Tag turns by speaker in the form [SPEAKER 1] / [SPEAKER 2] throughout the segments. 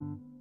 [SPEAKER 1] Thank you.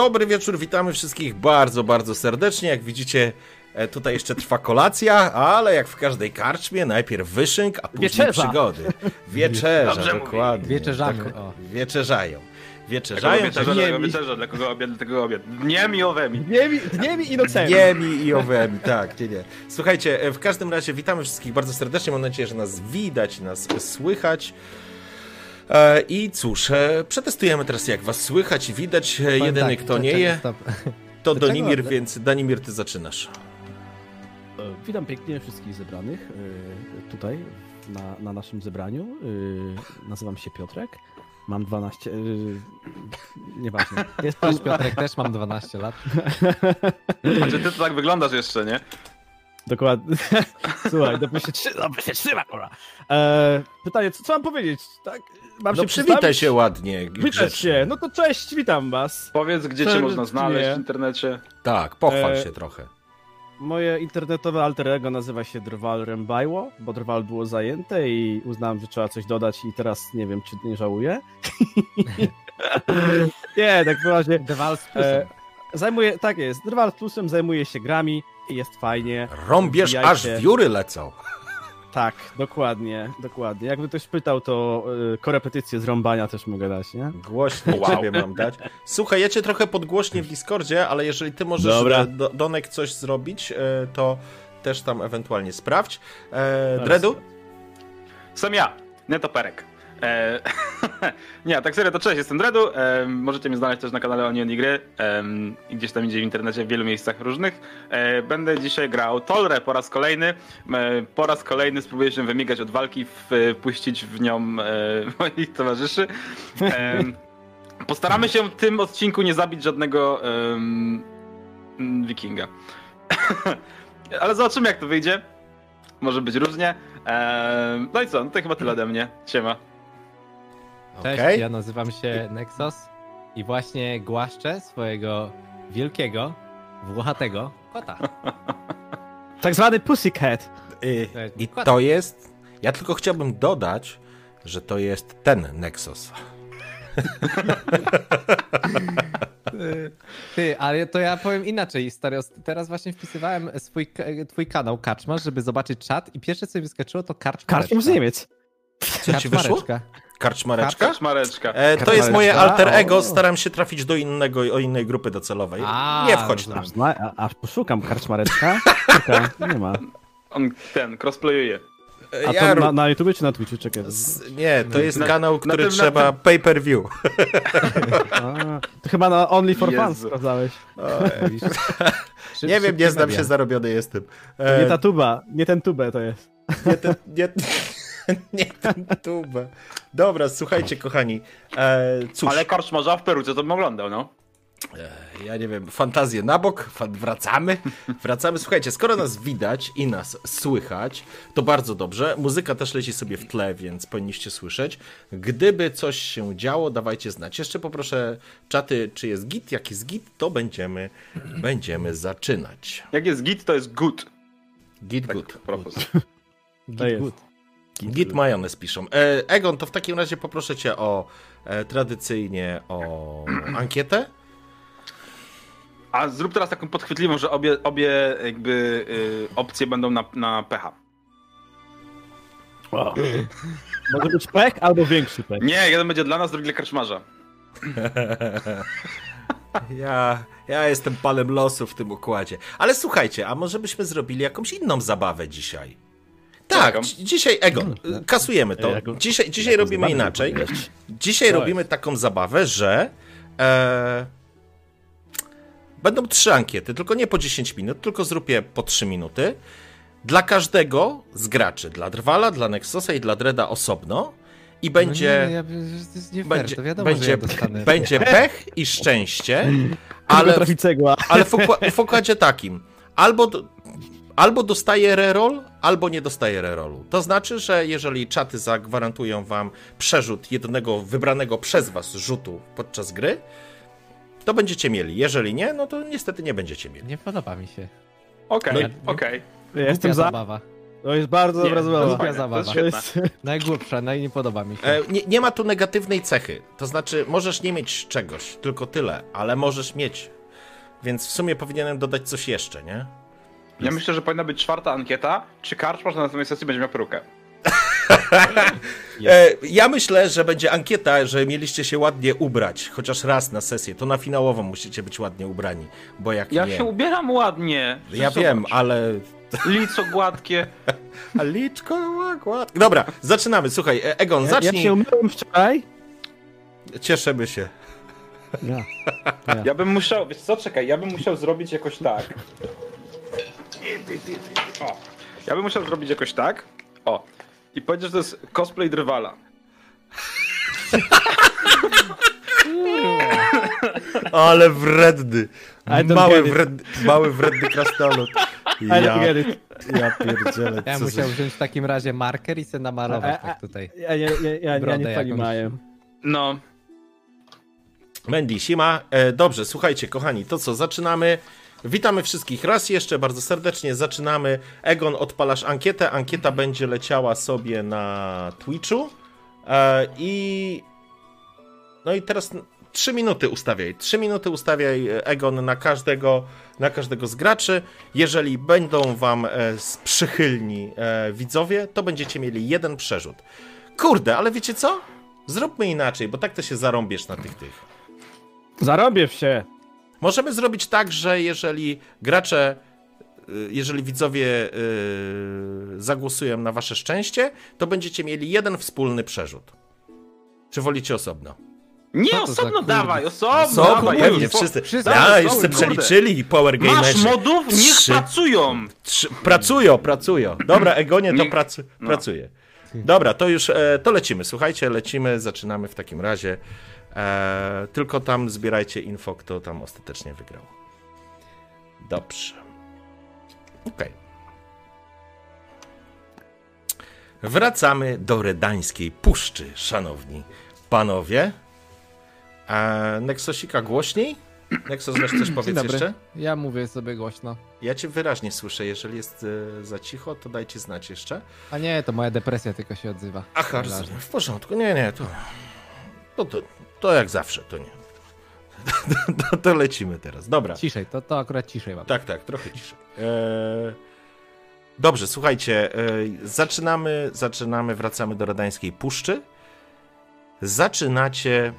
[SPEAKER 1] Dobry wieczór, witamy wszystkich bardzo, bardzo serdecznie. Jak widzicie, e, tutaj jeszcze trwa kolacja, ale jak w każdej karczmie, najpierw wyszynk, a później
[SPEAKER 2] Wieczerza.
[SPEAKER 1] przygody. Wieczerza,
[SPEAKER 3] Dobrze mówi.
[SPEAKER 1] dokładnie.
[SPEAKER 2] Wieczerzamy,
[SPEAKER 1] Tak, wieczerzają.
[SPEAKER 3] Dla
[SPEAKER 1] Wieczerzają,
[SPEAKER 3] wieczerza, dla kogo
[SPEAKER 2] dniemi.
[SPEAKER 3] wieczerza, dla kogo obiad, dla kogo obiad. Dniemi owymi.
[SPEAKER 2] Dniemi, dniemi i nocami.
[SPEAKER 1] Dniemi i owemi, tak, nie, nie. Słuchajcie, e, w każdym razie witamy wszystkich bardzo serdecznie. Mam nadzieję, że nas widać, nas słychać. E, I cóż, e, przetestujemy teraz jak was słychać i widać. E,
[SPEAKER 2] Powiem
[SPEAKER 1] Jedyny
[SPEAKER 2] tak,
[SPEAKER 1] kto nie je,
[SPEAKER 2] stop.
[SPEAKER 1] to
[SPEAKER 2] Dlaczego?
[SPEAKER 1] Donimir, więc Danimir, ty zaczynasz.
[SPEAKER 4] Witam pięknie wszystkich zebranych tutaj na, na naszym zebraniu. Nazywam się Piotrek. mam 12. Yy, nieważne. Jest
[SPEAKER 2] Piotrek, też mam 12 lat.
[SPEAKER 3] Znaczy ty to tak wyglądasz jeszcze, nie?
[SPEAKER 4] Dokładnie. Słuchaj, dopóki się trzyma, dopóki się trzyma, kurwa. E, pytanie, co, co mam powiedzieć? Tak? Mam
[SPEAKER 1] No
[SPEAKER 4] się
[SPEAKER 1] przywitaj
[SPEAKER 4] przedstawić?
[SPEAKER 1] się ładnie. Grzecznie.
[SPEAKER 4] się. No to cześć, witam was.
[SPEAKER 3] Powiedz, gdzie cię
[SPEAKER 4] Serdecznie.
[SPEAKER 3] można znaleźć w internecie.
[SPEAKER 1] Tak, pochwal
[SPEAKER 4] E,
[SPEAKER 1] się trochę.
[SPEAKER 4] Moje internetowe alter ego nazywa się Drwal Rembajło, bo Drwal było zajęte i uznałem, że trzeba coś dodać i teraz nie wiem, czy nie żałuję. nie, tak poważnie.
[SPEAKER 2] Dewal z plusem.
[SPEAKER 4] E, zajmuję, tak jest, Drwal z plusem zajmuje się grami i jest fajnie.
[SPEAKER 1] Rąbierz,
[SPEAKER 4] wbijajcie.
[SPEAKER 1] aż wióry lecą.
[SPEAKER 4] Tak, dokładnie, dokładnie. Jakby ktoś pytał, to y, korepetycje z rąbania też mogę dać, nie?
[SPEAKER 1] Głośniej
[SPEAKER 3] Wow.
[SPEAKER 1] ciebie mam dać. Słuchaj, ja cię trochę podgłośnię w Discordzie, ale jeżeli ty możesz
[SPEAKER 4] Dobra.
[SPEAKER 1] e, do, Donek coś zrobić, e, to też tam ewentualnie sprawdź. E. Dredu?
[SPEAKER 3] Sam ja, Netoperek. E, nie, tak serio, to cześć, jestem Dredu. E, możecie mnie znaleźć też na kanale Onion Gry e, gdzieś tam idzie w internecie w wielu miejscach różnych. E, będę dzisiaj grał Tolre po raz kolejny. E, po raz kolejny spróbuję się wymigać od walki, w, puścić w nią moich towarzyszy. Postaramy się w tym odcinku nie zabić żadnego wikinga. Ale zobaczymy jak to wyjdzie. Może być różnie. No i co, no to chyba tyle ode mnie. Siema.
[SPEAKER 2] Cześć,
[SPEAKER 1] Okej.
[SPEAKER 2] ja nazywam się Nexus i właśnie głaszczę swojego wielkiego, włochatego kota.
[SPEAKER 4] Tak zwany pussycat.
[SPEAKER 1] Y,
[SPEAKER 2] jest
[SPEAKER 1] I
[SPEAKER 2] kot.
[SPEAKER 1] to jest... Ja tylko chciałbym dodać, że to jest ten Nexus.
[SPEAKER 2] Ty, ale to ja powiem inaczej, stary. Teraz właśnie wpisywałem swój, k- twój kanał Kaczmarz, żeby zobaczyć czat i pierwsze co mi wyskoczyło to Karczmareczka.
[SPEAKER 4] Karczą z Niemiec.
[SPEAKER 1] Co ci wyszło?
[SPEAKER 2] Karczmareczka.
[SPEAKER 1] Karczmareczka?
[SPEAKER 3] Kaczmareczka.
[SPEAKER 1] E, to
[SPEAKER 4] Karczmareczka?
[SPEAKER 1] jest moje alter ego,
[SPEAKER 4] O.
[SPEAKER 1] staram się trafić do innego, o innej grupy docelowej.
[SPEAKER 2] A,
[SPEAKER 1] Nie wchodź
[SPEAKER 2] no
[SPEAKER 1] tam.
[SPEAKER 4] Aż, zna, a, aż poszukam karczmareczka. Nie ma.
[SPEAKER 3] On ten, crossplayuje.
[SPEAKER 1] E,
[SPEAKER 4] A
[SPEAKER 1] ja
[SPEAKER 4] to na, na YouTube czy na Twitchu? Czekaj.
[SPEAKER 1] z- Nie, to jest
[SPEAKER 3] Na-
[SPEAKER 1] kanał,
[SPEAKER 3] na
[SPEAKER 1] który
[SPEAKER 3] tym-
[SPEAKER 1] trzeba pay-per-view.
[SPEAKER 4] A, to chyba na Only for Fans
[SPEAKER 3] Jezu.
[SPEAKER 4] sprawdzałeś.
[SPEAKER 2] Szyb-
[SPEAKER 1] Nie wiem, nie znam się, zarobiony jestem. E,
[SPEAKER 4] nie ta tuba, nie ten tubę to jest.
[SPEAKER 1] nie ten, nie, nie ten tubę. Dobra, słuchajcie, kochani. E, cóż,
[SPEAKER 3] Ale Karczmarza w Peruce to bym oglądał, no.
[SPEAKER 1] e, ja nie wiem, fantazję na bok, wracamy. Wracamy. Słuchajcie, skoro nas widać i nas słychać, to bardzo dobrze. Muzyka też leci sobie w tle, więc powinniście słyszeć. Gdyby coś się działo, dawajcie znać. Jeszcze poproszę czaty, czy jest git. Jak jest git, to będziemy, będziemy zaczynać.
[SPEAKER 3] Jak jest git, to jest good.
[SPEAKER 1] Git
[SPEAKER 3] Tak,
[SPEAKER 1] good.
[SPEAKER 3] propos.
[SPEAKER 4] Jest.
[SPEAKER 2] Good.
[SPEAKER 1] Git majonez piszą. E, Egon, to w takim razie poproszę cię o e, tradycyjnie o ankietę.
[SPEAKER 3] A zrób teraz taką podchwytliwą, że obie, obie jakby y, opcje będą na, na pecha.
[SPEAKER 4] O. Może być pech albo większy pech.
[SPEAKER 3] Nie, jeden będzie dla nas, drugi dla Karczmarza.
[SPEAKER 1] Ja, ja jestem panem losu w tym układzie. Ale słuchajcie, a może byśmy zrobili jakąś inną zabawę dzisiaj? Tak, dzisiaj Egon, y, kasujemy to. Dzisiaj, dzisiaj robimy inaczej. Dzisiaj robimy taką zabawę, że e, będą trzy ankiety, tylko nie po 10 minut, tylko zrób je po 3 minuty. Dla każdego z graczy, dla Drwala, dla Nexusa i dla Dreda osobno. I będzie.
[SPEAKER 2] No nie, ja, to jest nie fair,
[SPEAKER 1] będzie,
[SPEAKER 2] to wiadomo,
[SPEAKER 1] będzie,
[SPEAKER 2] ja
[SPEAKER 1] będzie pech i szczęście,
[SPEAKER 4] Ale
[SPEAKER 1] ale,
[SPEAKER 4] trafi cegła.
[SPEAKER 1] ale w, w układzie takim. Albo, do, albo dostaje reroll, albo nie dostaje rerollu. To znaczy, że jeżeli czaty zagwarantują wam przerzut jednego wybranego przez was rzutu podczas gry, to będziecie mieli. Jeżeli nie, no to niestety nie będziecie mieli.
[SPEAKER 2] Nie podoba mi się.
[SPEAKER 3] Okej,
[SPEAKER 2] No,
[SPEAKER 3] okej.
[SPEAKER 4] Ja jestem
[SPEAKER 2] Głupia
[SPEAKER 4] za.
[SPEAKER 2] zabawa.
[SPEAKER 4] To jest bardzo dobra
[SPEAKER 3] to jest
[SPEAKER 4] zabawa.
[SPEAKER 3] fajne,
[SPEAKER 2] zabawa.
[SPEAKER 3] To jest...
[SPEAKER 2] Najgłupsza, no i nie podoba mi się.
[SPEAKER 1] E, nie, nie ma tu negatywnej cechy. To znaczy, możesz nie mieć czegoś, tylko tyle, ale możesz mieć. Więc w sumie powinienem dodać coś jeszcze, nie?
[SPEAKER 3] Ja myślę, że powinna być czwarta ankieta. Czy Karczmarz na następnej sesji będzie miał perukę?
[SPEAKER 1] E, ja myślę, że będzie ankieta, że mieliście się ładnie ubrać, chociaż raz na sesję. To na finałową musicie być ładnie ubrani, bo jak
[SPEAKER 3] Ja
[SPEAKER 1] nie...
[SPEAKER 3] się ubieram ładnie.
[SPEAKER 1] Ja
[SPEAKER 3] Zobacz.
[SPEAKER 1] wiem, ale...
[SPEAKER 3] Lico gładkie.
[SPEAKER 1] A liczko ładnie. Dobra, zaczynamy. Słuchaj, e, Egon,
[SPEAKER 4] Ja, ja
[SPEAKER 1] zacznij.
[SPEAKER 4] się umyłem wczoraj.
[SPEAKER 1] Cieszymy się.
[SPEAKER 4] Ja.
[SPEAKER 3] Ja bym musiał, wiesz co, czekaj, ja bym musiał zrobić jakoś tak. O, ja bym musiał zrobić jakoś tak. O, i powiedzieć, że to jest cosplay drwala.
[SPEAKER 1] Ale wredny. Mały, wredny. mały wredny
[SPEAKER 4] krasnolot.
[SPEAKER 1] Ja, ja pierdzielę.
[SPEAKER 2] Ja musiał
[SPEAKER 1] za...
[SPEAKER 2] wziąć w takim razie marker i sobie namalować
[SPEAKER 4] a, a,
[SPEAKER 2] tak tutaj.
[SPEAKER 4] Ja, ja, ja, ja, ja nie
[SPEAKER 2] jakąś...
[SPEAKER 4] mają.
[SPEAKER 3] No.
[SPEAKER 1] Mandy, Sima, E, dobrze, słuchajcie, kochani, to co, zaczynamy. Witamy wszystkich raz jeszcze bardzo serdecznie. Zaczynamy. Egon, odpalasz ankietę. Ankieta będzie leciała sobie na Twitchu. E, I. No i teraz trzy minuty ustawiaj. Trzy minuty ustawiaj Egon na każdego, na każdego z graczy. Jeżeli będą wam e, przychylni e, widzowie, to będziecie mieli jeden przerzut. Kurde, ale wiecie co? Zróbmy inaczej, bo tak to się zarąbiesz na tych tych.
[SPEAKER 4] Zarobię się.
[SPEAKER 1] Możemy zrobić tak, że jeżeli gracze, y, jeżeli widzowie y, zagłosują na wasze szczęście, to będziecie mieli jeden wspólny przerzut. Czy wolicie osobno?
[SPEAKER 3] nie osobno dawaj, osobno
[SPEAKER 1] Co?
[SPEAKER 3] dawaj.
[SPEAKER 1] Pewnie, wszyscy.
[SPEAKER 2] wszyscy-
[SPEAKER 1] Ja, już przeliczyli Power
[SPEAKER 3] Masz
[SPEAKER 1] Gamerzy.
[SPEAKER 3] modów? Niech
[SPEAKER 1] Trzy.
[SPEAKER 3] pracują.
[SPEAKER 1] Trzy, pracują, pracują. Dobra, Egonie, to
[SPEAKER 3] no.
[SPEAKER 1] Dobra, to już, e, to lecimy. Słuchajcie, lecimy, zaczynamy w takim razie. E, tylko tam zbierajcie info, kto tam ostatecznie wygrał. Dobrze. Okej. Wracamy do Redańskiej Puszczy, szanowni panowie. E, Nexosika głośniej? Nexos, chcesz coś
[SPEAKER 2] dobry.
[SPEAKER 1] jeszcze?
[SPEAKER 2] Ja mówię sobie głośno.
[SPEAKER 1] Ja cię wyraźnie słyszę. Jeżeli jest e, za cicho, to dajcie znać jeszcze.
[SPEAKER 2] A nie, to moja depresja tylko się odzywa.
[SPEAKER 1] Aha, rozumiem. W porządku. Nie, nie, to, to, to, to jak zawsze, to nie. To, to lecimy teraz. Dobra.
[SPEAKER 2] Ciszej, to, to akurat ciszej mam.
[SPEAKER 1] Tak, tak, trochę ciszej. Eee, dobrze, słuchajcie, eee, zaczynamy, zaczynamy, wracamy do Radańskiej Puszczy. Zaczynacie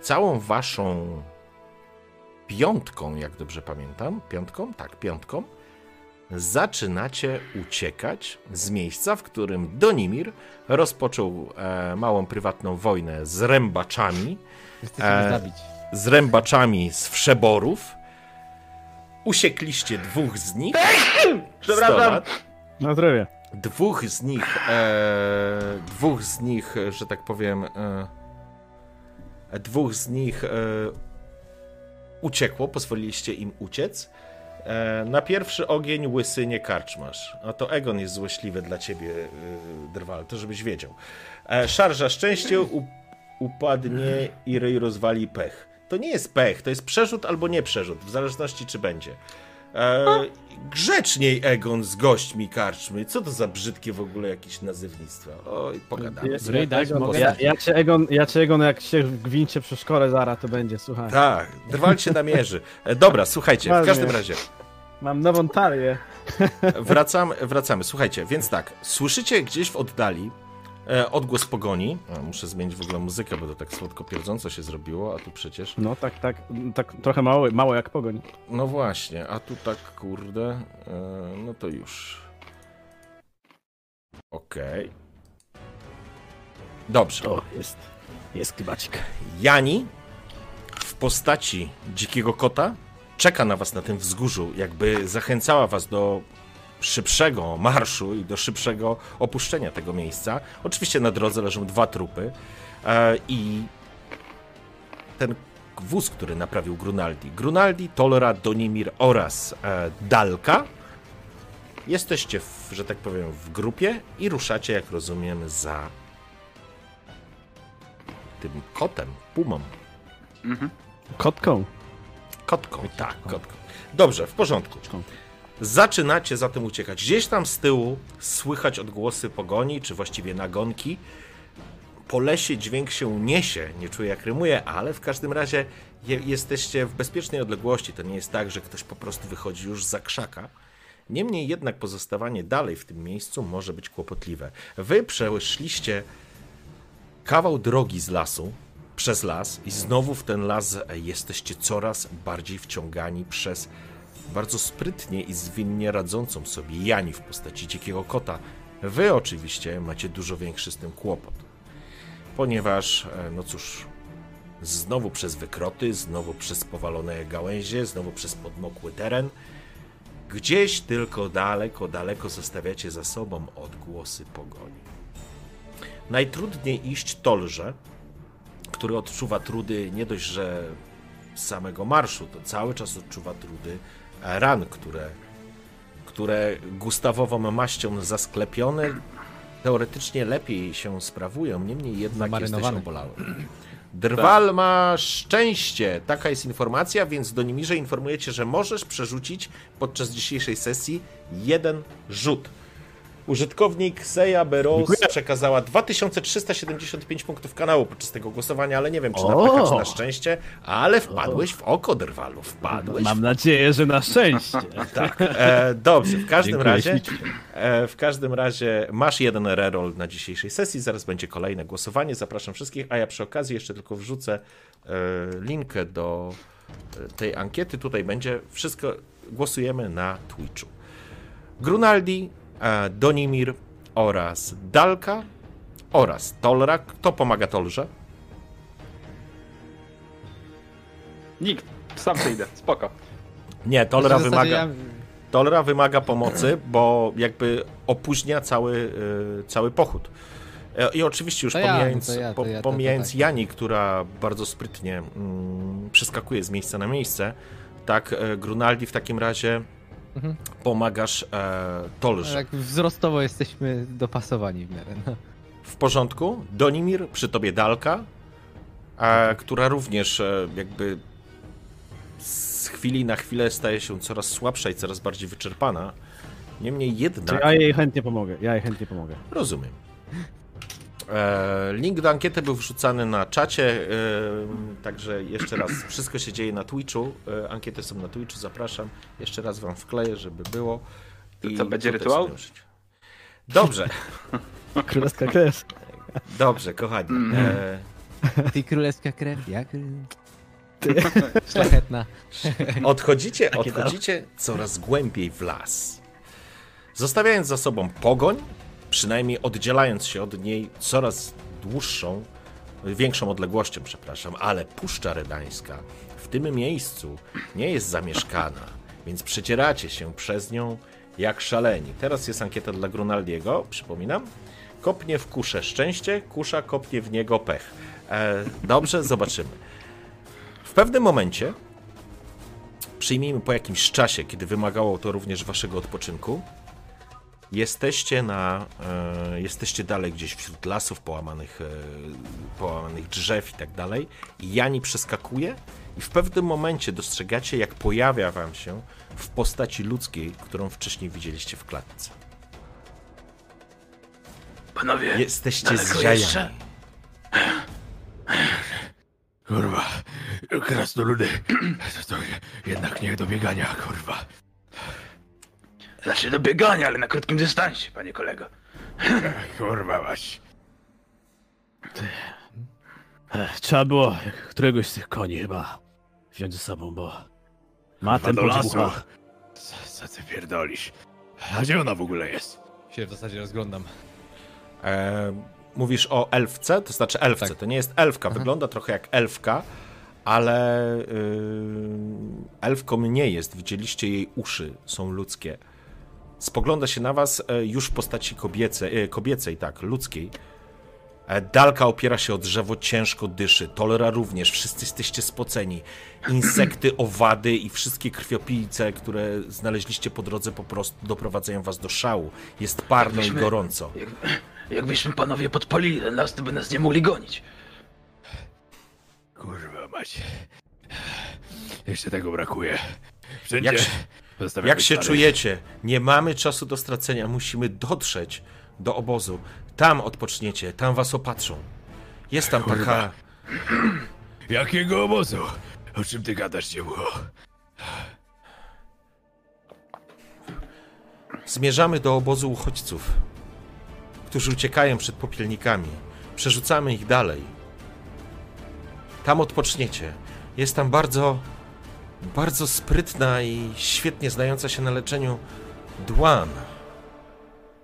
[SPEAKER 1] całą waszą piątką, jak dobrze pamiętam, piątką? Tak, piątką. Zaczynacie uciekać z miejsca, w którym Donimir rozpoczął e, małą prywatną wojnę z rębaczami e, z rębaczami z Wszeborów. Usiekliście dwóch z nich.
[SPEAKER 3] Przepraszam.
[SPEAKER 1] 100 lat.
[SPEAKER 4] Na zdrowie.
[SPEAKER 1] Dwóch z nich, e, dwóch z nich, że tak powiem, e, dwóch z nich e, uciekło, pozwoliliście im uciec. E, na pierwszy ogień łysy nie karczmasz. A to Egon jest złośliwy dla ciebie, e, Drwal, to żebyś wiedział. E, szarża szczęście, upadnie i ryj rozwali pech. To nie jest pech, to jest przerzut albo nie przerzut, w zależności czy będzie. E, grzeczniej Egon z gośćmi karczmy. Co to za brzydkie w ogóle jakieś nazywnictwa? Oj, pogadamy.
[SPEAKER 2] Ryj dać
[SPEAKER 4] Egon,
[SPEAKER 2] mogę
[SPEAKER 4] ja, ja, cię Egon, ja cię Egon, jak się gwincie przy szkole zara, to będzie, słuchaj.
[SPEAKER 1] Tak, drwal się namierzy. E, Dobra, słuchajcie, w każdym razie
[SPEAKER 4] Mam nową talię.
[SPEAKER 1] wracamy, wracamy. Słuchajcie, więc tak, słyszycie gdzieś w oddali e, odgłos pogoni. A, muszę zmienić w ogóle muzykę, bo to tak słodko pierdząco się zrobiło, a tu przecież...
[SPEAKER 4] No tak, tak, tak trochę mało, mało jak pogoń.
[SPEAKER 1] No właśnie, a tu tak, kurde, e, no to już. Okej. Dobrze.
[SPEAKER 4] O, jest, jest kibacik.
[SPEAKER 1] Jani w postaci dzikiego kota czeka na was na tym wzgórzu, jakby zachęcała was do szybszego marszu i do szybszego opuszczenia tego miejsca. Oczywiście na drodze leżą dwa trupy e, i ten wóz, który naprawił Grunaldi. Grunaldi, Tolra, Donimir oraz e, Dalka. Jesteście, w, że tak powiem, w grupie i ruszacie, jak rozumiem, za tym kotem, pumą.
[SPEAKER 3] Mhm.
[SPEAKER 4] Kotką.
[SPEAKER 1] Kotką, tak, kotką. Dobrze, w porządku. Zaczynacie zatem uciekać. Gdzieś tam z tyłu słychać odgłosy pogoni, czy właściwie nagonki. Po lesie dźwięk się niesie, nie czuję jak rymuje, ale w każdym razie je, jesteście w bezpiecznej odległości. To nie jest tak, że ktoś po prostu wychodzi już za krzaka. Niemniej jednak pozostawanie dalej w tym miejscu może być kłopotliwe. Wy przeszliście kawał drogi z lasu, przez las i znowu w ten las jesteście coraz bardziej wciągani przez bardzo sprytnie i zwinnie radzącą sobie Jani w postaci dzikiego kota. Wy oczywiście macie dużo większy z tym kłopot, ponieważ, e, no cóż, znowu przez wykroty, znowu przez powalone gałęzie, znowu przez podmokły teren, gdzieś tylko daleko, daleko zostawiacie za sobą odgłosy pogoni. Najtrudniej iść Tolże, który odczuwa trudy nie dość, że samego marszu, to cały czas odczuwa trudy ran, które, które gustawową maścią zasklepione teoretycznie lepiej się sprawują, niemniej jednak jesteś obolały. Drwal ma szczęście. Taka jest informacja, więc do Nimirze informujecie, że możesz przerzucić podczas dzisiejszej sesji jeden rzut. Użytkownik Seja Beros przekazała 2375 punktów kanału podczas tego głosowania, ale nie wiem, czy na pecha, czy na szczęście, ale wpadłeś w oko Drwalu. Wpadłeś
[SPEAKER 4] Mam nadzieję, że na szczęście.
[SPEAKER 1] tak. E, dobrze, w każdym
[SPEAKER 4] Dziękuję
[SPEAKER 1] razie. E, w każdym razie masz jeden reroll na dzisiejszej sesji. Zaraz będzie kolejne głosowanie. Zapraszam wszystkich. A ja przy okazji jeszcze tylko wrzucę e, linkę do e, tej ankiety. Tutaj będzie wszystko. Głosujemy na Twitchu. Grunaldi, Donimir oraz Dalka oraz Tolra. Kto pomaga Tolrze?
[SPEAKER 3] Nikt. Sam przyjdę, spoko.
[SPEAKER 1] Nie, Tolra
[SPEAKER 2] Znaczy, w zasadzie
[SPEAKER 1] wymaga. Tolera wymaga pomocy, bo jakby opóźnia cały, y, cały pochód. E, I oczywiście już
[SPEAKER 2] To ja,
[SPEAKER 1] pomijając,
[SPEAKER 2] to ja, to
[SPEAKER 1] po,
[SPEAKER 2] ja, to- to
[SPEAKER 1] pomijając
[SPEAKER 2] tak.
[SPEAKER 1] Jani, która bardzo sprytnie mm, przeskakuje z miejsca na miejsce, tak, e, Grunaldi w takim razie
[SPEAKER 2] Mhm.
[SPEAKER 1] pomagasz e,
[SPEAKER 2] Ja,
[SPEAKER 1] Tolrze.
[SPEAKER 2] tak wzrostowo jesteśmy dopasowani w miarę. No.
[SPEAKER 1] W porządku. Donimir, przy tobie Dalka, e, która również e, jakby z chwili na chwilę staje się coraz słabsza i coraz bardziej wyczerpana. Niemniej jednak...
[SPEAKER 4] ja jej chętnie pomogę. Ja jej chętnie pomogę.
[SPEAKER 1] Rozumiem. E, link do ankiety był wrzucany na czacie, e, także jeszcze raz, wszystko się dzieje na Twitchu, e, ankiety są na Twitchu, zapraszam. Jeszcze raz wam wkleję, żeby było.
[SPEAKER 3] To co, będzie rytuał?
[SPEAKER 1] Dobrze,
[SPEAKER 4] Królewska krew.
[SPEAKER 1] dobrze, kochani. E,
[SPEAKER 2] Ty królewska krew, jak? Szlachetna.
[SPEAKER 1] Odchodzicie, odchodzicie coraz głębiej w las. Zostawiając za sobą pogoń, przynajmniej oddzielając się od niej coraz dłuższą, większą odległością, przepraszam, ale Puszcza Redańska w tym miejscu nie jest zamieszkana, więc przecieracie się przez nią jak szaleni. Teraz jest ankieta dla Grunaldiego, przypominam. Kopnie w kuszę szczęście, kusza kopnie w niego pech. E, dobrze, zobaczymy. W pewnym momencie przyjmijmy po jakimś czasie, kiedy wymagało to również waszego odpoczynku. Jesteście na. E, jesteście dalej gdzieś wśród lasów, połamanych, e, połamanych drzew i tak dalej. I Jani przeskakuje, i w pewnym momencie dostrzegacie, jak pojawia wam się w postaci ludzkiej, którą wcześniej widzieliście w klatce.
[SPEAKER 3] Panowie,
[SPEAKER 1] Jesteście
[SPEAKER 3] daleko jeszcze?
[SPEAKER 5] Kurwa, krasnoludy, to jednak nie do biegania, kurwa.
[SPEAKER 3] Znaczy do biegania, ale na krótkim dystansie, panie kolego.
[SPEAKER 5] Kurwa mać.
[SPEAKER 4] Ech, Trzeba było któregoś z tych koni chyba wziąć ze sobą, bo ma ten
[SPEAKER 5] do lasu.
[SPEAKER 4] podbucha.
[SPEAKER 5] Co, co ty pierdolisz? A gdzie ona w ogóle jest?
[SPEAKER 2] Się w zasadzie rozglądam.
[SPEAKER 1] E, mówisz o elfce, to znaczy elfce.
[SPEAKER 2] Tak.
[SPEAKER 1] To nie jest elfka, wygląda trochę jak elfka, ale yy, elfką nie jest. Widzieliście jej uszy, są ludzkie. Spogląda się na was e, już w postaci kobiece, e, kobiecej, tak, ludzkiej. E, Dalka opiera się o drzewo, ciężko dyszy. Tolera również, wszyscy jesteście spoceni. Insekty, owady i wszystkie krwiopijce, które znaleźliście po drodze, po prostu doprowadzają was do szału. Jest parno i
[SPEAKER 3] Jakbyśmy-
[SPEAKER 1] gorąco.
[SPEAKER 3] Jak, jakbyśmy panowie podpalili ten las, to by nas nie mogli gonić.
[SPEAKER 5] Kurwa mać. Jeszcze tego brakuje. Wszędzie
[SPEAKER 1] Jak
[SPEAKER 5] zostawiamy
[SPEAKER 1] Jak się
[SPEAKER 5] stary.
[SPEAKER 1] czujecie? Nie mamy czasu do stracenia. Musimy dotrzeć do obozu. Tam odpoczniecie, tam was opatrzą. Jest tam taka.
[SPEAKER 5] Kurwa. Jakiego obozu? O czym ty gadasz, ciemło?
[SPEAKER 1] Zmierzamy do obozu uchodźców, którzy uciekają przed popielnikami. Przerzucamy ich dalej. Tam odpoczniecie. Jest tam bardzo, bardzo sprytna i świetnie znająca się na leczeniu Dłan.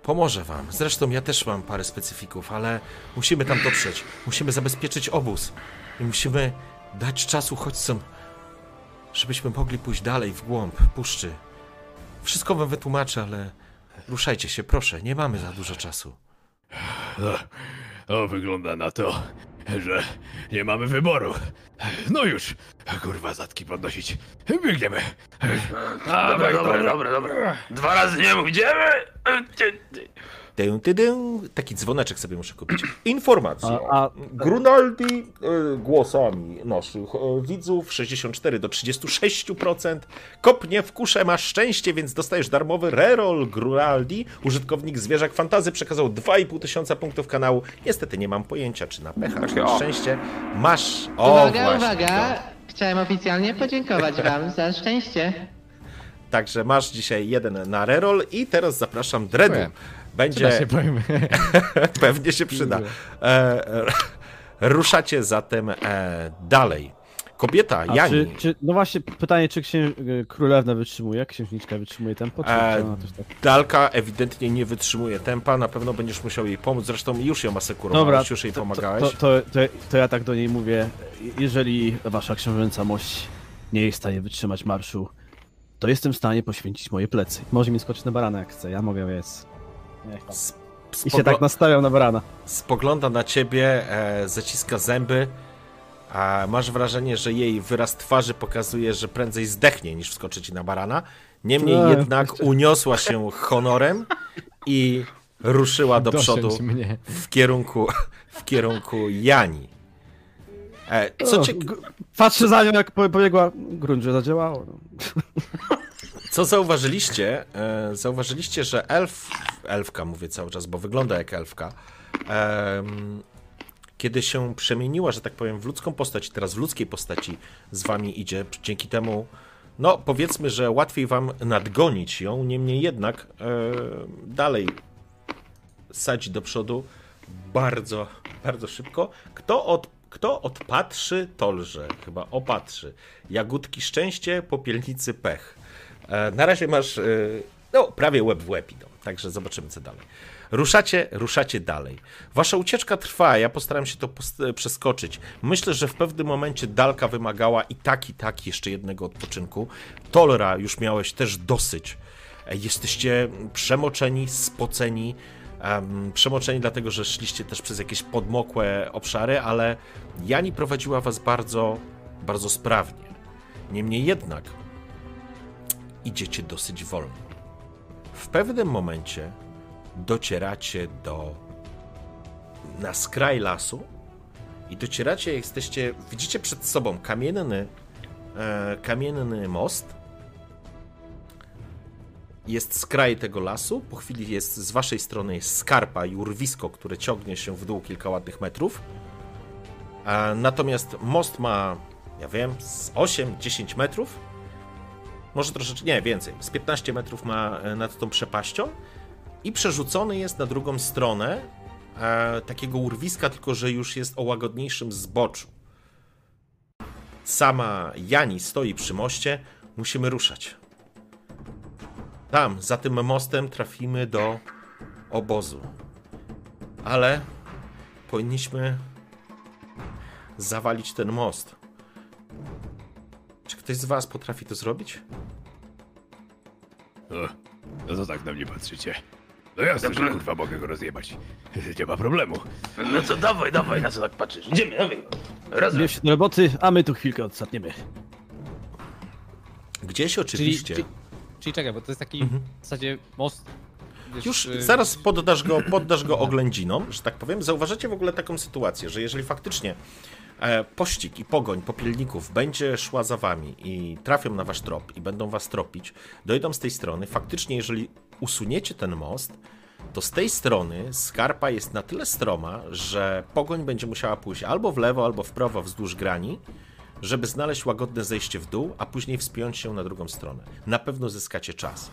[SPEAKER 1] Pomoże wam. Zresztą ja też mam parę specyfików, ale musimy tam dotrzeć. Musimy zabezpieczyć obóz. I musimy dać czas uchodźcom, żebyśmy mogli pójść dalej w głąb puszczy. Wszystko wam wytłumaczę, ale ruszajcie się, proszę. Nie mamy za dużo czasu.
[SPEAKER 5] O, wygląda na to, że nie mamy wyboru. No już, kurwa, zatki podnosić. Biegniemy.
[SPEAKER 3] Dobra, dobra, dobra, dobra. Dwa razy nie mów, idziemy!
[SPEAKER 1] Tę, tę, tę. Taki dzwoneczek sobie muszę kupić. Informacja.
[SPEAKER 4] A- a-
[SPEAKER 1] Grunaldi e, głosami naszych e, widzów 64 do 36%. Kopnie w kuszę masz szczęście, więc dostajesz darmowy reroll Grunaldi. Użytkownik zwierzak fantazy przekazał 2,5 tysiąca punktów kanału. Niestety nie mam pojęcia, czy na pecha, czy na szczęście. Masz. O,
[SPEAKER 6] Uwaga,
[SPEAKER 1] właśnie,
[SPEAKER 6] uwaga!
[SPEAKER 1] to.
[SPEAKER 6] Chciałem oficjalnie podziękować wam za szczęście.
[SPEAKER 1] Także masz dzisiaj jeden na reroll i teraz zapraszam Dredu. Będzie.
[SPEAKER 2] Się.
[SPEAKER 1] Pewnie się przyda. E, e, ruszacie zatem e, dalej. Kobieta,
[SPEAKER 4] A
[SPEAKER 1] Jani,
[SPEAKER 4] czy, czy, no właśnie, pytanie, czy księ, królewna wytrzymuje, księżniczka wytrzymuje tempo, czy,
[SPEAKER 1] E,
[SPEAKER 4] tak...
[SPEAKER 1] Dalka ewidentnie nie wytrzymuje tempa, na pewno będziesz musiał jej pomóc, zresztą już ją asekurowałeś, już jej
[SPEAKER 4] to,
[SPEAKER 1] pomagałeś.
[SPEAKER 4] To, to, to, to ja tak do niej mówię, jeżeli wasza książęca mość nie jest w stanie wytrzymać marszu, to jestem w stanie poświęcić moje plecy. Może mi skoczyć na barana jak chce, ja mogę, więc... Niech tam.
[SPEAKER 1] Sp-
[SPEAKER 4] I się tak nastawiał na barana.
[SPEAKER 1] spogląda na ciebie, e, zaciska zęby, a masz wrażenie, że jej wyraz twarzy pokazuje, że prędzej zdechnie niż wskoczy ci na barana. Niemniej
[SPEAKER 4] No,
[SPEAKER 1] jednak uniosła się honorem i ruszyła do przodu
[SPEAKER 2] mnie.
[SPEAKER 1] w kierunku, w kierunku Jani. E, co,
[SPEAKER 4] O,
[SPEAKER 1] cie,
[SPEAKER 4] g- Patrzę za nią, jak po- pobiegła, grunt, że zadziałało. No.
[SPEAKER 1] Co zauważyliście? E, zauważyliście, że elf, elfka mówię cały czas, bo wygląda jak elfka, kiedy się przemieniła, że tak powiem, w ludzką postać, teraz w ludzkiej postaci z wami idzie, dzięki temu, no powiedzmy, że łatwiej wam nadgonić ją, niemniej jednak e, dalej sadzi do przodu bardzo, bardzo szybko. Kto, od, kto odpatrzy, to lże, chyba opatrzy. Jagódki szczęście, popielnicy pech. E, na razie masz, e, no prawie łeb w łeb idą, także zobaczymy co dalej. Ruszacie, ruszacie dalej. Wasza ucieczka trwa, ja postaram się to pos- przeskoczyć. Myślę, że w pewnym momencie Dalka wymagała i tak, i tak jeszcze jednego odpoczynku. Tolera już miałeś też dosyć. E, Jesteście przemoczeni, spoceni, em, przemoczeni dlatego, że szliście też przez jakieś podmokłe obszary, ale Jani prowadziła was bardzo, bardzo sprawnie. Niemniej jednak idziecie dosyć wolno. W pewnym momencie docieracie do na skraj lasu i docieracie, jesteście, widzicie przed sobą kamienny, e, kamienny most. Jest skraj tego lasu, po chwili jest z waszej strony jest skarpa i urwisko, które ciągnie się w dół kilka ładnych metrów. E, natomiast most ma, ja wiem, z 8-10 metrów. Może troszeczkę, nie, więcej. Z 15 metrów ma e, nad tą przepaścią i przerzucony jest na drugą stronę e, takiego urwiska, tylko że już jest o łagodniejszym zboczu. Sama Jani stoi przy moście. Musimy ruszać. Tam, za tym mostem trafimy do obozu. Ale powinniśmy zawalić ten most. Czy ktoś z was potrafi to zrobić?
[SPEAKER 5] O, no to tak na mnie patrzycie. No jasne, że kurwa mogę go rozjebać. Nie ma problemu.
[SPEAKER 3] No to dawaj, dawaj, na co tak patrzysz? Idziemy, dawaj. Razem.
[SPEAKER 4] Bierz się do roboty, a my tu chwilkę odsapniemy.
[SPEAKER 1] Gdzieś
[SPEAKER 2] Czyli,
[SPEAKER 1] oczywiście.
[SPEAKER 2] czyli, czyli czekaj, bo to jest taki w zasadzie most. wiesz,
[SPEAKER 1] Już
[SPEAKER 2] y,
[SPEAKER 1] zaraz poddasz go, poddasz go oględzinom, że tak powiem. Zauważacie w ogóle taką sytuację, że jeżeli faktycznie pościg i pogoń popielników będzie szła za wami i trafią na wasz trop i będą was tropić, dojdą z tej strony, faktycznie jeżeli usuniecie ten most, to z tej strony skarpa jest na tyle stroma, że pogoń będzie musiała pójść albo w lewo, albo w prawo wzdłuż grani, żeby znaleźć łagodne zejście w dół, a później wspiąć się na drugą stronę. Na pewno zyskacie czas.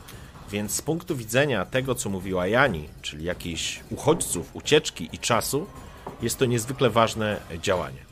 [SPEAKER 1] Więc z punktu widzenia tego, co mówiła Jani, czyli jakichś uchodźców, ucieczki i czasu, jest to niezwykle ważne działanie.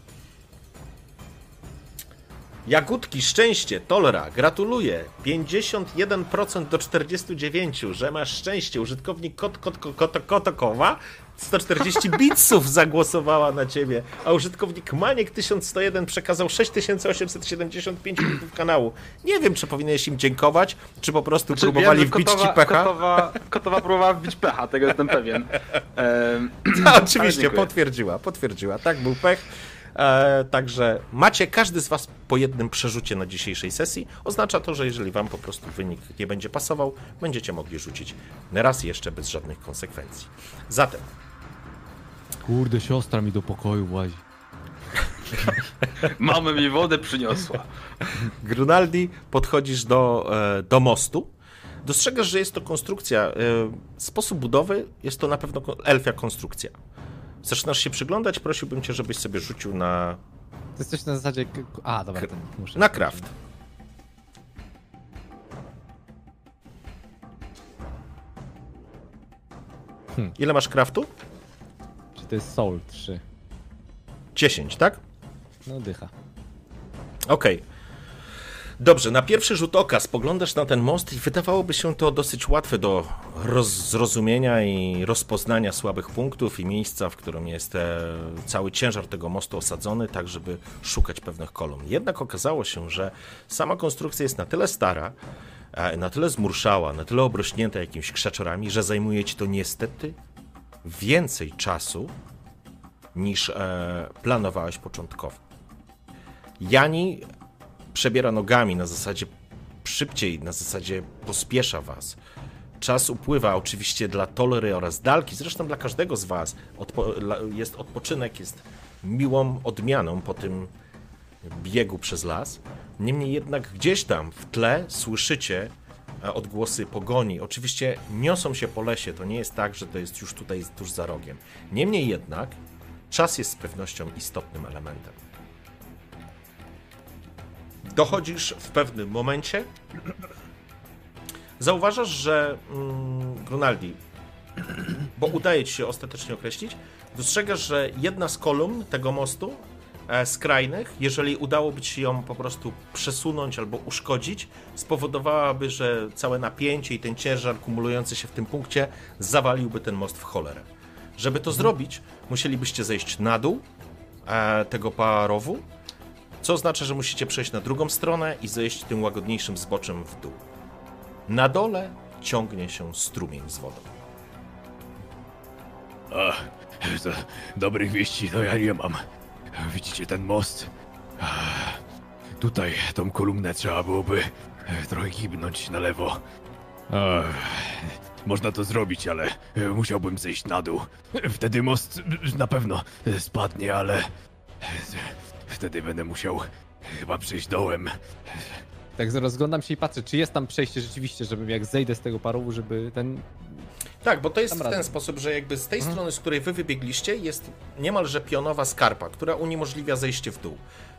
[SPEAKER 1] Jagódki, szczęście, Tolra, gratuluję. 51% do 49%, że masz szczęście. Użytkownik kot, kot, kot, kot, kotokowa 140 bitsów zagłosowała na ciebie, a użytkownik Maniek 1101 przekazał 6875 punktów kanału. Nie wiem, czy powinieneś im dziękować, czy po prostu
[SPEAKER 3] Znaczy,
[SPEAKER 1] próbowali
[SPEAKER 3] wiem, że
[SPEAKER 1] wbić ci
[SPEAKER 3] kotowa,
[SPEAKER 1] pecha.
[SPEAKER 3] Kotowa, kotowa próbowała wbić pecha, tego jestem pewien. Ehm,
[SPEAKER 1] oczywiście, potwierdziła, potwierdziła. Tak, był pech. E, także macie każdy z Was po jednym przerzucie na dzisiejszej sesji. Oznacza to, że jeżeli Wam po prostu wynik nie będzie pasował, będziecie mogli rzucić raz jeszcze bez żadnych konsekwencji. Zatem
[SPEAKER 7] Kurde, siostra mi do pokoju włazi.
[SPEAKER 3] Mama mi wodę przyniosła.
[SPEAKER 1] Grunaldi, podchodzisz do, e, do mostu. Dostrzegasz, że jest to konstrukcja. e, Sposób budowy jest to na pewno elfia konstrukcja. Zaczynasz się przyglądać, prosiłbym cię, żebyś sobie rzucił na,
[SPEAKER 2] To jest coś na zasadzie... A, dobra, ten muszę...
[SPEAKER 1] na craft.
[SPEAKER 2] Hmm.
[SPEAKER 1] Ile masz craftu?
[SPEAKER 2] Czy to jest Soul 3?
[SPEAKER 1] 10, tak?
[SPEAKER 2] No dycha.
[SPEAKER 1] Okej. Dobrze, na pierwszy rzut oka spoglądasz na ten most i wydawałoby się to dosyć łatwe do roz zrozumienia i rozpoznania słabych punktów i miejsca, w którym jest e, cały ciężar tego mostu osadzony, tak żeby szukać pewnych kolumn. Jednak okazało się, że sama konstrukcja jest na tyle stara, e, na tyle zmurszała, na tyle obrośnięta jakimiś krzaczorami, że zajmuje ci to niestety więcej czasu niż e, planowałeś początkowo. Jani przebiera nogami na zasadzie szybciej, na zasadzie pospiesza was. Czas upływa oczywiście dla Tolery oraz Dalki, zresztą dla każdego z was odpo- jest odpoczynek, jest miłą odmianą po tym biegu przez las. Niemniej jednak gdzieś tam w tle słyszycie e, odgłosy pogoni. Oczywiście niosą się po lesie, to nie jest tak, że to jest już tutaj tuż za rogiem. Niemniej jednak czas jest z pewnością istotnym elementem. Dochodzisz w pewnym momencie. Zauważasz, że mm, Grunaldi, bo udaje ci się ostatecznie określić, dostrzegasz, że jedna z kolumn tego mostu e, skrajnych, jeżeli udałoby ci ją po prostu przesunąć albo uszkodzić, spowodowałaby, że całe napięcie i ten ciężar kumulujący się w tym punkcie zawaliłby ten most w cholerę. Żeby to zrobić, musielibyście zejść na dół e, tego parowu, co oznacza, że musicie przejść na drugą stronę i zejść tym łagodniejszym zboczem w dół. Na dole ciągnie się strumień z wodą.
[SPEAKER 5] Ach, to dobrych wieści to ja nie mam. Widzicie ten most? Ach, Tutaj tą kolumnę trzeba byłoby trochę kibnąć na lewo. Ach, Można to zrobić, ale musiałbym zejść na dół. Wtedy most na pewno spadnie, ale wtedy będę musiał chyba przejść dołem.
[SPEAKER 2] Tak rozglądam się i patrzę, czy jest tam przejście rzeczywiście, żebym jak zejdę z tego parowu, żeby ten...
[SPEAKER 1] Tak, bo to jest w ten sposób, że jakby z tej strony, z której wy wybiegliście, jest niemalże pionowa skarpa, która uniemożliwia zejście w dół.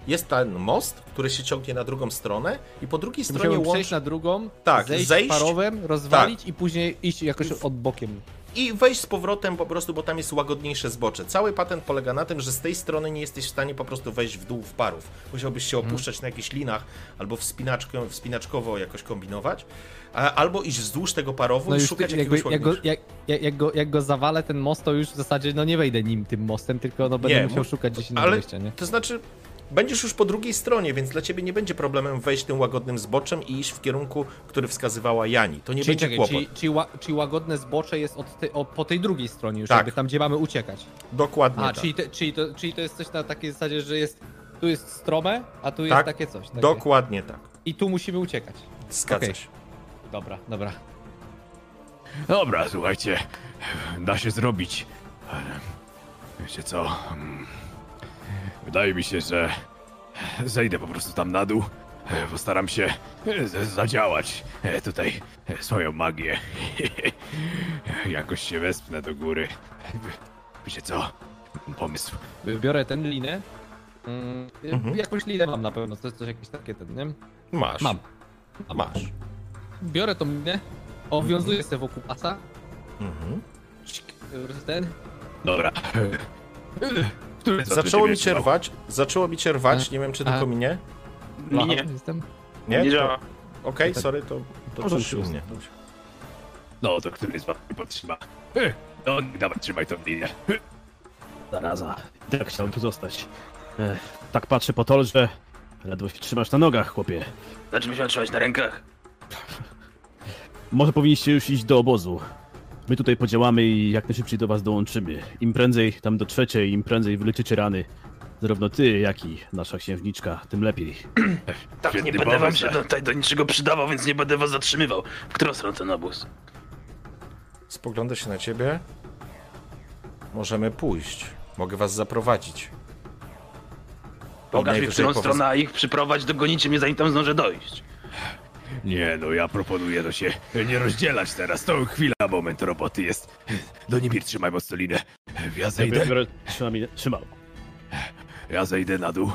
[SPEAKER 1] Jest ten most, który się ciągnie na drugą stronę i po drugiej stronie łączy...
[SPEAKER 2] przejść na drugą,
[SPEAKER 1] Tak,
[SPEAKER 2] zejść,
[SPEAKER 1] zejść- Tak.
[SPEAKER 2] parowem, rozwalić i później iść jakoś od bokiem.
[SPEAKER 1] I wejść z powrotem po prostu, bo tam jest łagodniejsze zbocze. Cały patent polega na tym, że z tej strony nie jesteś w stanie po prostu wejść w dół w parów. Musiałbyś się
[SPEAKER 2] Mhm.
[SPEAKER 1] opuszczać na jakichś linach albo wspinaczkę, wspinaczkowo jakoś kombinować, albo iść wzdłuż tego parowu
[SPEAKER 2] No
[SPEAKER 1] i szukać
[SPEAKER 2] ty,
[SPEAKER 1] jakiegoś
[SPEAKER 2] jak, go, jak, jak, go, jak go zawalę ten most, to już w zasadzie no nie wejdę nim tym mostem, tylko no będę
[SPEAKER 1] Nie,
[SPEAKER 2] musiał
[SPEAKER 1] mu-
[SPEAKER 2] szukać gdzieś innego
[SPEAKER 1] Ale
[SPEAKER 2] wyjścia, nie?
[SPEAKER 1] to znaczy, będziesz już po drugiej stronie, więc dla ciebie nie będzie problemem wejść tym łagodnym zboczem i iść w kierunku, który wskazywała Jani. To nie
[SPEAKER 2] Czyli,
[SPEAKER 1] będzie
[SPEAKER 2] czekaj,
[SPEAKER 1] kłopot.
[SPEAKER 2] czyli, czyli, ła, czyli łagodne zbocze jest od te, o, po tej drugiej stronie już,
[SPEAKER 1] Tak.
[SPEAKER 2] jakby tam, gdzie mamy uciekać.
[SPEAKER 1] Dokładnie
[SPEAKER 2] A,
[SPEAKER 1] tak.
[SPEAKER 2] czyli, te, czyli, to, czyli to jest coś na takiej zasadzie, że jest tu jest strome, a tu jest
[SPEAKER 1] Tak.
[SPEAKER 2] takie coś. Takie.
[SPEAKER 1] Dokładnie tak.
[SPEAKER 2] I tu musimy uciekać.
[SPEAKER 1] Zgadza
[SPEAKER 2] Okej.
[SPEAKER 1] się.
[SPEAKER 2] Dobra, dobra.
[SPEAKER 5] Dobra, słuchajcie, da się zrobić. Ale Wiecie co? Mm, Wydaje mi się, że zejdę po prostu tam na dół. Postaram się zadziałać tutaj swoją magię. Jakoś się wespnę do góry. Wiecie co? Pomysł.
[SPEAKER 2] Biorę ten linę. Mm,
[SPEAKER 1] Mhm.
[SPEAKER 2] Jakąś linę mam na pewno, to jest coś jakieś takie ten, nie?
[SPEAKER 1] Masz.
[SPEAKER 2] Mam.
[SPEAKER 1] Masz.
[SPEAKER 2] Biorę tą linę, owiązuję sobie wokół pasa.
[SPEAKER 1] Mhm.
[SPEAKER 2] Ten.
[SPEAKER 5] Dobra. Który
[SPEAKER 1] Zaczęło mi cię
[SPEAKER 5] miał?
[SPEAKER 1] rwać, zaczęło mi cię rwać, nie wiem czy
[SPEAKER 2] A.
[SPEAKER 1] tylko minie.
[SPEAKER 3] Nie, nie,
[SPEAKER 2] Jestem.
[SPEAKER 1] Nie?
[SPEAKER 3] nie działa.
[SPEAKER 1] Okej, sorry, to, to coś u mnie.
[SPEAKER 5] No to który z was mnie podtrzyma? No, dawaj, trzymaj tą linię.
[SPEAKER 4] Zaraza. Tak chciałem tu zostać. Ech, tak patrzę po tol, że ledwo się trzymasz na nogach, chłopie.
[SPEAKER 3] Znaczy się trzymać na rękach.
[SPEAKER 4] Może powinniście już iść do obozu. My tutaj podziałamy i jak najszybciej do was dołączymy. Im prędzej tam dotrzecie, im prędzej wyleczycie rany, Zarówno ty, jak i nasza księżniczka, tym lepiej.
[SPEAKER 3] Tak, nie będę wam
[SPEAKER 5] pomysł.
[SPEAKER 3] się tutaj do niczego przydawał, więc nie będę was zatrzymywał. W którą stronę ten obóz?
[SPEAKER 1] Spogląda się na ciebie. Możemy pójść. Mogę was zaprowadzić.
[SPEAKER 3] Pokaż mi, w
[SPEAKER 1] Najwyżej
[SPEAKER 3] którą
[SPEAKER 1] powiedz-
[SPEAKER 3] stronę, a ich przyprowadź, dogonicie mnie, zanim tam zdążę dojść.
[SPEAKER 5] Nie, no ja proponuję to się nie rozdzielać teraz. To chwila, moment roboty jest. Do Nimir trzymaj mocno linę. Ja zejdę,
[SPEAKER 4] Trzymam,
[SPEAKER 5] ja zejdę na dół.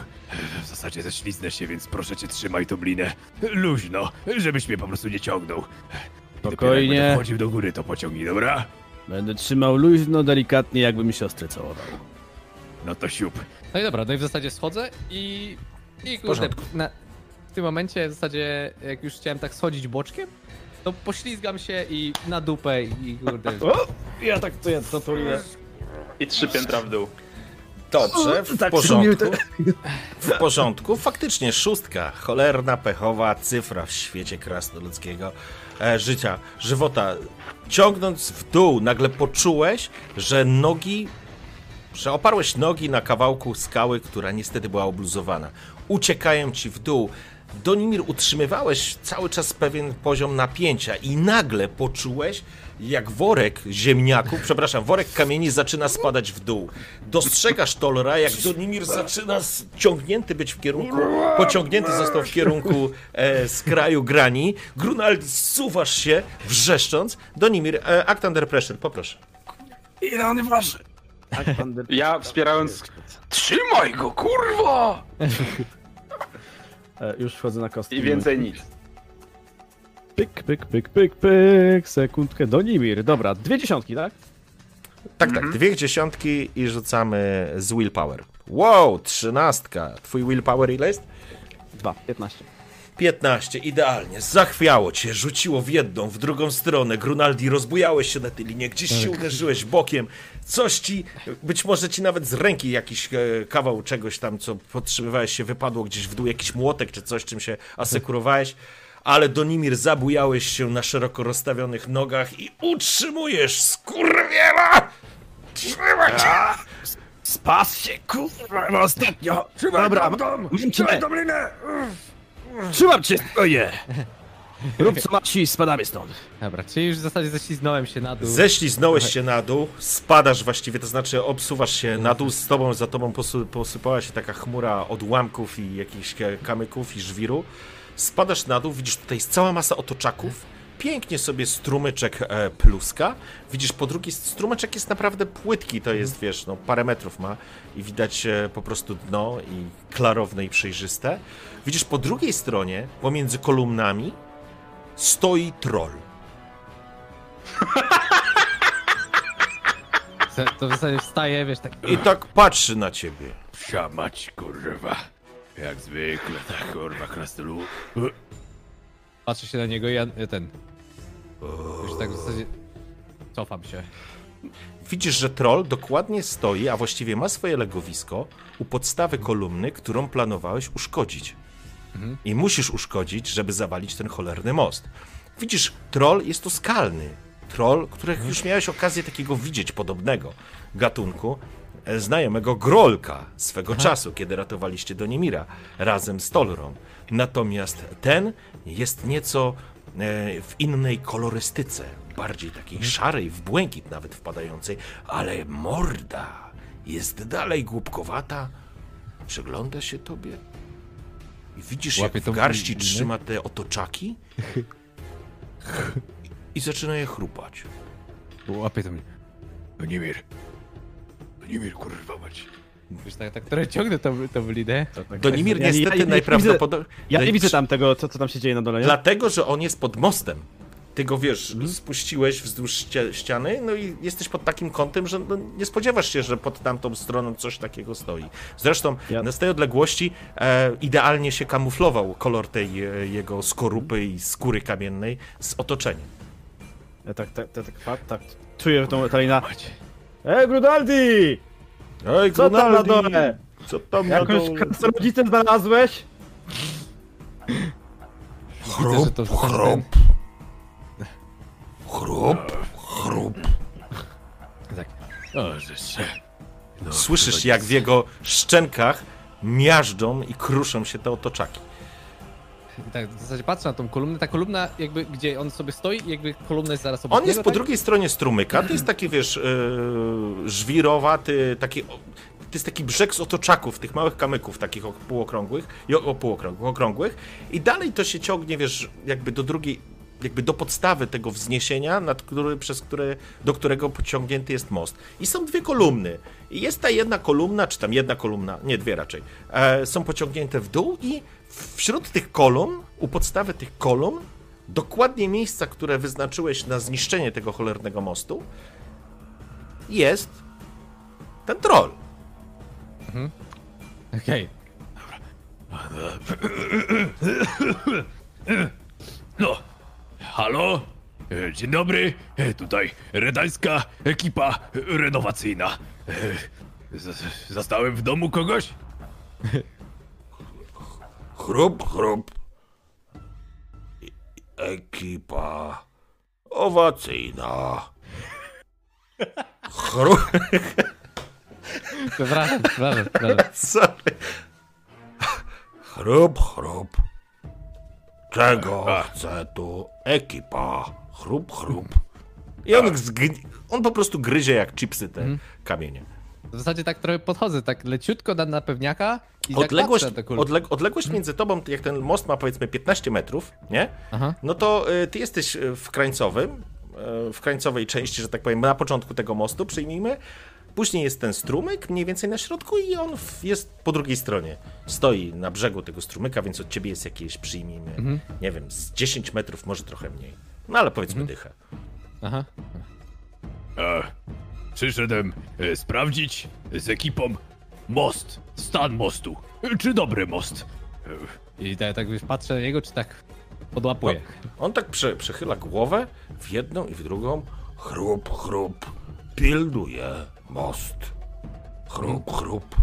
[SPEAKER 5] W zasadzie ześliznę się, więc proszę cię trzymaj tą linę. Luźno, żebyś mnie po prostu nie ciągnął. Dopiero jak
[SPEAKER 4] Spokojnie.
[SPEAKER 5] będę wchodził do góry, to pociągnij, dobra?
[SPEAKER 4] Będę trzymał luźno, delikatnie, jakbym siostrę całował.
[SPEAKER 5] No to siup.
[SPEAKER 2] No i dobra, no i w zasadzie schodzę i... I kurde, na, w tym momencie w zasadzie jak już chciałem tak schodzić boczkiem, to poślizgam się i na dupę i kurde...
[SPEAKER 4] O! Ja tak to ja to, to
[SPEAKER 3] I trzy piętra w dół.
[SPEAKER 1] Dobrze, w
[SPEAKER 4] tak
[SPEAKER 1] porządku. W porządku. Faktycznie szóstka. Cholerna, pechowa cyfra w świecie krasnoludzkiego e, życia, żywota. Ciągnąc w dół, nagle poczułeś, że nogi, że oparłeś nogi na kawałku skały, która niestety była obluzowana. Uciekają ci w dół. Donimir utrzymywałeś cały czas pewien poziom napięcia i nagle poczułeś, jak worek ziemniaków, przepraszam, worek kamieni zaczyna spadać w dół. Dostrzegasz Tolra, jak Donimir zaczyna ciągnięty być w kierunku, pociągnięty został w kierunku e, z kraju grani. Grunald, zsuwasz się, wrzeszcząc. Donimir, e, act under pressure, poproszę.
[SPEAKER 5] Ile on waży?
[SPEAKER 3] Ja wspierając... Trzymaj go, kurwa!
[SPEAKER 4] E, już wchodzę na kostki.
[SPEAKER 3] I więcej nic.
[SPEAKER 4] Pyk, pyk, pyk, pyk, pyk. Sekundkę. Do Nimir. Dobra, dwie dziesiątki, tak?
[SPEAKER 1] Tak, tak, dwie dziesiątki i rzucamy z willpower. Wow, trzynastka. Twój willpower ile jest?
[SPEAKER 4] Dwa, 15.
[SPEAKER 1] 15, idealnie. Zachwiało cię, rzuciło w jedną, w drugą stronę. Grunaldi, rozbujałeś się na tej linie, gdzieś się uderzyłeś bokiem. Coś ci, być może ci nawet z ręki jakiś e, kawał czegoś tam, co podtrzymywałeś się, wypadło gdzieś w dół, jakiś młotek czy coś, czym się asekurowałeś. Ale Donimir zabujałeś się na szeroko rozstawionych nogach i utrzymujesz skurwiela! Trzymaj się!
[SPEAKER 5] Spas się, kurwa, ostatnio. Trzymaj
[SPEAKER 4] Dobra,
[SPEAKER 5] dom, dom, trzymaj tą linę.
[SPEAKER 4] Trzymam cię! Oje! Rób co masz i spadamy stąd.
[SPEAKER 2] Dobra, czyli już w zasadzie ześliznąłem się na dół.
[SPEAKER 1] Ześliznąłeś się na dół, spadasz właściwie, to znaczy obsuwasz się na dół, z tobą, za tobą posypała się taka chmura odłamków i jakichś kamyków i żwiru. Spadasz na dół, widzisz tutaj jest cała masa otoczaków, pięknie sobie strumyczek e, pluska. Widzisz po drugiej, strumyczek jest naprawdę płytki, to jest, wiesz, no parę metrów ma i widać e, po prostu dno i klarowne i przejrzyste. Widzisz po drugiej stronie, pomiędzy kolumnami, stoi troll.
[SPEAKER 2] To w zasadzie wstaję, wiesz, tak...
[SPEAKER 1] I tak patrzy na ciebie.
[SPEAKER 5] Psia mać, kurwa. Jak zwykle, tak, kurwa, krasnolu.
[SPEAKER 2] Patrzę się na niego i ja ten... Już tak w zasadzie... Cofam się.
[SPEAKER 1] Widzisz, że troll dokładnie stoi, a właściwie ma swoje legowisko u podstawy kolumny, którą planowałeś uszkodzić. I musisz uszkodzić, żeby zawalić ten cholerny most. Widzisz, troll jest to skalny. Troll, których już miałeś okazję takiego widzieć podobnego gatunku, e, znajomego Grolka swego czasu, kiedy ratowaliście Donimira razem z Tolrą. Natomiast ten jest nieco w innej kolorystyce, bardziej takiej szarej, w błękit nawet wpadającej, ale morda jest dalej głupkowata, przygląda się tobie i widzisz,
[SPEAKER 2] Łapie
[SPEAKER 1] jak w garści trzyma te otoczaki i zaczyna je chrupać.
[SPEAKER 2] Łapie to mnie.
[SPEAKER 5] Nimir. Nimir, kurwa mać.
[SPEAKER 2] Już tak, tak trochę ciągnę tą, tą linę.
[SPEAKER 1] Donimir
[SPEAKER 4] Ja nie-
[SPEAKER 1] niestety
[SPEAKER 4] ja nie
[SPEAKER 1] najprawdopodobniej...
[SPEAKER 4] Ja nie widzę tam tego, co, co tam się dzieje na dole, nie?
[SPEAKER 1] Dlatego, że on jest pod mostem. Ty go, wiesz, spuściłeś wzdłuż ściany, no i jesteś pod takim kątem, że no, nie spodziewasz się, że pod tamtą stroną coś takiego stoi. Zresztą
[SPEAKER 4] Ja-
[SPEAKER 1] na z tej odległości e, idealnie się kamuflował kolor tej e, jego skorupy i skóry kamiennej z otoczeniem.
[SPEAKER 4] Ja tak, tak, tak, tak, tak. Czuję tą talina. Ej, Grudaldi!
[SPEAKER 1] Ej,
[SPEAKER 4] Co tam na
[SPEAKER 1] Grunaldi,
[SPEAKER 4] dole?
[SPEAKER 1] Co tam
[SPEAKER 4] Jakąś krasnoludzicę znalazłeś?
[SPEAKER 2] Widzę, że to.
[SPEAKER 1] Chrup, chrup.
[SPEAKER 5] O. No
[SPEAKER 1] słyszysz jak w jego szczękach miażdżą i kruszą się te otoczaki.
[SPEAKER 2] Tak w zasadzie patrzę na tą kolumnę, ta kolumna jakby, gdzie on sobie stoi, jakby kolumna jest zaraz obok
[SPEAKER 1] On jest
[SPEAKER 2] niego,
[SPEAKER 1] po
[SPEAKER 2] tak?
[SPEAKER 1] drugiej stronie strumyka, to jest taki, wiesz, yy, żwirowaty, taki, to jest taki brzeg z otoczaków, tych małych kamyków, takich półokrągłych, i o półokrągłych, okrągłych i dalej to się ciągnie, wiesz, jakby do drugiej, jakby do podstawy tego wzniesienia, nad który, przez które, do którego pociągnięty jest most. I są dwie kolumny. I jest ta jedna kolumna, czy tam jedna kolumna, nie dwie raczej, e, są pociągnięte w dół i wśród tych kolumn, u podstawy tych kolumn, dokładnie miejsca, które wyznaczyłeś na zniszczenie tego cholernego mostu, jest ten troll.
[SPEAKER 2] Okej.
[SPEAKER 5] No, halo? Dzień dobry, tutaj redańska ekipa renowacyjna. Z- Zastałem w domu kogoś?
[SPEAKER 1] Chrup, chrup. Ekipa owacyjna. Chrup.
[SPEAKER 2] Przepraszam, przepraszam, przepraszam.
[SPEAKER 1] Sorry. Chrup, chrup. Czego chce tu ekipa? Chrup, chrup. I on, zgni- on po prostu gryzie jak chipsy te kamienie.
[SPEAKER 2] W zasadzie tak trochę podchodzę, tak leciutko na, na pewniaka i
[SPEAKER 1] Odległość,
[SPEAKER 2] tak patrzę
[SPEAKER 1] odleg, odległość między tobą, jak ten most ma powiedzmy 15 metrów, nie?
[SPEAKER 2] Aha.
[SPEAKER 1] No to y, ty jesteś y, w krańcowym, y, w krańcowej części, że tak powiem, na początku tego mostu, przyjmijmy. Później jest ten strumyk, mniej więcej na środku i on w, jest po drugiej stronie. Stoi na brzegu tego strumyka, więc od ciebie jest jakieś, przyjmijmy, nie wiem, z 10 metrów, może trochę mniej. No ale powiedzmy dychę.
[SPEAKER 2] Aha.
[SPEAKER 5] E, Przyszedłem e, sprawdzić z ekipą most, stan mostu. E, Czy dobry most? E,
[SPEAKER 2] I tak, tak wiesz, patrzę na niego, czy tak podłapuję.
[SPEAKER 1] On tak prze, przechyla głowę w jedną i w drugą. Chrup, chrup, pilnuje most. Chrup, chrup.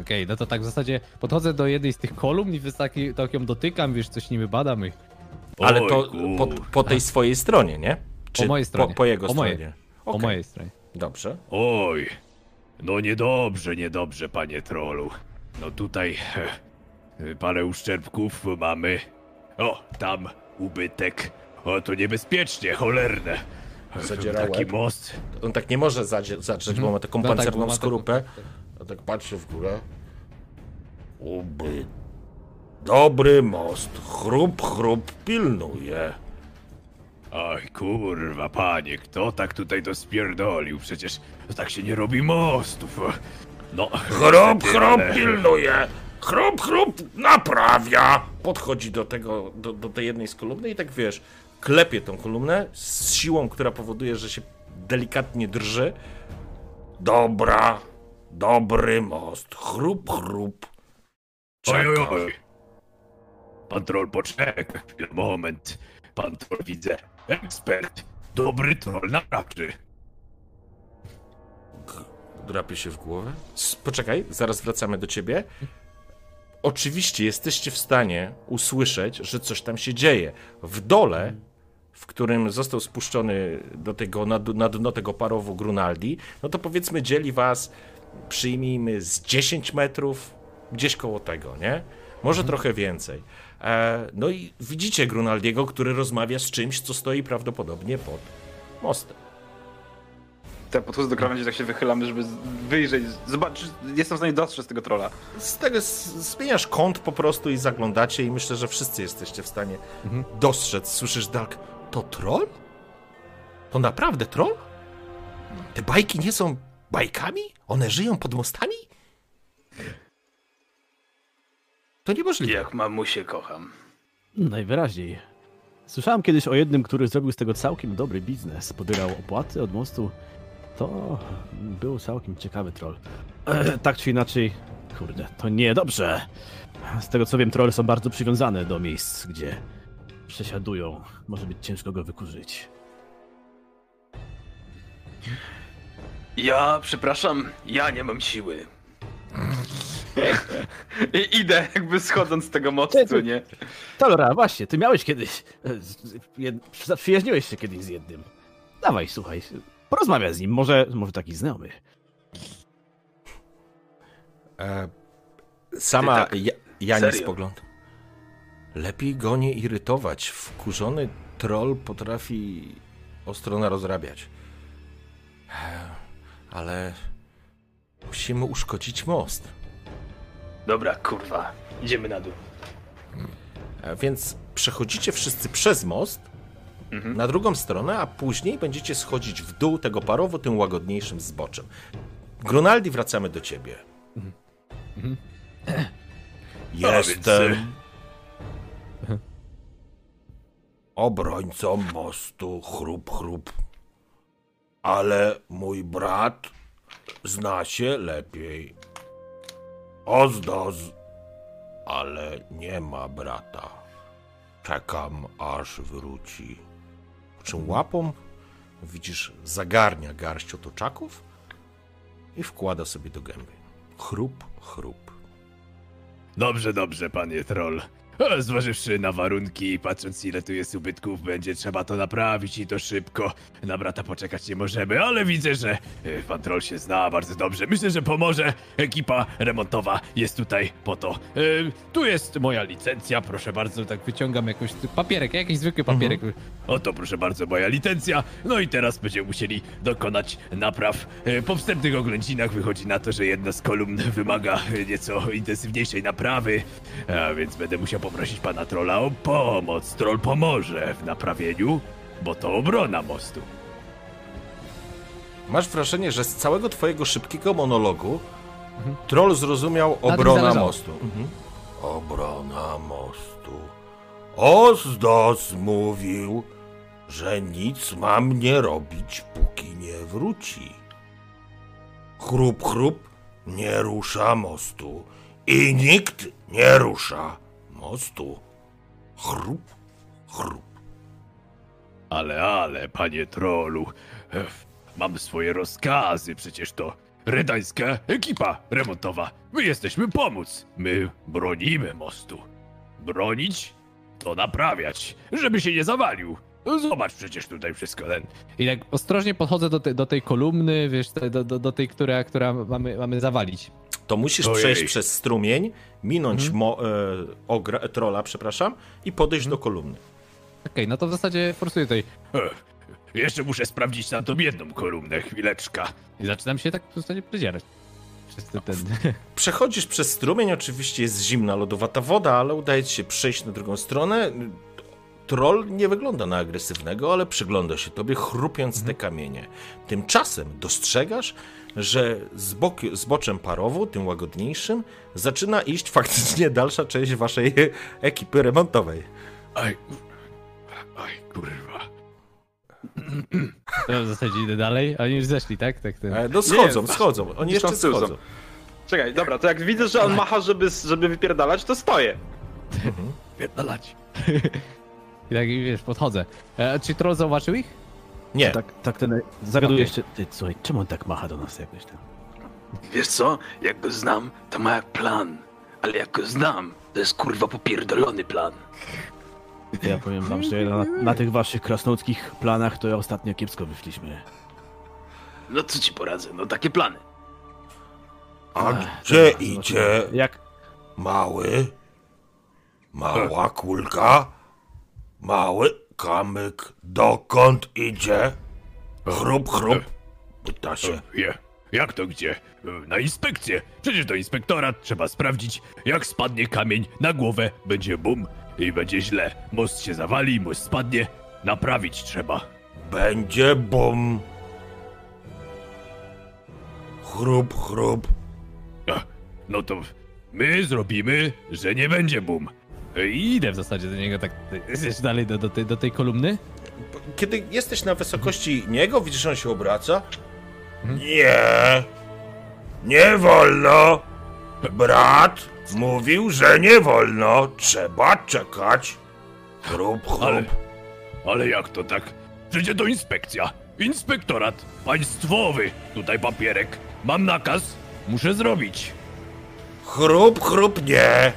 [SPEAKER 2] Okej, no to tak w zasadzie podchodzę do jednej z tych kolumn i taki, tak ją dotykam, wiesz, coś nimi badam i...
[SPEAKER 1] Ale to po, po tej swojej stronie, nie?
[SPEAKER 2] Po mojej stronie.
[SPEAKER 1] Po, po jego
[SPEAKER 2] Po mojej.
[SPEAKER 1] stronie.
[SPEAKER 2] Po
[SPEAKER 1] Okej,
[SPEAKER 2] mojej stronie.
[SPEAKER 1] Dobrze.
[SPEAKER 5] Oj, no niedobrze, niedobrze, panie trollu. No tutaj parę uszczerbków mamy. O, tam ubytek. O, to niebezpiecznie, cholerne.
[SPEAKER 1] Zadziera
[SPEAKER 5] Taki
[SPEAKER 1] łeb.
[SPEAKER 5] most.
[SPEAKER 1] On tak nie może zadzie- zadrzeć, bo ma taką
[SPEAKER 2] No tak,
[SPEAKER 1] pancerną
[SPEAKER 2] bo ma taką-
[SPEAKER 1] skorupę. A tak patrzy w górę. Uby. Dobry most. Chrup, chrup, pilnuje.
[SPEAKER 5] Oj, kurwa, panie, kto tak tutaj to spierdolił? Przecież tak się nie robi mostów. No,
[SPEAKER 1] Chrup,
[SPEAKER 5] niestety,
[SPEAKER 1] chrup,
[SPEAKER 5] ale-
[SPEAKER 1] pilnuje. Chrup, chrup, naprawia. Podchodzi do tego, do, do tej jednej z kolumny i tak wiesz, klepie tą kolumnę z siłą, która powoduje, że się delikatnie drży. Dobra, dobry most. Chrup, chrup.
[SPEAKER 5] Oj, oj,
[SPEAKER 1] Czeka.
[SPEAKER 5] oj. Pan troll, poczekaj chwilę, moment. Pan troll, widzę, ekspert. Dobry troll naprawczy.
[SPEAKER 1] Drapie się w głowę. Poczekaj, zaraz wracamy do ciebie. Oczywiście jesteście w stanie usłyszeć, że coś tam się dzieje. W dole, w którym został spuszczony do tego, na, dno- na dno tego parowu Grunaldi, no to powiedzmy dzieli was, przyjmijmy, z 10 metrów, gdzieś koło tego, nie? Może trochę więcej. E, no i widzicie Grunaldiego, który rozmawia z czymś, co stoi prawdopodobnie pod mostem.
[SPEAKER 3] Ja podchodzę do krawędzi, tak się wychylam, żeby wyjrzeć, zobaczyć, jestem w stanie dostrzec tego trolla.
[SPEAKER 1] z tego zmieniasz kąt po prostu i zaglądacie i myślę, że wszyscy jesteście w stanie dostrzec. Słyszysz, Dalk, to troll? To naprawdę troll? Te bajki nie są bajkami? One żyją pod mostami? To niemożliwe.
[SPEAKER 3] Jak mamusię kocham.
[SPEAKER 4] Najwyraźniej. Słyszałem kiedyś o jednym, który zrobił z tego całkiem dobry biznes. Pobierał opłaty od mostu. To był całkiem ciekawy troll. E, tak czy inaczej, kurde, to niedobrze. Z tego co wiem, trolle są bardzo przywiązane do miejsc, gdzie przesiadują. Może być ciężko go wykurzyć.
[SPEAKER 3] Ja, przepraszam, ja nie mam siły. I idę jakby schodząc z tego mostu, nie?
[SPEAKER 4] Talora, właśnie, ty miałeś kiedyś. e, z- z- jed- Zaprzyjaźniłeś się kiedyś z jednym. Dawaj, słuchaj, porozmawiaj z nim, może, może taki znajomy.
[SPEAKER 1] E, sama
[SPEAKER 3] Ty tak,
[SPEAKER 1] ja,
[SPEAKER 3] serio?
[SPEAKER 1] spogląd. Lepiej go nie irytować. Wkurzony troll potrafi ostro narozrabiać. E, Ale musimy uszkodzić most.
[SPEAKER 3] Dobra, kurwa. Idziemy na dół.
[SPEAKER 1] Więc przechodzicie wszyscy przez most na drugą stronę, a później będziecie schodzić w dół tego parowo tym łagodniejszym zboczem. Grunaldi, wracamy do ciebie. Jestem obrońcą mostu, chrup, chrup. Ale mój brat zna się lepiej. Ozdoz, ale nie ma brata. Czekam, aż wróci. Po czym łapą widzisz, zagarnia garść otoczaków i wkłada sobie do gęby. Chrup, chrup.
[SPEAKER 5] Dobrze, dobrze, panie troll. Zważywszy na warunki i patrząc ile tu jest ubytków, będzie trzeba to naprawić i to szybko. Na brata poczekać nie możemy, ale widzę, że e, pan troll się zna bardzo dobrze. Myślę, że pomoże. Ekipa remontowa jest tutaj po to. E, Tu jest moja licencja, proszę bardzo.
[SPEAKER 2] Tak wyciągam jakoś papierek, jakiś zwykły papierek.
[SPEAKER 5] Oto proszę bardzo moja licencja. No i teraz będziemy musieli dokonać napraw. E, Po wstępnych oględzinach wychodzi na to, że jedna z kolumn wymaga nieco intensywniejszej naprawy. A więc będę musiał poprosić pana trolla o pomoc. Troll pomoże w naprawieniu, bo to obrona mostu.
[SPEAKER 1] Masz wrażenie, że z całego twojego szybkiego monologu troll zrozumiał obrona mostu. Mhm. Obrona mostu. Ozdos mówił, że nic mam nie robić, póki nie wróci. Chrup, chrup, nie rusza mostu. I nikt nie rusza mostu. Chrup, chrup.
[SPEAKER 5] Ale, ale, panie trollu, e, mam swoje rozkazy, przecież to redańska ekipa remontowa. My jesteśmy pomóc. My bronimy mostu. Bronić to naprawiać, żeby się nie zawalił. Zobacz przecież tutaj wszystko ten.
[SPEAKER 2] I tak ostrożnie podchodzę do, te, do tej kolumny, wiesz, do, do, do tej, która, która mamy, mamy zawalić.
[SPEAKER 1] To musisz
[SPEAKER 5] Ojej.
[SPEAKER 1] przejść przez strumień, minąć
[SPEAKER 2] Mhm.
[SPEAKER 1] mo, e, ogra, trola, przepraszam, i podejść do kolumny.
[SPEAKER 2] Okej, no to w zasadzie forsuję tutaj.
[SPEAKER 5] Jeszcze muszę sprawdzić tam tą jedną kolumnę, chwileczka.
[SPEAKER 2] I zaczynam się tak w zasadzie przedzierać. Ten.
[SPEAKER 1] Przechodzisz przez strumień, oczywiście jest zimna, lodowata woda, ale udaje ci się przejść na drugą stronę. Troll nie wygląda na agresywnego, ale przygląda się tobie, chrupiąc te kamienie. Tymczasem dostrzegasz, że z bok, zboczem parowu, tym łagodniejszym, zaczyna iść faktycznie dalsza część waszej ekipy remontowej.
[SPEAKER 5] Aj, aj, kurwa.
[SPEAKER 2] To w zasadzie idę dalej, a oni już zeszli, tak? tak, tak.
[SPEAKER 1] E, No schodzą,
[SPEAKER 3] Nie,
[SPEAKER 1] schodzą. Oni jeszcze
[SPEAKER 3] z są.
[SPEAKER 1] schodzą.
[SPEAKER 3] Czekaj, dobra, to jak widzę, że on macha, żeby, żeby wypierdalać, to stoję.
[SPEAKER 5] Pierdalać.
[SPEAKER 2] I tak, wiesz, podchodzę. E, czy troll zauważył ich?
[SPEAKER 1] Nie,
[SPEAKER 4] Tak, tak ten. Zagaduję
[SPEAKER 2] Okej.
[SPEAKER 4] jeszcze. Ty, słuchaj, czemu on tak macha do nas jakoś tam?
[SPEAKER 8] Wiesz co? Jak go znam, to ma plan. Ale jak go znam, to jest kurwa popierdolony plan.
[SPEAKER 4] Ja powiem wam, że na, na tych waszych krasnoludzkich planach to ja ostatnio kiepsko wyszliśmy.
[SPEAKER 8] No co ci poradzę? No takie plany.
[SPEAKER 1] a gdzie
[SPEAKER 4] dobra,
[SPEAKER 1] idzie
[SPEAKER 4] zobaczymy. Jak?
[SPEAKER 1] mały, mała kulka, mały kamyk, dokąd idzie? Chrup, chrup, pyta się.
[SPEAKER 5] Je, jak to gdzie? E, Na inspekcję. Przecież do inspektorat trzeba sprawdzić, jak spadnie kamień na głowę, będzie bum i będzie źle. Most się zawali, most spadnie. Naprawić trzeba.
[SPEAKER 1] Będzie bum. Chrup, chrup.
[SPEAKER 5] E, No to my zrobimy, że nie będzie bum.
[SPEAKER 2] I idę w zasadzie do niego tak, jeszcze dalej do, do, tej, do tej kolumny.
[SPEAKER 1] Kiedy jesteś na wysokości niego, widzisz, że on się obraca. Nie, nie wolno. Brat mówił, że nie wolno. Trzeba czekać. Chrup, chrup.
[SPEAKER 5] Ale, ale jak to tak? Przecież to inspekcja. Inspektorat państwowy. Tutaj papierek. Mam nakaz. Muszę zrobić.
[SPEAKER 1] Chrup, chrup, nie.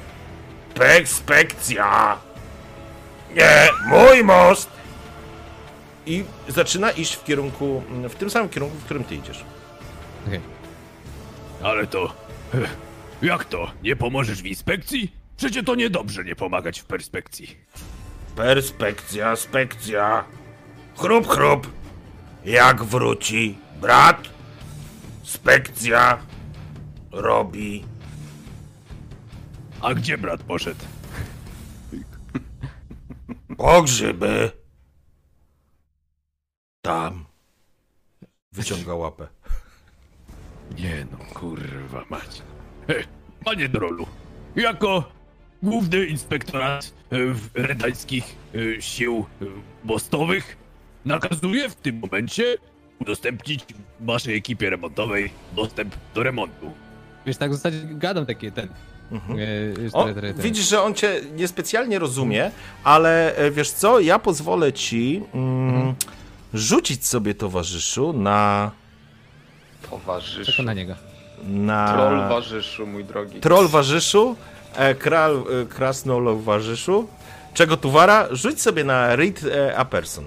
[SPEAKER 1] Pekspekcja. Nie, mój most. I zaczyna iść w kierunku, w tym samym kierunku, w którym ty idziesz.
[SPEAKER 2] Okej.
[SPEAKER 5] Ale to... eh, Jak to? Nie pomożesz w inspekcji? Przecie to niedobrze nie pomagać w perspekcji.
[SPEAKER 1] Perspekcja, spekcja. Chrup, chrup. Jak wróci brat, spekcja robi.
[SPEAKER 5] A gdzie brat poszedł?
[SPEAKER 1] Po grzyby. Tam. Wyciąga łapę.
[SPEAKER 5] Nie no, kurwa mać. E, Panie Drolu, jako główny inspektorat e, w- redańskich e, sił e, mostowych nakazuję w tym momencie udostępnić waszej ekipie remontowej dostęp do remontu.
[SPEAKER 2] Wiesz, tak w zasadzie gadam takie ten...
[SPEAKER 1] Mhm.
[SPEAKER 2] e,
[SPEAKER 1] O, widzisz, że on cię niespecjalnie rozumie, ale e, wiesz co, ja pozwolę ci mm, rzucić sobie towarzyszu na...
[SPEAKER 9] Towarzysz.
[SPEAKER 2] Czekam na niego.
[SPEAKER 1] na...
[SPEAKER 9] Troll warzyszu, mój drogi.
[SPEAKER 1] Troll warzyszu, e, kral, e, krasnolog warzyszu. Czego tu wara? Rzuć sobie na read e, a person.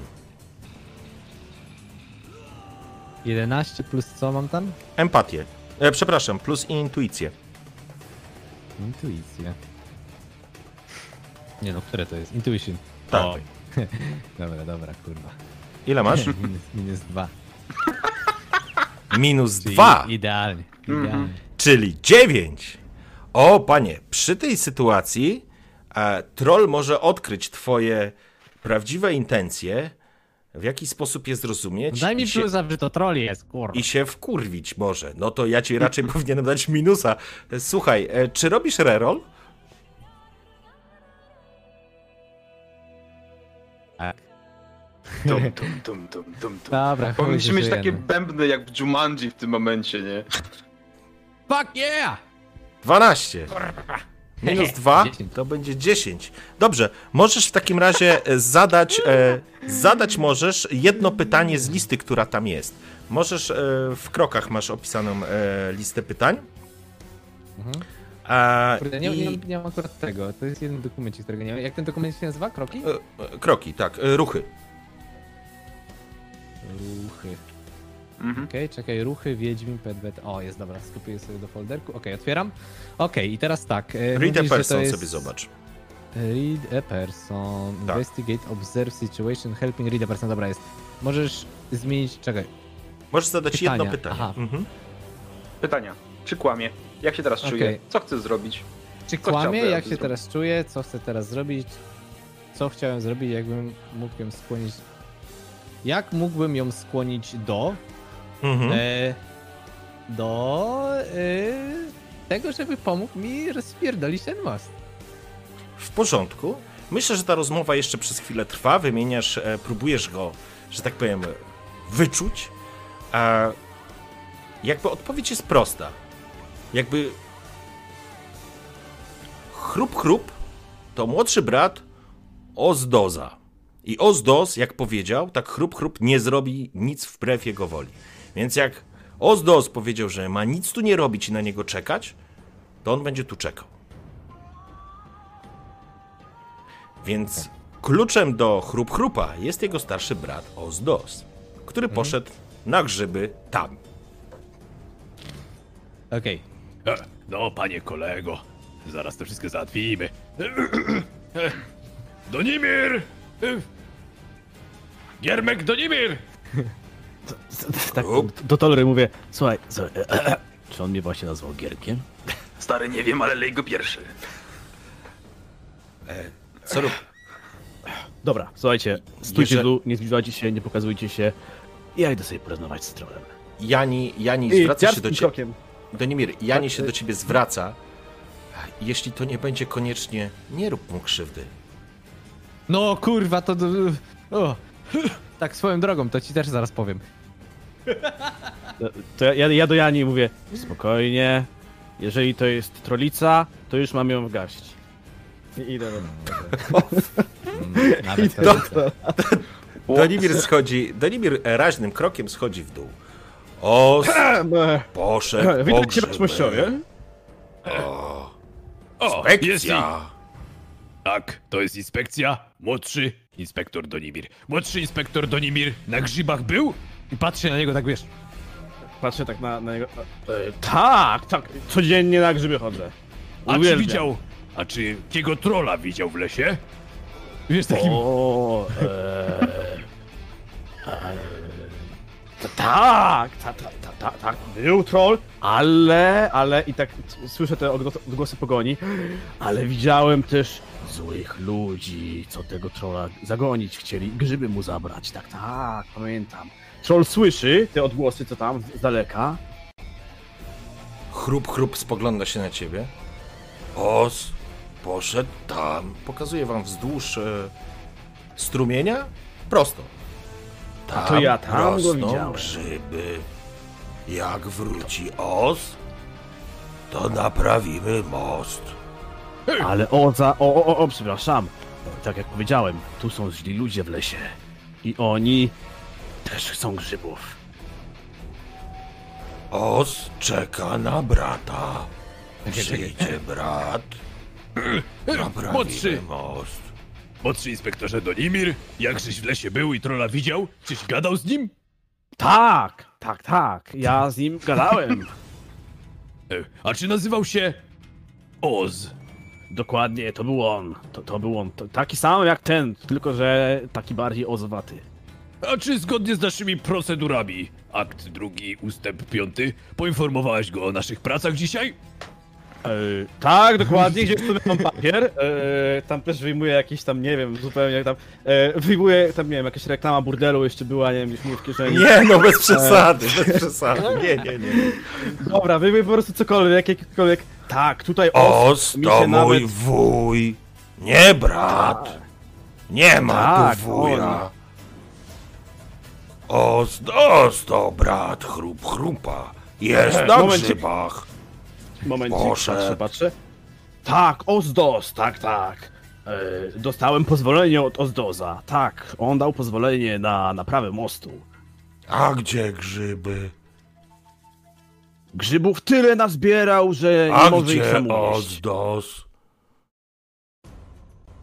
[SPEAKER 2] 11 plus co mam tam?
[SPEAKER 1] Empatię. E, przepraszam, plus intuicję.
[SPEAKER 2] Intuicja. Nie no, które to jest? Intuition.
[SPEAKER 1] Tak.
[SPEAKER 2] Oj. dobra, dobra, kurwa.
[SPEAKER 1] Ile masz?
[SPEAKER 2] minus, minus dwa.
[SPEAKER 1] Minus
[SPEAKER 2] Czyli
[SPEAKER 1] dwa.
[SPEAKER 2] Idealnie.
[SPEAKER 1] Mhm.
[SPEAKER 2] idealnie.
[SPEAKER 1] Czyli 9. O, panie, przy tej sytuacji e, troll może odkryć twoje prawdziwe intencje, w jaki sposób je zrozumieć
[SPEAKER 2] Daj mi
[SPEAKER 1] się,
[SPEAKER 2] plusa, że to troll jest, kurwa.
[SPEAKER 1] i się wkurwić może. No to ja ci raczej powinienem dać minusa. Słuchaj, e, czy robisz reroll?
[SPEAKER 2] Tak.
[SPEAKER 9] Tum, tum, tum, tum, tum.
[SPEAKER 2] Dobra, chuj,
[SPEAKER 9] Powinniśmy mieć takie
[SPEAKER 2] no.
[SPEAKER 9] bębny jak w Jumanji w tym momencie, nie?
[SPEAKER 2] Fuck yeah!
[SPEAKER 1] 12. Minus 2
[SPEAKER 2] 10.
[SPEAKER 1] to będzie 10. Dobrze, możesz w takim razie e, zadać, e, zadać możesz jedno pytanie z listy, która tam jest. Możesz, e, w krokach masz opisaną e, listę pytań. A,
[SPEAKER 2] Kurde, nie,
[SPEAKER 1] i,
[SPEAKER 2] nie, nie mam akurat tego. To jest jeden dokumencik, którego nie mam. Jak ten dokument się nazywa? Kroki?
[SPEAKER 1] e, e, kroki, tak, ruchy.
[SPEAKER 2] Ruchy.
[SPEAKER 9] Mhm.
[SPEAKER 2] Okej, czekaj, ruchy, Wiedźmin, Pedwet. O, jest dobra, skupię sobie do folderku. Okej, otwieram. Okej, i teraz tak. e,
[SPEAKER 1] Read
[SPEAKER 2] mówisz,
[SPEAKER 1] a person
[SPEAKER 2] jest-
[SPEAKER 1] sobie zobacz.
[SPEAKER 2] Read a person.
[SPEAKER 1] Tak.
[SPEAKER 2] Investigate, observe situation, helping read a person. Dobra, jest. Możesz zmienić. Czekaj.
[SPEAKER 1] Możesz zadać
[SPEAKER 2] Pytania,
[SPEAKER 1] jedno pytanie.
[SPEAKER 2] aha.
[SPEAKER 1] Mhm.
[SPEAKER 9] Pytania. Czy kłamie? Jak się teraz czuje?
[SPEAKER 2] Okej.
[SPEAKER 9] Co chce zrobić?
[SPEAKER 2] Czy
[SPEAKER 9] Co
[SPEAKER 2] kłamie? Jak się
[SPEAKER 9] zrobił?
[SPEAKER 2] teraz czuję? Co chcę teraz zrobić? Co chciałem zrobić, jakbym mógł ją skłonić. Jak mógłbym ją skłonić do.
[SPEAKER 1] Mhm.
[SPEAKER 2] E, do. E, tego, żeby pomógł mi rozpierdolić ten most.
[SPEAKER 1] W porządku. Myślę, że ta rozmowa jeszcze przez chwilę trwa. Wymieniasz, e, próbujesz go, że tak powiem, wyczuć. A jakby odpowiedź jest prosta. Jakby chrup chrup to młodszy brat Ozdoza. I Ozdoz, jak powiedział, tak chrup chrup nie zrobi nic wbrew jego woli. Więc jak Ozdoz powiedział, że ma nic tu nie robić i na niego czekać, to on będzie tu czekał. Więc kluczem do chrup chrupa jest jego starszy brat Ozdos, który poszedł na grzyby tam.
[SPEAKER 2] Okej.
[SPEAKER 5] E, No, panie kolego, zaraz to wszystko załatwimy. E, Donimir! E, Giermek Donimir!
[SPEAKER 4] Tak, do Tolry mówię, słuchaj, słuchaj czy on mnie właśnie nazwał Gierkiem?
[SPEAKER 8] Stary, nie wiem, ale lej go pierwszy.
[SPEAKER 1] Co rób?
[SPEAKER 4] Dobra, słuchajcie, stójcie
[SPEAKER 1] Jeżeli-
[SPEAKER 4] tu, nie zbliżajcie się, nie pokazujcie się. Ja idę sobie porozmawiać z trolem.
[SPEAKER 1] Jani, Jani zwraca się do ciebie.
[SPEAKER 4] krokiem.
[SPEAKER 1] Donimir, Jani
[SPEAKER 4] Tak,
[SPEAKER 1] się do ciebie zwraca. Jeśli to nie będzie koniecznie, nie rób mu krzywdy.
[SPEAKER 2] No kurwa, to. O. Tak swoją drogą, to ci też zaraz powiem.
[SPEAKER 4] To ja, ja, ja do Jani mówię, spokojnie, jeżeli to jest trolica, to już mam ją wgaść. I idę do...
[SPEAKER 2] Nawet.
[SPEAKER 1] Donimir schodzi, Donimir raźnym krokiem schodzi w dół. O, poszedł po
[SPEAKER 4] Witam cię,
[SPEAKER 1] grzyby.
[SPEAKER 5] Mościowie.
[SPEAKER 1] O,
[SPEAKER 5] O, jest i...
[SPEAKER 1] Spekcja.
[SPEAKER 5] Tak, to jest inspekcja. Młodszy inspektor Donimir. Młodszy inspektor Donimir na grzybach był?
[SPEAKER 2] I patrzy na niego tak wiesz.
[SPEAKER 4] patrzę tak na, na. E, tak, tak, codziennie na grzyby chodzę.
[SPEAKER 5] A czy
[SPEAKER 4] Uwielbiam.
[SPEAKER 5] widział, a czy jakiego trola widział w lesie? Wiesz, takim...
[SPEAKER 4] O, e, e, ta- tak, ta, ta, ta, ta, tak, był troll, ale, ale i tak słyszę te odgłosy, odgłosy pogoni, ale widziałem też złych ludzi, co tego trolla zagonić chcieli, grzyby mu zabrać, tak, tak, pamiętam. Troll słyszy te odgłosy, co tam z daleka,
[SPEAKER 1] Chrup, chrup spogląda się na ciebie. Os poszedł tam. Pokazuję wam wzdłuż e, strumienia. Prosto. Tam
[SPEAKER 4] to ja tam go
[SPEAKER 1] rosną
[SPEAKER 4] widziałem.
[SPEAKER 1] grzyby. Jak wróci os, to naprawimy most.
[SPEAKER 4] ale o, za, o, o, o, o, przepraszam, tak jak powiedziałem, tu są źli ludzie w lesie i oni też chcą grzybów.
[SPEAKER 1] Os czeka na brata. Przyjdzie brat.
[SPEAKER 5] Młodszy.
[SPEAKER 1] most.
[SPEAKER 5] Młodszy inspektorze Donimir, jakżeś w lesie był i trola widział? Czyś gadał z nim?
[SPEAKER 4] Tak, tak, tak. Ja z nim gadałem.
[SPEAKER 5] E, A czy nazywał się Oz?
[SPEAKER 4] Dokładnie, to był on. To, to był on. To, taki sam jak ten, tylko że taki bardziej ozwaty.
[SPEAKER 5] A czy zgodnie z naszymi procedurami, akt drugi, ustęp piąty, poinformowałeś go o naszych pracach dzisiaj?
[SPEAKER 4] E, tak, dokładnie, gdzieś tu mam papier. E, tam też wyjmuję jakieś tam, nie wiem, zupełnie tam. E, wyjmuję tam, nie wiem, jakaś reklama burdelu jeszcze była, nie wiem, gdzieś mi w kieszeni.
[SPEAKER 1] Nie, no bez przesady, bez przesady. Nie, nie, nie.
[SPEAKER 4] Dobra, wyjmuję po prostu cokolwiek, jakiekolwiek. Tak, tutaj
[SPEAKER 1] Os
[SPEAKER 4] mi
[SPEAKER 1] to
[SPEAKER 4] się
[SPEAKER 1] mój
[SPEAKER 4] nawet-
[SPEAKER 1] wuj, nie brat. Nie ma
[SPEAKER 4] Tak,
[SPEAKER 1] tu wuja. Os, os to brat chrup chrupa. Jest na
[SPEAKER 4] Momencik.
[SPEAKER 1] grzybach.
[SPEAKER 4] Momencik,
[SPEAKER 1] Poszedł.
[SPEAKER 4] patrzę, patrzę. Tak, Ozdos, tak, tak. E, dostałem pozwolenie od Ozdoza. Tak, on dał pozwolenie na naprawę mostu.
[SPEAKER 1] A gdzie grzyby?
[SPEAKER 4] Grzybów tyle nazbierał, że nie
[SPEAKER 1] A
[SPEAKER 4] może ich
[SPEAKER 1] gdzie
[SPEAKER 4] sam unieść.
[SPEAKER 1] Ozdos?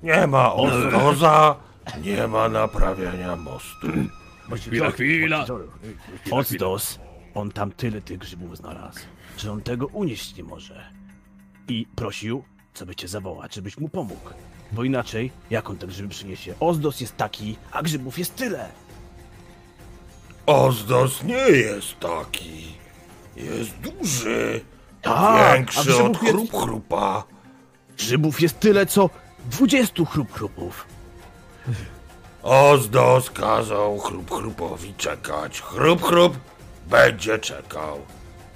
[SPEAKER 1] Nie ma Ozdoza, nie ma naprawiania mostu.
[SPEAKER 5] Chwila, chwila.
[SPEAKER 4] Ozdos, on tam tyle tych grzybów znalazł, że on tego unieść nie może. I prosił, co by cię zawołać, żebyś mu pomógł. Bo inaczej, jak on te grzyby przyniesie? Ozdos jest taki, a grzybów jest tyle.
[SPEAKER 1] Ozdos nie jest taki. Jest duży.
[SPEAKER 4] Tak,
[SPEAKER 1] Większy od
[SPEAKER 4] grzybów jest-
[SPEAKER 1] chrup chrupa.
[SPEAKER 4] Grzybów jest tyle, co 20 chrup chrupów.
[SPEAKER 1] Ozdos kazał chrup chrupowi czekać. Chrup chrup będzie czekał.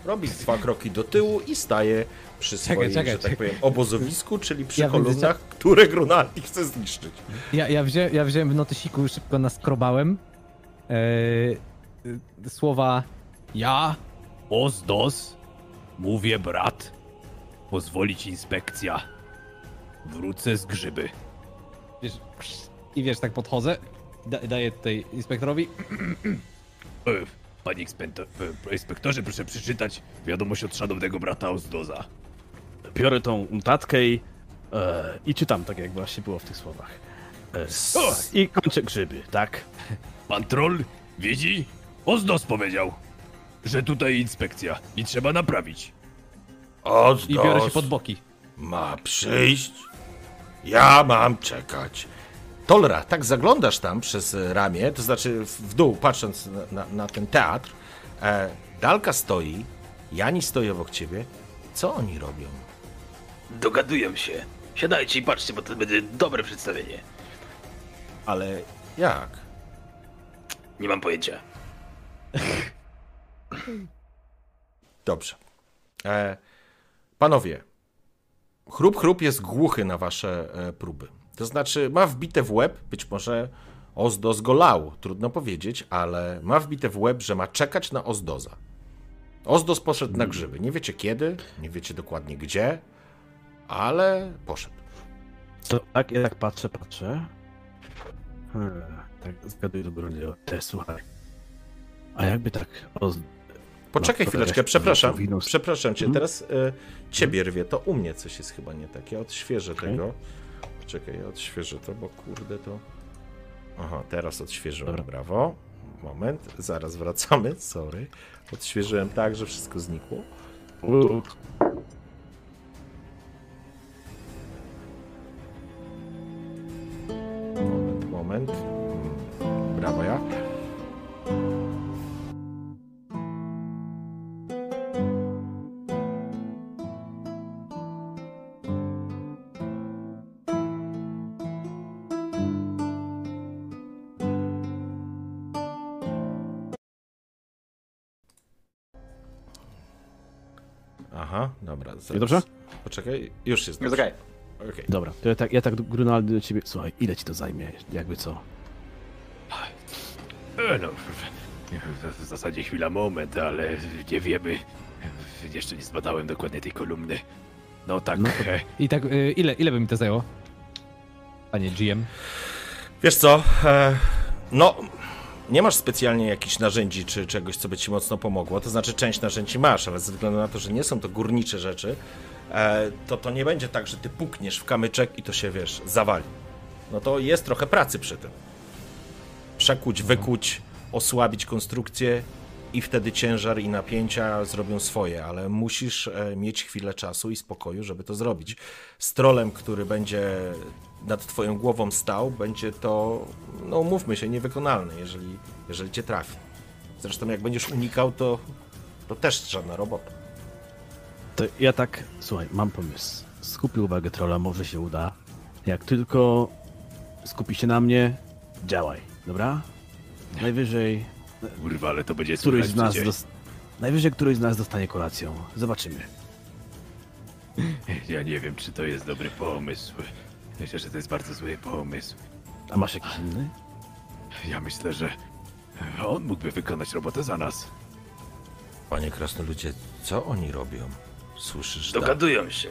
[SPEAKER 1] Robi dwa kroki do tyłu i staje przy
[SPEAKER 2] Czekaj,
[SPEAKER 1] swoim,
[SPEAKER 2] czekaj,
[SPEAKER 1] że tak
[SPEAKER 2] czekaj.
[SPEAKER 1] powiem, obozowisku, czyli przy
[SPEAKER 2] Ja będę
[SPEAKER 1] kolumnach, które Grunaldi chce zniszczyć.
[SPEAKER 2] Ja, ja, wzię, ja wziąłem w notysiku, szybko naskrobałem e, y, słowa
[SPEAKER 5] Ja, Ozdos, mówię brat, pozwolić inspekcja. Wrócę z grzyby.
[SPEAKER 2] I wiesz, tak podchodzę, da, daję tutaj inspektorowi.
[SPEAKER 5] E, Panie inspektor, e, inspektorze, proszę przeczytać wiadomość od szanownego brata Ozdoza.
[SPEAKER 4] Biorę tą notatkę i, e, i czytam tak, jak właśnie było w tych słowach. E,
[SPEAKER 5] O!
[SPEAKER 4] I kończę grzyby, tak?
[SPEAKER 5] Pan troll widzi? Ozdos powiedział, że tutaj inspekcja i trzeba naprawić.
[SPEAKER 1] Ozdos
[SPEAKER 2] I biorę się pod boki.
[SPEAKER 1] ma przyjść, ja mam czekać. Tolra, tak zaglądasz tam przez e, ramię, to znaczy w dół, patrząc na, na, na ten teatr. E, Dalka stoi, Jani stoi obok ciebie. Co oni robią?
[SPEAKER 8] Dogaduję się. Siadajcie i patrzcie, bo to będzie dobre przedstawienie.
[SPEAKER 1] Ale jak?
[SPEAKER 8] Nie mam pojęcia.
[SPEAKER 1] Dobrze. E, panowie, chrup chrup jest głuchy na wasze e, próby. To znaczy, ma wbite w łeb, być może Ozdos go lał, trudno powiedzieć, ale ma wbite w łeb, że ma czekać na Ozdoza. Ozdos poszedł na grzyby. Nie wiecie kiedy, nie wiecie dokładnie gdzie, ale poszedł.
[SPEAKER 4] To, tak, ja tak patrzę, patrzę. Hmm, tak zgaduję do Brunio. Te, słuchaj. A jakby tak... O,
[SPEAKER 1] Poczekaj
[SPEAKER 4] No,
[SPEAKER 1] chwileczkę, przepraszam. Przepraszam cię,
[SPEAKER 4] Mhm.
[SPEAKER 1] teraz e, ciebie rwie, to u mnie coś jest chyba nie tak. Ja odświeżę
[SPEAKER 4] Okej.
[SPEAKER 1] tego. Czekaj, ja odświeżę to, bo kurde to... Aha, teraz odświeżyłem,
[SPEAKER 4] Dobra.
[SPEAKER 1] brawo. Moment, zaraz wracamy, sorry. Odświeżyłem tak, że wszystko znikło. Moment, moment. Mm, Brawo ja. Zaraz.
[SPEAKER 4] dobrze?
[SPEAKER 1] Poczekaj, już jest
[SPEAKER 3] Jest
[SPEAKER 1] dobrze.
[SPEAKER 3] okej.
[SPEAKER 1] Okej.
[SPEAKER 4] Dobra, to ja tak, ja tak Grunaldy do ciebie. Słuchaj, ile ci to zajmie? Jakby co?
[SPEAKER 5] E, No, w zasadzie chwila, moment, ale nie wiemy. Jeszcze nie zbadałem dokładnie tej kolumny. No tak,
[SPEAKER 7] No to-
[SPEAKER 5] e,
[SPEAKER 7] I tak, y, ile, ile by mi to zajęło? Panie GM.
[SPEAKER 1] Wiesz co? E, no, nie masz specjalnie jakichś narzędzi czy czegoś, co by ci mocno pomogło. To znaczy, część narzędzi masz, ale ze względu na to, że nie są to górnicze rzeczy, e, to to nie będzie tak, że ty pukniesz w kamyczek i to się, wiesz, zawali. No to jest trochę pracy przy tym. Przekuć, wykuć, osłabić konstrukcję i wtedy ciężar i napięcia zrobią swoje, ale musisz e, mieć chwilę czasu i spokoju, żeby to zrobić. Z trolem, który będzie nad twoją głową stał, będzie to, no mówmy się, niewykonalne, jeżeli, jeżeli cię trafi. Zresztą jak będziesz unikał, to, to też żadna robota.
[SPEAKER 4] To ja tak. Słuchaj, mam pomysł. Skupię uwagę trolla, może się uda. Jak tylko skupi się na mnie, działaj, dobra? Najwyżej
[SPEAKER 5] kurwa, ale to będzie
[SPEAKER 4] któryś z nas Najwyżej któryś z nas dostanie kolacją. Zobaczymy.
[SPEAKER 5] Ja nie wiem, czy to jest dobry pomysł. Myślę, że to jest bardzo zły pomysł.
[SPEAKER 4] A masz jakiś inny?
[SPEAKER 5] Ja myślę, że on mógłby wykonać robotę za nas.
[SPEAKER 1] Panie krasnoludzie, co oni robią? Słyszysz? tak?
[SPEAKER 8] Dogadują się.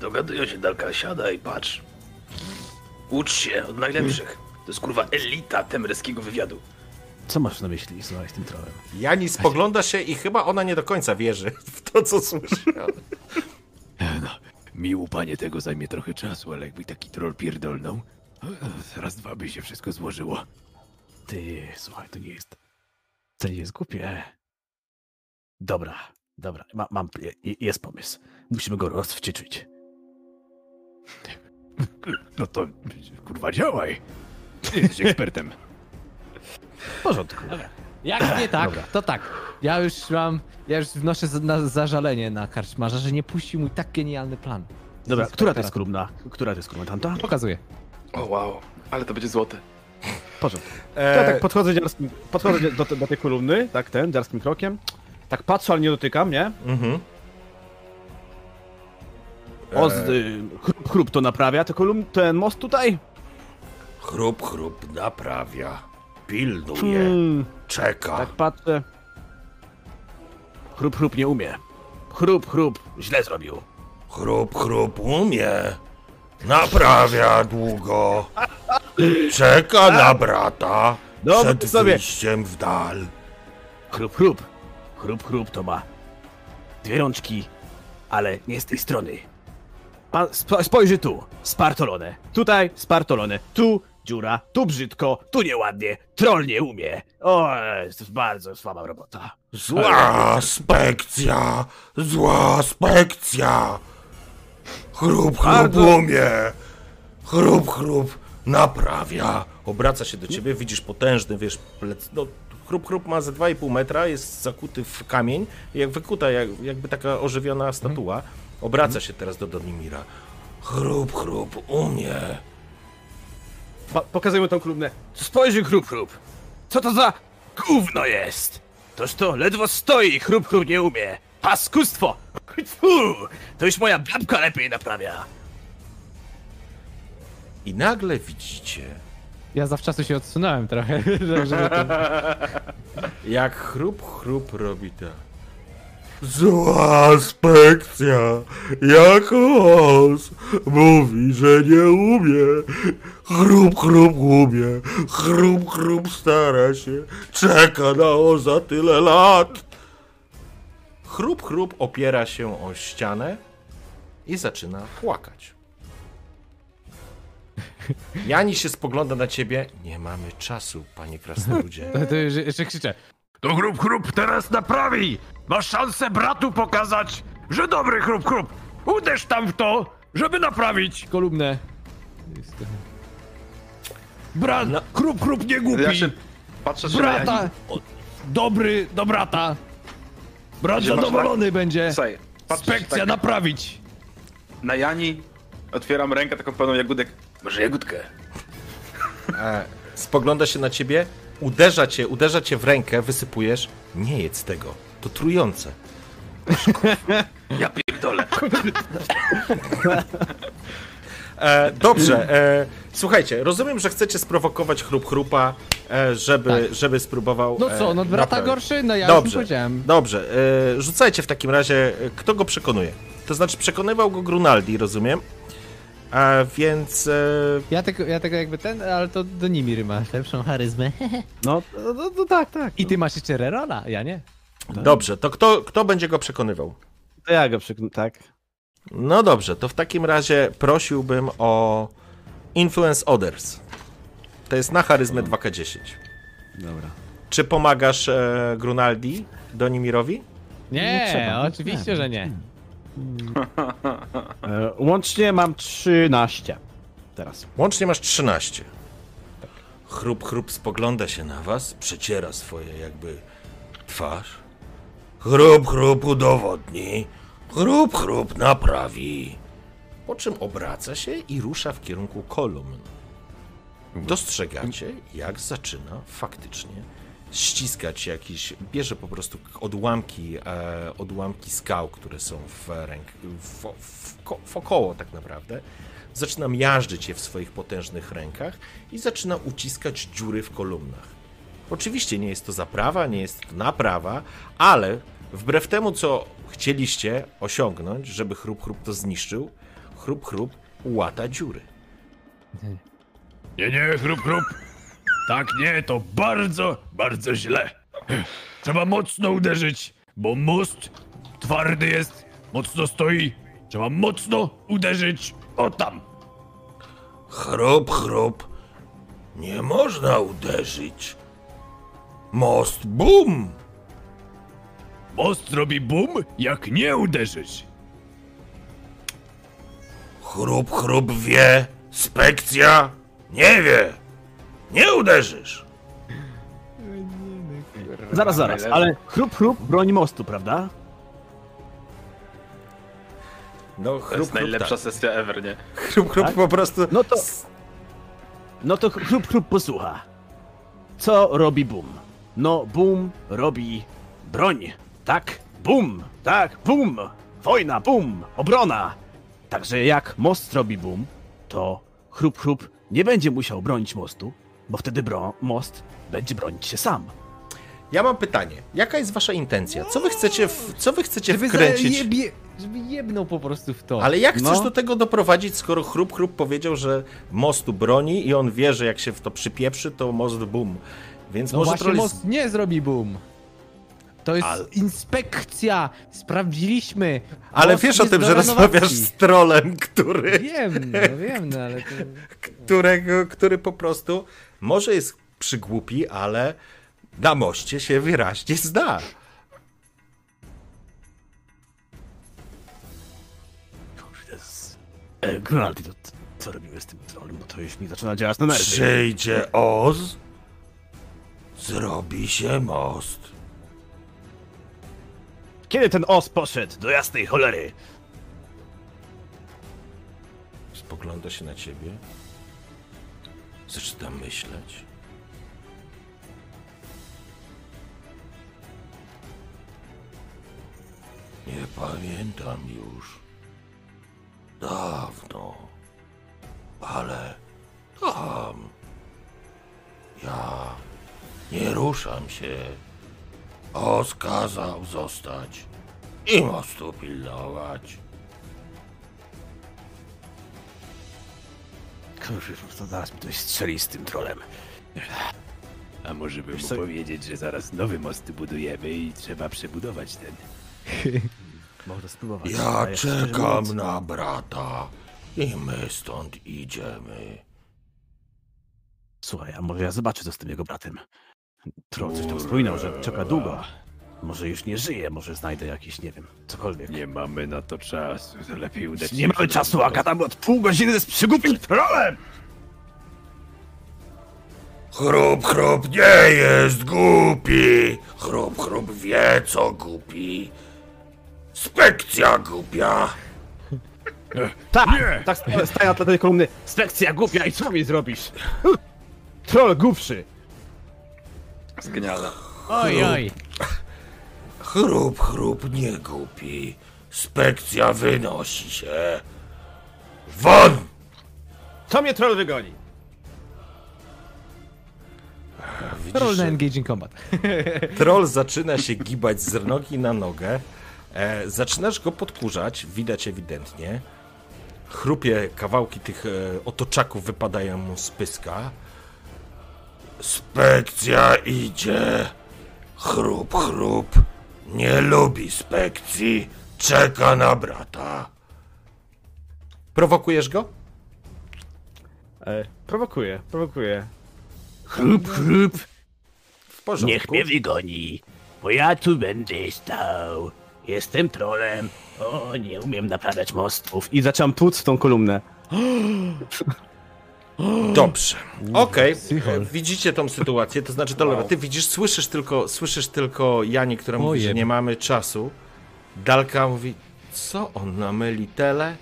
[SPEAKER 8] Dogadują się, Dalka. Siadaj, patrz. Ucz się od najlepszych. To jest kurwa elita temerskiego wywiadu.
[SPEAKER 4] Co masz na myśli, słuchaj, z tym trollem?
[SPEAKER 1] Jani spogląda się i chyba ona nie do końca wierzy w to, co słyszy.
[SPEAKER 5] No, miło panie, tego zajmie trochę czasu, ale jakby taki troll pierdolnął, raz dwa by się wszystko złożyło.
[SPEAKER 4] Ty, słuchaj, to nie jest. To nie jest głupie. Dobra, dobra, ma, mam. je- Jest pomysł. Musimy go rozwścieczyć.
[SPEAKER 5] No to kurwa działaj. Ty jesteś ekspertem.
[SPEAKER 4] W porządku.
[SPEAKER 7] Jak nie tak,
[SPEAKER 4] Dobra.
[SPEAKER 7] to tak. Ja już mam, ja już wnoszę za- na zażalenie na karczmarza, że nie puścił mój tak genialny plan.
[SPEAKER 4] Dobra, która to jest kolumna? Która to jest kolumna? Tamta?
[SPEAKER 7] Pokazuję.
[SPEAKER 3] O wow, ale to będzie złote.
[SPEAKER 4] Porządku. To ja tak podchodzę, dziarskim, podchodzę do, do tej kolumny, tak ten, dziarskim krokiem. Tak patrzę, ale nie dotykam, nie?
[SPEAKER 1] Mhm.
[SPEAKER 4] O, z, y, chrup, chrup to naprawia, te kolumn, ten most tutaj?
[SPEAKER 1] Chrup, chrup naprawia. Pilnuje.
[SPEAKER 4] Hmm,
[SPEAKER 1] Czeka.
[SPEAKER 4] tak patrzę. Chrup, chrup nie umie. Chrup, chrup, źle zrobił.
[SPEAKER 1] Chrup, chrup umie. Naprawia długo. Czeka na brata.
[SPEAKER 4] Dobrze
[SPEAKER 1] przed
[SPEAKER 4] sobie.
[SPEAKER 1] wyjściem w dal.
[SPEAKER 4] Chrup, chrup. Chrup, chrup to ma dwie rączki, ale nie z tej strony. Pan spo, spojrzy tu, spartolone. Tutaj spartolone. Tu dziura, tu brzydko, tu nieładnie. Troll nie umie. O, jest bardzo słaba robota.
[SPEAKER 1] Zła spekcja. Zła spekcja. Chrup, chrup
[SPEAKER 4] Bardzo-
[SPEAKER 1] umie. Chrup, chrup naprawia. Obraca się do ciebie, widzisz potężny, wiesz, plec... No, chrup, chrup ma ze 2,5 metra, jest zakuty w kamień, jak wykuta, jak, jakby taka ożywiona statua. Obraca się teraz do Donimira. Chrup, chrup umie.
[SPEAKER 4] Pa, pokazuję mu tą kolumnę. Spojrzy, chrup, chrup. Co to za gówno jest? Toż to ledwo stoi, chrup, chrup nie umie. Paskustwo! Tfu, to już moja babka lepiej naprawia.
[SPEAKER 1] I nagle widzicie,
[SPEAKER 7] Ja zawczasu się odsunąłem trochę, że- żeby to...
[SPEAKER 1] jak chrup, chrup robi tak. Zła spekcja, jak os, mówi, że nie umie. Chrup, chrup umie, chrup, chrup stara się, czeka na oza tyle lat. Chrup, chrup opiera się o ścianę i zaczyna płakać. Jani się spogląda na ciebie. Nie mamy czasu, panie krasnoludzie.
[SPEAKER 7] To, to jeszcze, jeszcze krzyczę.
[SPEAKER 5] To chrup chrup teraz naprawi! Masz szansę bratu pokazać, że dobry chrup chrup! Uderz tam w to, żeby naprawić!
[SPEAKER 7] Kolumnę.
[SPEAKER 5] Brat,
[SPEAKER 1] No.
[SPEAKER 5] chrup chrup nie głupi!
[SPEAKER 3] Ja się patrzę
[SPEAKER 5] Brata!
[SPEAKER 3] Jani.
[SPEAKER 5] Dobry do brata! Brat
[SPEAKER 3] Gdzie
[SPEAKER 5] zadowolony będzie!
[SPEAKER 3] Słuchaj,
[SPEAKER 5] Spekcja
[SPEAKER 3] tak
[SPEAKER 5] naprawić!
[SPEAKER 3] na Jani, otwieram rękę taką pełną jagódek. Może jagódkę?
[SPEAKER 1] E, spogląda się na ciebie, uderza cię, uderza cię w rękę, wysypujesz. Nie jedz tego. To trujące.
[SPEAKER 8] Ja pierdolę.
[SPEAKER 1] E, dobrze, e, słuchajcie, rozumiem, że chcecie sprowokować chrup chrupa, e, żeby, żeby spróbował.
[SPEAKER 7] No co, no
[SPEAKER 1] e,
[SPEAKER 7] brata
[SPEAKER 1] naprawić.
[SPEAKER 7] gorszy? No ja już nie
[SPEAKER 1] Dobrze,
[SPEAKER 7] powiedziałem.
[SPEAKER 1] dobrze. E, rzucajcie w takim razie, e, kto go przekonuje. To znaczy, przekonywał go Grunaldi, rozumiem. A więc. E,
[SPEAKER 7] Ja tego, ja tego jakby ten, ale to do Nimir masz lepszą charyzmę.
[SPEAKER 4] No, no, no, no tak, tak.
[SPEAKER 7] I ty masz jeszcze Rerola, ja nie.
[SPEAKER 1] dobrze, to kto, kto będzie go przekonywał?
[SPEAKER 4] To ja go przeknę, tak.
[SPEAKER 1] No dobrze, to w takim razie prosiłbym o Influence Others. To jest na charyzmę 2K10.
[SPEAKER 4] Dobra.
[SPEAKER 1] Czy pomagasz e, Grunaldi, Donimirowi?
[SPEAKER 7] Nie,
[SPEAKER 4] trzeba.
[SPEAKER 7] oczywiście, że nie.
[SPEAKER 4] E, łącznie mam 13. Teraz.
[SPEAKER 1] Łącznie masz 13. Chrup, chrup spogląda się na was, przeciera swoje jakby twarz. Chrup, chrup udowodni. Chrup, chrup naprawi. Po czym obraca się i rusza w kierunku kolumn. Dostrzegacie, jak zaczyna faktycznie ściskać jakiś, bierze po prostu odłamki, e, odłamki skał, które są w ręk, w, w, ko- wokoło tak naprawdę. Zaczyna miażdżyć je w swoich potężnych rękach i zaczyna uciskać dziury w kolumnach. Oczywiście nie jest to zaprawa, nie jest to naprawa, ale wbrew temu, co chcieliście osiągnąć, żeby chrup chrup to zniszczył, chrup chrup łata dziury.
[SPEAKER 5] Nie, nie, chrup chrup! Tak nie, to bardzo, bardzo źle. Trzeba mocno uderzyć, bo most twardy jest, mocno stoi. Trzeba mocno uderzyć o tam.
[SPEAKER 1] Chrup, chrup. Nie można uderzyć. Most bum!
[SPEAKER 5] Most robi bum, jak nie uderzyć.
[SPEAKER 1] Chrup, chrup wie. Spekcja nie wie. Nie uderzysz.
[SPEAKER 4] Zaraz, zaraz, ale chrup, chrup broni mostu, prawda?
[SPEAKER 1] No,
[SPEAKER 3] To
[SPEAKER 1] chrup,
[SPEAKER 3] jest
[SPEAKER 1] chrup,
[SPEAKER 3] najlepsza
[SPEAKER 1] tak.
[SPEAKER 3] sesja ever, nie?
[SPEAKER 1] chrup, chrup
[SPEAKER 4] Tak?
[SPEAKER 1] po prostu.
[SPEAKER 4] No to. No to chrup, chrup posłucha. Co robi boom? No, boom robi broń. Tak? Boom! Tak, boom! Wojna, boom! Obrona! Także jak most robi boom, to chrup, chrup nie będzie musiał bronić mostu, bo wtedy bro most będzie bronić się sam.
[SPEAKER 1] Ja mam pytanie. Jaka jest wasza intencja? Co wy chcecie, w, co wy chcecie
[SPEAKER 7] Żeby,
[SPEAKER 1] wkręcić?
[SPEAKER 7] zajebie, żeby jebnął po prostu w to.
[SPEAKER 1] Ale jak chcesz
[SPEAKER 4] No.
[SPEAKER 1] do tego doprowadzić, skoro chrup, chrup powiedział, że mostu broni i on wie, że jak się w to przypieprzy, to most bum. Więc
[SPEAKER 7] no
[SPEAKER 1] może
[SPEAKER 7] właśnie
[SPEAKER 1] troll
[SPEAKER 7] most nie zrobi boom. To jest
[SPEAKER 1] Ale-
[SPEAKER 7] inspekcja. Sprawdziliśmy.
[SPEAKER 1] Ale wiesz o tym, że
[SPEAKER 7] renowacji.
[SPEAKER 1] rozmawiasz z trolem, który,
[SPEAKER 7] Wiem, no wiem, no ale to...
[SPEAKER 1] którego, który po prostu może jest przygłupi, ale na moście się wyraźnie zda.
[SPEAKER 4] Kurde. E, Grunaldi, to co robimy z tym trolem? Bo to już mi zaczyna działać na nerwy.
[SPEAKER 1] Przyjdzie Oz, zrobi się most.
[SPEAKER 4] Kiedy ten os poszedł do jasnej cholery?
[SPEAKER 1] Spogląda się na ciebie. Zaczyna myśleć. Nie pamiętam już. Dawno. Ale tam. Ja nie ruszam się. Oz kazał zostać i mostu pilnować.
[SPEAKER 4] Kurczę, to zaraz mi ktoś strzeli z tym trolem.
[SPEAKER 5] A może bym mu
[SPEAKER 4] co-
[SPEAKER 5] powiedzieć, że zaraz nowy most budujemy i trzeba przebudować ten.
[SPEAKER 4] Można spróbować.
[SPEAKER 1] Ja czekam na brata i my stąd idziemy.
[SPEAKER 4] Słuchaj, a może ja zobaczę, co z tym jego bratem. Troll coś tam wspominał, że czeka długo. Może już nie żyje, może znajdę jakiś, nie wiem, cokolwiek.
[SPEAKER 5] Nie mamy na to czasu, to lepiej udać
[SPEAKER 4] Nie mamy czasu, a gadamy od pół godziny z przygłupim trollem!
[SPEAKER 1] Chrup, chrup nie jest głupi. Chrup, chrup wie, co głupi. Spekcja głupia.
[SPEAKER 4] Tak, tak sta- staję na tle tej kolumny. Spekcja głupia i co mi zrobisz? Troll głupszy!
[SPEAKER 3] Jest genialne.
[SPEAKER 7] Oj, oj.
[SPEAKER 1] Chrup, chrup nie głupi. Spekcja wynosi się. Won!
[SPEAKER 4] Co mnie troll wygoni?
[SPEAKER 7] Roll na engaging combat.
[SPEAKER 1] Troll zaczyna się gibać z nogi na nogę. E, zaczynasz go podkurzać, widać ewidentnie. Chrupie kawałki tych e, otoczaków wypadają mu z pyska. Spekcja idzie. Chrup, chrup. Nie lubi spekcji. Czeka na brata. Prowokujesz go?
[SPEAKER 4] E, prowokuję, prowokuję.
[SPEAKER 5] Chrup, chrup,
[SPEAKER 1] W porządku.
[SPEAKER 5] niech mnie wygoni, bo ja tu będę stał. Jestem trolem. O, nie umiem naprawiać mostów.
[SPEAKER 4] I zacząłem tłuc w tą kolumnę.
[SPEAKER 1] Dobrze. Okej, e, widzicie tą sytuację, to znaczy, Dolora, ty widzisz, słyszysz tylko, słyszysz tylko Jani, która mówi, że nie mamy czasu. Dalka mówi, co on na melitele?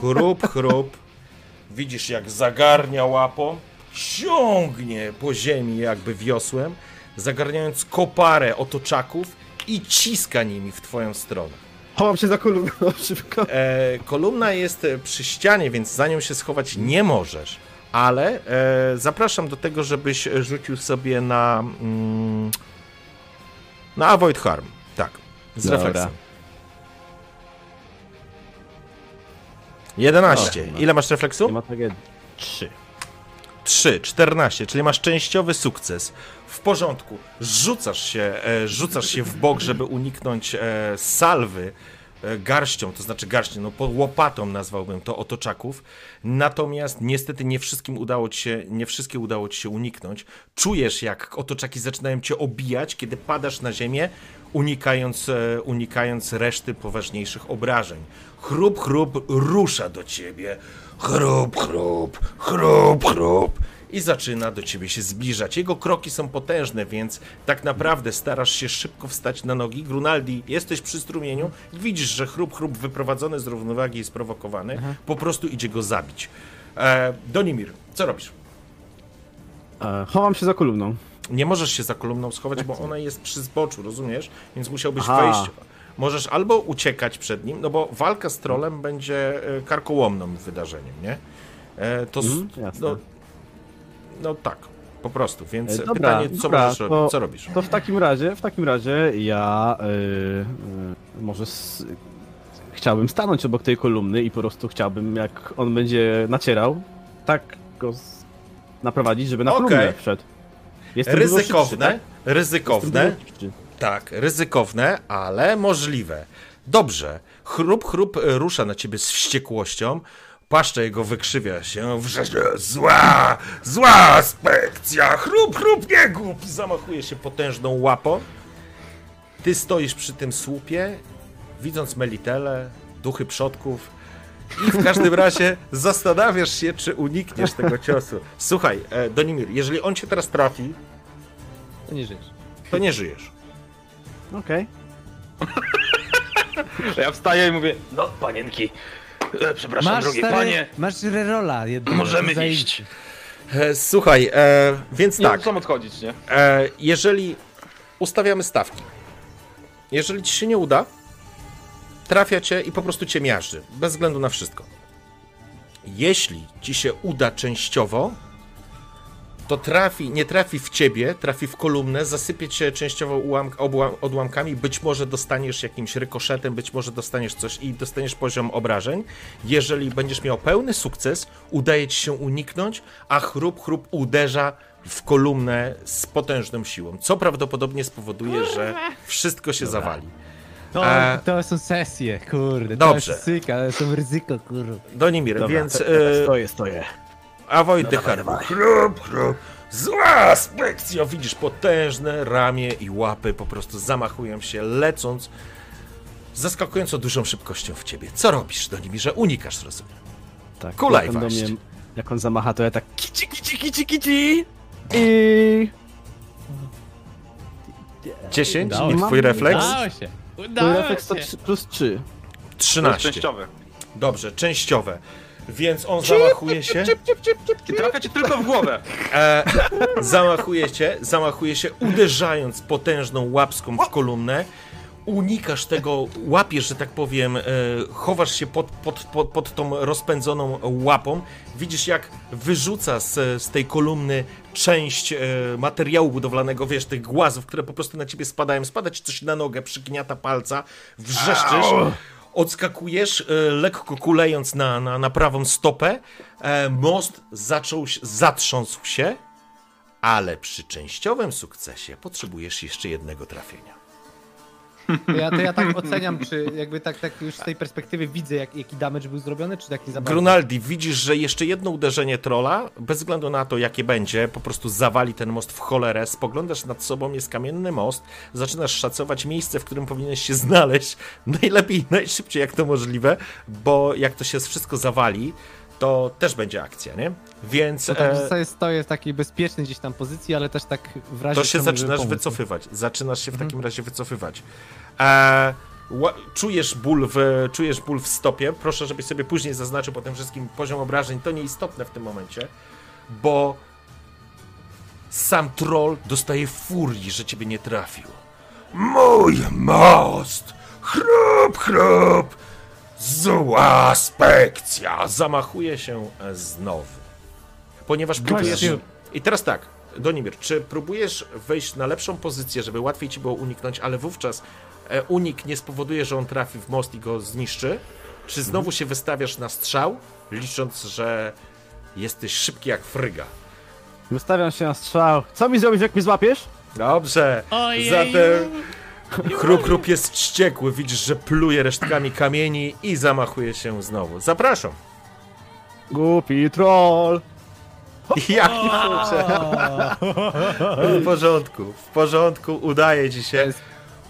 [SPEAKER 1] Chrup, chrup. Widzisz, jak zagarnia łapą, ciągnie po ziemi jakby wiosłem, zagarniając koparę otoczaków i ciska nimi w twoją stronę.
[SPEAKER 4] Chowam się za kolumną szybko.
[SPEAKER 1] E, kolumna jest przy ścianie, więc za nią się schować nie możesz. Ale e, zapraszam do tego, żebyś rzucił sobie na. Mm, na Avoid Harm. Tak. Z
[SPEAKER 4] Dobra.
[SPEAKER 1] refleksem. 11. Ile masz refleksu?
[SPEAKER 4] Nie ma tragedii. Trzy.
[SPEAKER 1] 3, 14, czyli masz częściowy sukces. W porządku. Rzucasz się, e, rzucasz się w bok, żeby uniknąć e, salwy garścią, to znaczy garścią, no po łopatą nazwałbym to otoczaków. Natomiast niestety nie wszystkim udało ci się, nie wszystkie udało ci się uniknąć. Czujesz jak otoczaki zaczynają cię obijać, kiedy padasz na ziemię, unikając, e, unikając reszty poważniejszych obrażeń. Chrup, chrup rusza do ciebie. Chrup, chrup, chrup, chrup. I zaczyna do ciebie się zbliżać. Jego kroki są potężne, więc tak naprawdę starasz się szybko wstać na nogi. Grunaldi, jesteś przy strumieniu, widzisz, że chrup, chrup wyprowadzony z równowagi i sprowokowany, po prostu idzie go zabić. E, Donimir, co robisz?
[SPEAKER 4] E, chowam się za kolumną.
[SPEAKER 1] Nie możesz się za kolumną schować, bo ona jest przy zboczu, rozumiesz? Więc musiałbyś
[SPEAKER 4] Aha.
[SPEAKER 1] wejść. Możesz albo uciekać przed nim, no bo walka z trolem będzie e, karkołomnym wydarzeniem, nie? E, To.
[SPEAKER 4] Mhm, jasne.
[SPEAKER 1] no, no tak, po prostu. Więc
[SPEAKER 4] E, dobra,
[SPEAKER 1] pytanie, co
[SPEAKER 4] dobra,
[SPEAKER 1] możesz
[SPEAKER 4] to-?
[SPEAKER 1] Co robisz?
[SPEAKER 4] To w takim razie, w takim razie ja y, y, może s- chciałbym stanąć obok tej kolumny i po prostu chciałbym, jak on będzie nacierał, tak go z, naprowadzić, żeby na
[SPEAKER 1] Okej.
[SPEAKER 4] kolumnę wszedł. Jestem szybszy,
[SPEAKER 1] Ryzykowne,
[SPEAKER 4] tak?
[SPEAKER 1] Ryzykowne,
[SPEAKER 4] szybszy.
[SPEAKER 1] tak, ryzykowne, ale możliwe. Dobrze, chrup, chrup rusza na ciebie z wściekłością, paszcza jego wykrzywia się, wrzeźnie, zła, zła spekcja, chrup, chrup, nie głupi, zamachuje się potężną łapą. Ty stoisz przy tym słupie, widząc Melitele, duchy przodków i w każdym razie zastanawiasz się, czy unikniesz tego ciosu. Słuchaj, e, Donimir, jeżeli on cię teraz trafi,
[SPEAKER 7] To nie żyjesz.
[SPEAKER 1] to nie żyjesz.
[SPEAKER 4] Okej.
[SPEAKER 3] Ja wstaję i mówię,
[SPEAKER 8] No, panienki, e, przepraszam,
[SPEAKER 7] Masz,
[SPEAKER 8] drogie
[SPEAKER 7] stary,
[SPEAKER 8] panie,
[SPEAKER 7] masz rerola. jednego.
[SPEAKER 8] możemy
[SPEAKER 7] Zaj-
[SPEAKER 8] iść.
[SPEAKER 1] E, Słuchaj, e, więc
[SPEAKER 3] nie
[SPEAKER 1] tak,
[SPEAKER 3] chcą odchodzić, nie?
[SPEAKER 1] e, jeżeli ustawiamy stawki, jeżeli ci się nie uda, trafia cię i po prostu cię miażdży, bez względu na wszystko. Jeśli ci się uda częściowo, to trafi, nie trafi w ciebie, trafi w kolumnę, zasypie cię częściowo ułam, obła, odłamkami, być może dostaniesz jakimś rykoszetem, być może dostaniesz coś i dostaniesz poziom obrażeń. Jeżeli będziesz miał pełny sukces, udaje ci się uniknąć, a chrup, chrup uderza w kolumnę z potężną siłą, co prawdopodobnie spowoduje, że wszystko się zawali.
[SPEAKER 7] To, to są sesje, kurde.
[SPEAKER 1] dobrze.
[SPEAKER 7] To jest syka, to są ryzyko, kurde.
[SPEAKER 1] Donimir,
[SPEAKER 4] Dobra,
[SPEAKER 1] więc
[SPEAKER 4] te-
[SPEAKER 1] e,
[SPEAKER 4] stoję, stoję.
[SPEAKER 1] A Wojtycha no chrup, chrup. Zła spekcja! Widzisz potężne ramię i łapy po prostu zamachują się, lecąc z zaskakująco dużą szybkością w ciebie. Co robisz do nimi, że unikasz, rozumiem?
[SPEAKER 4] Tak,
[SPEAKER 1] Kulaj
[SPEAKER 4] jak on mnie, jak on zamacha, to ja tak kici, kici, kici, kici i...
[SPEAKER 1] 10
[SPEAKER 2] Udało
[SPEAKER 1] i
[SPEAKER 2] się.
[SPEAKER 1] twój refleks?
[SPEAKER 2] Udało się.
[SPEAKER 4] Mój
[SPEAKER 2] Udało
[SPEAKER 4] refleks to
[SPEAKER 2] się.
[SPEAKER 4] 3 plus 3.
[SPEAKER 3] To jest
[SPEAKER 1] 13.
[SPEAKER 3] częściowy.
[SPEAKER 1] Dobrze, częściowe. Więc on zamachuje się.
[SPEAKER 3] I trafia cię tylko w głowę.
[SPEAKER 1] E, zamachuje się, zamachuje się, uderzając potężną łapską w kolumnę. Unikasz tego, łapiesz, że tak powiem, e, chowasz się pod, pod, pod, pod tą rozpędzoną łapą. Widzisz, jak wyrzuca z, z tej kolumny część e, materiału budowlanego, wiesz, tych głazów, które po prostu na ciebie spadają. Spada ci coś na nogę, przygniata palca, wrzeszczysz. Odskakujesz, e, lekko kulejąc na, na, na prawą stopę. E, most zaczął, zatrząsł się, ale przy częściowym sukcesie potrzebujesz jeszcze jednego trafienia.
[SPEAKER 2] To ja, to ja tak oceniam, czy jakby tak, tak już z tej perspektywy widzę, jak, jaki damage był zrobiony, czy tak nie za bardzo?
[SPEAKER 1] Grunaldi, widzisz, że jeszcze jedno uderzenie trolla, bez względu na to, jakie będzie, po prostu zawali ten most w cholerę. Spoglądasz nad sobą, jest kamienny most, zaczynasz szacować miejsce, w którym powinieneś się znaleźć. Najlepiej najszybciej, jak to możliwe, bo jak to się wszystko zawali, to też będzie akcja, nie? Więc
[SPEAKER 2] To tak w
[SPEAKER 1] e,
[SPEAKER 2] zasadzie stoję w takiej bezpiecznej gdzieś tam pozycji, ale też tak w razie
[SPEAKER 1] to się zaczynasz
[SPEAKER 2] pomóc.
[SPEAKER 1] wycofywać. Zaczynasz się w takim razie wycofywać. E, czujesz, ból w, czujesz ból w stopie. Proszę, żebyś sobie później zaznaczył po tym wszystkim poziom obrażeń. To nieistotne w tym momencie, bo sam troll dostaje furii, że ciebie nie trafił. Mój most! Chrup, chrup! Zła spekcja! Zamachuje się e, znowu. Ponieważ próbujesz... I teraz tak, Donimir, czy próbujesz wejść na lepszą pozycję, żeby łatwiej ci było uniknąć, ale wówczas e, unik nie spowoduje, że on trafi w most i go zniszczy? Czy znowu się wystawiasz na strzał, licząc, że jesteś szybki jak fryga?
[SPEAKER 4] Wystawiam się na strzał. Co mi zrobisz, jak mnie złapiesz?
[SPEAKER 1] Dobrze. Zatem Chrup Chrup jest wściekły. Widzisz, że pluje resztkami kamieni i zamachuje się znowu. Zapraszam.
[SPEAKER 4] Głupi troll.
[SPEAKER 1] Jaki kurczę. W porządku, w porządku, udaje ci się.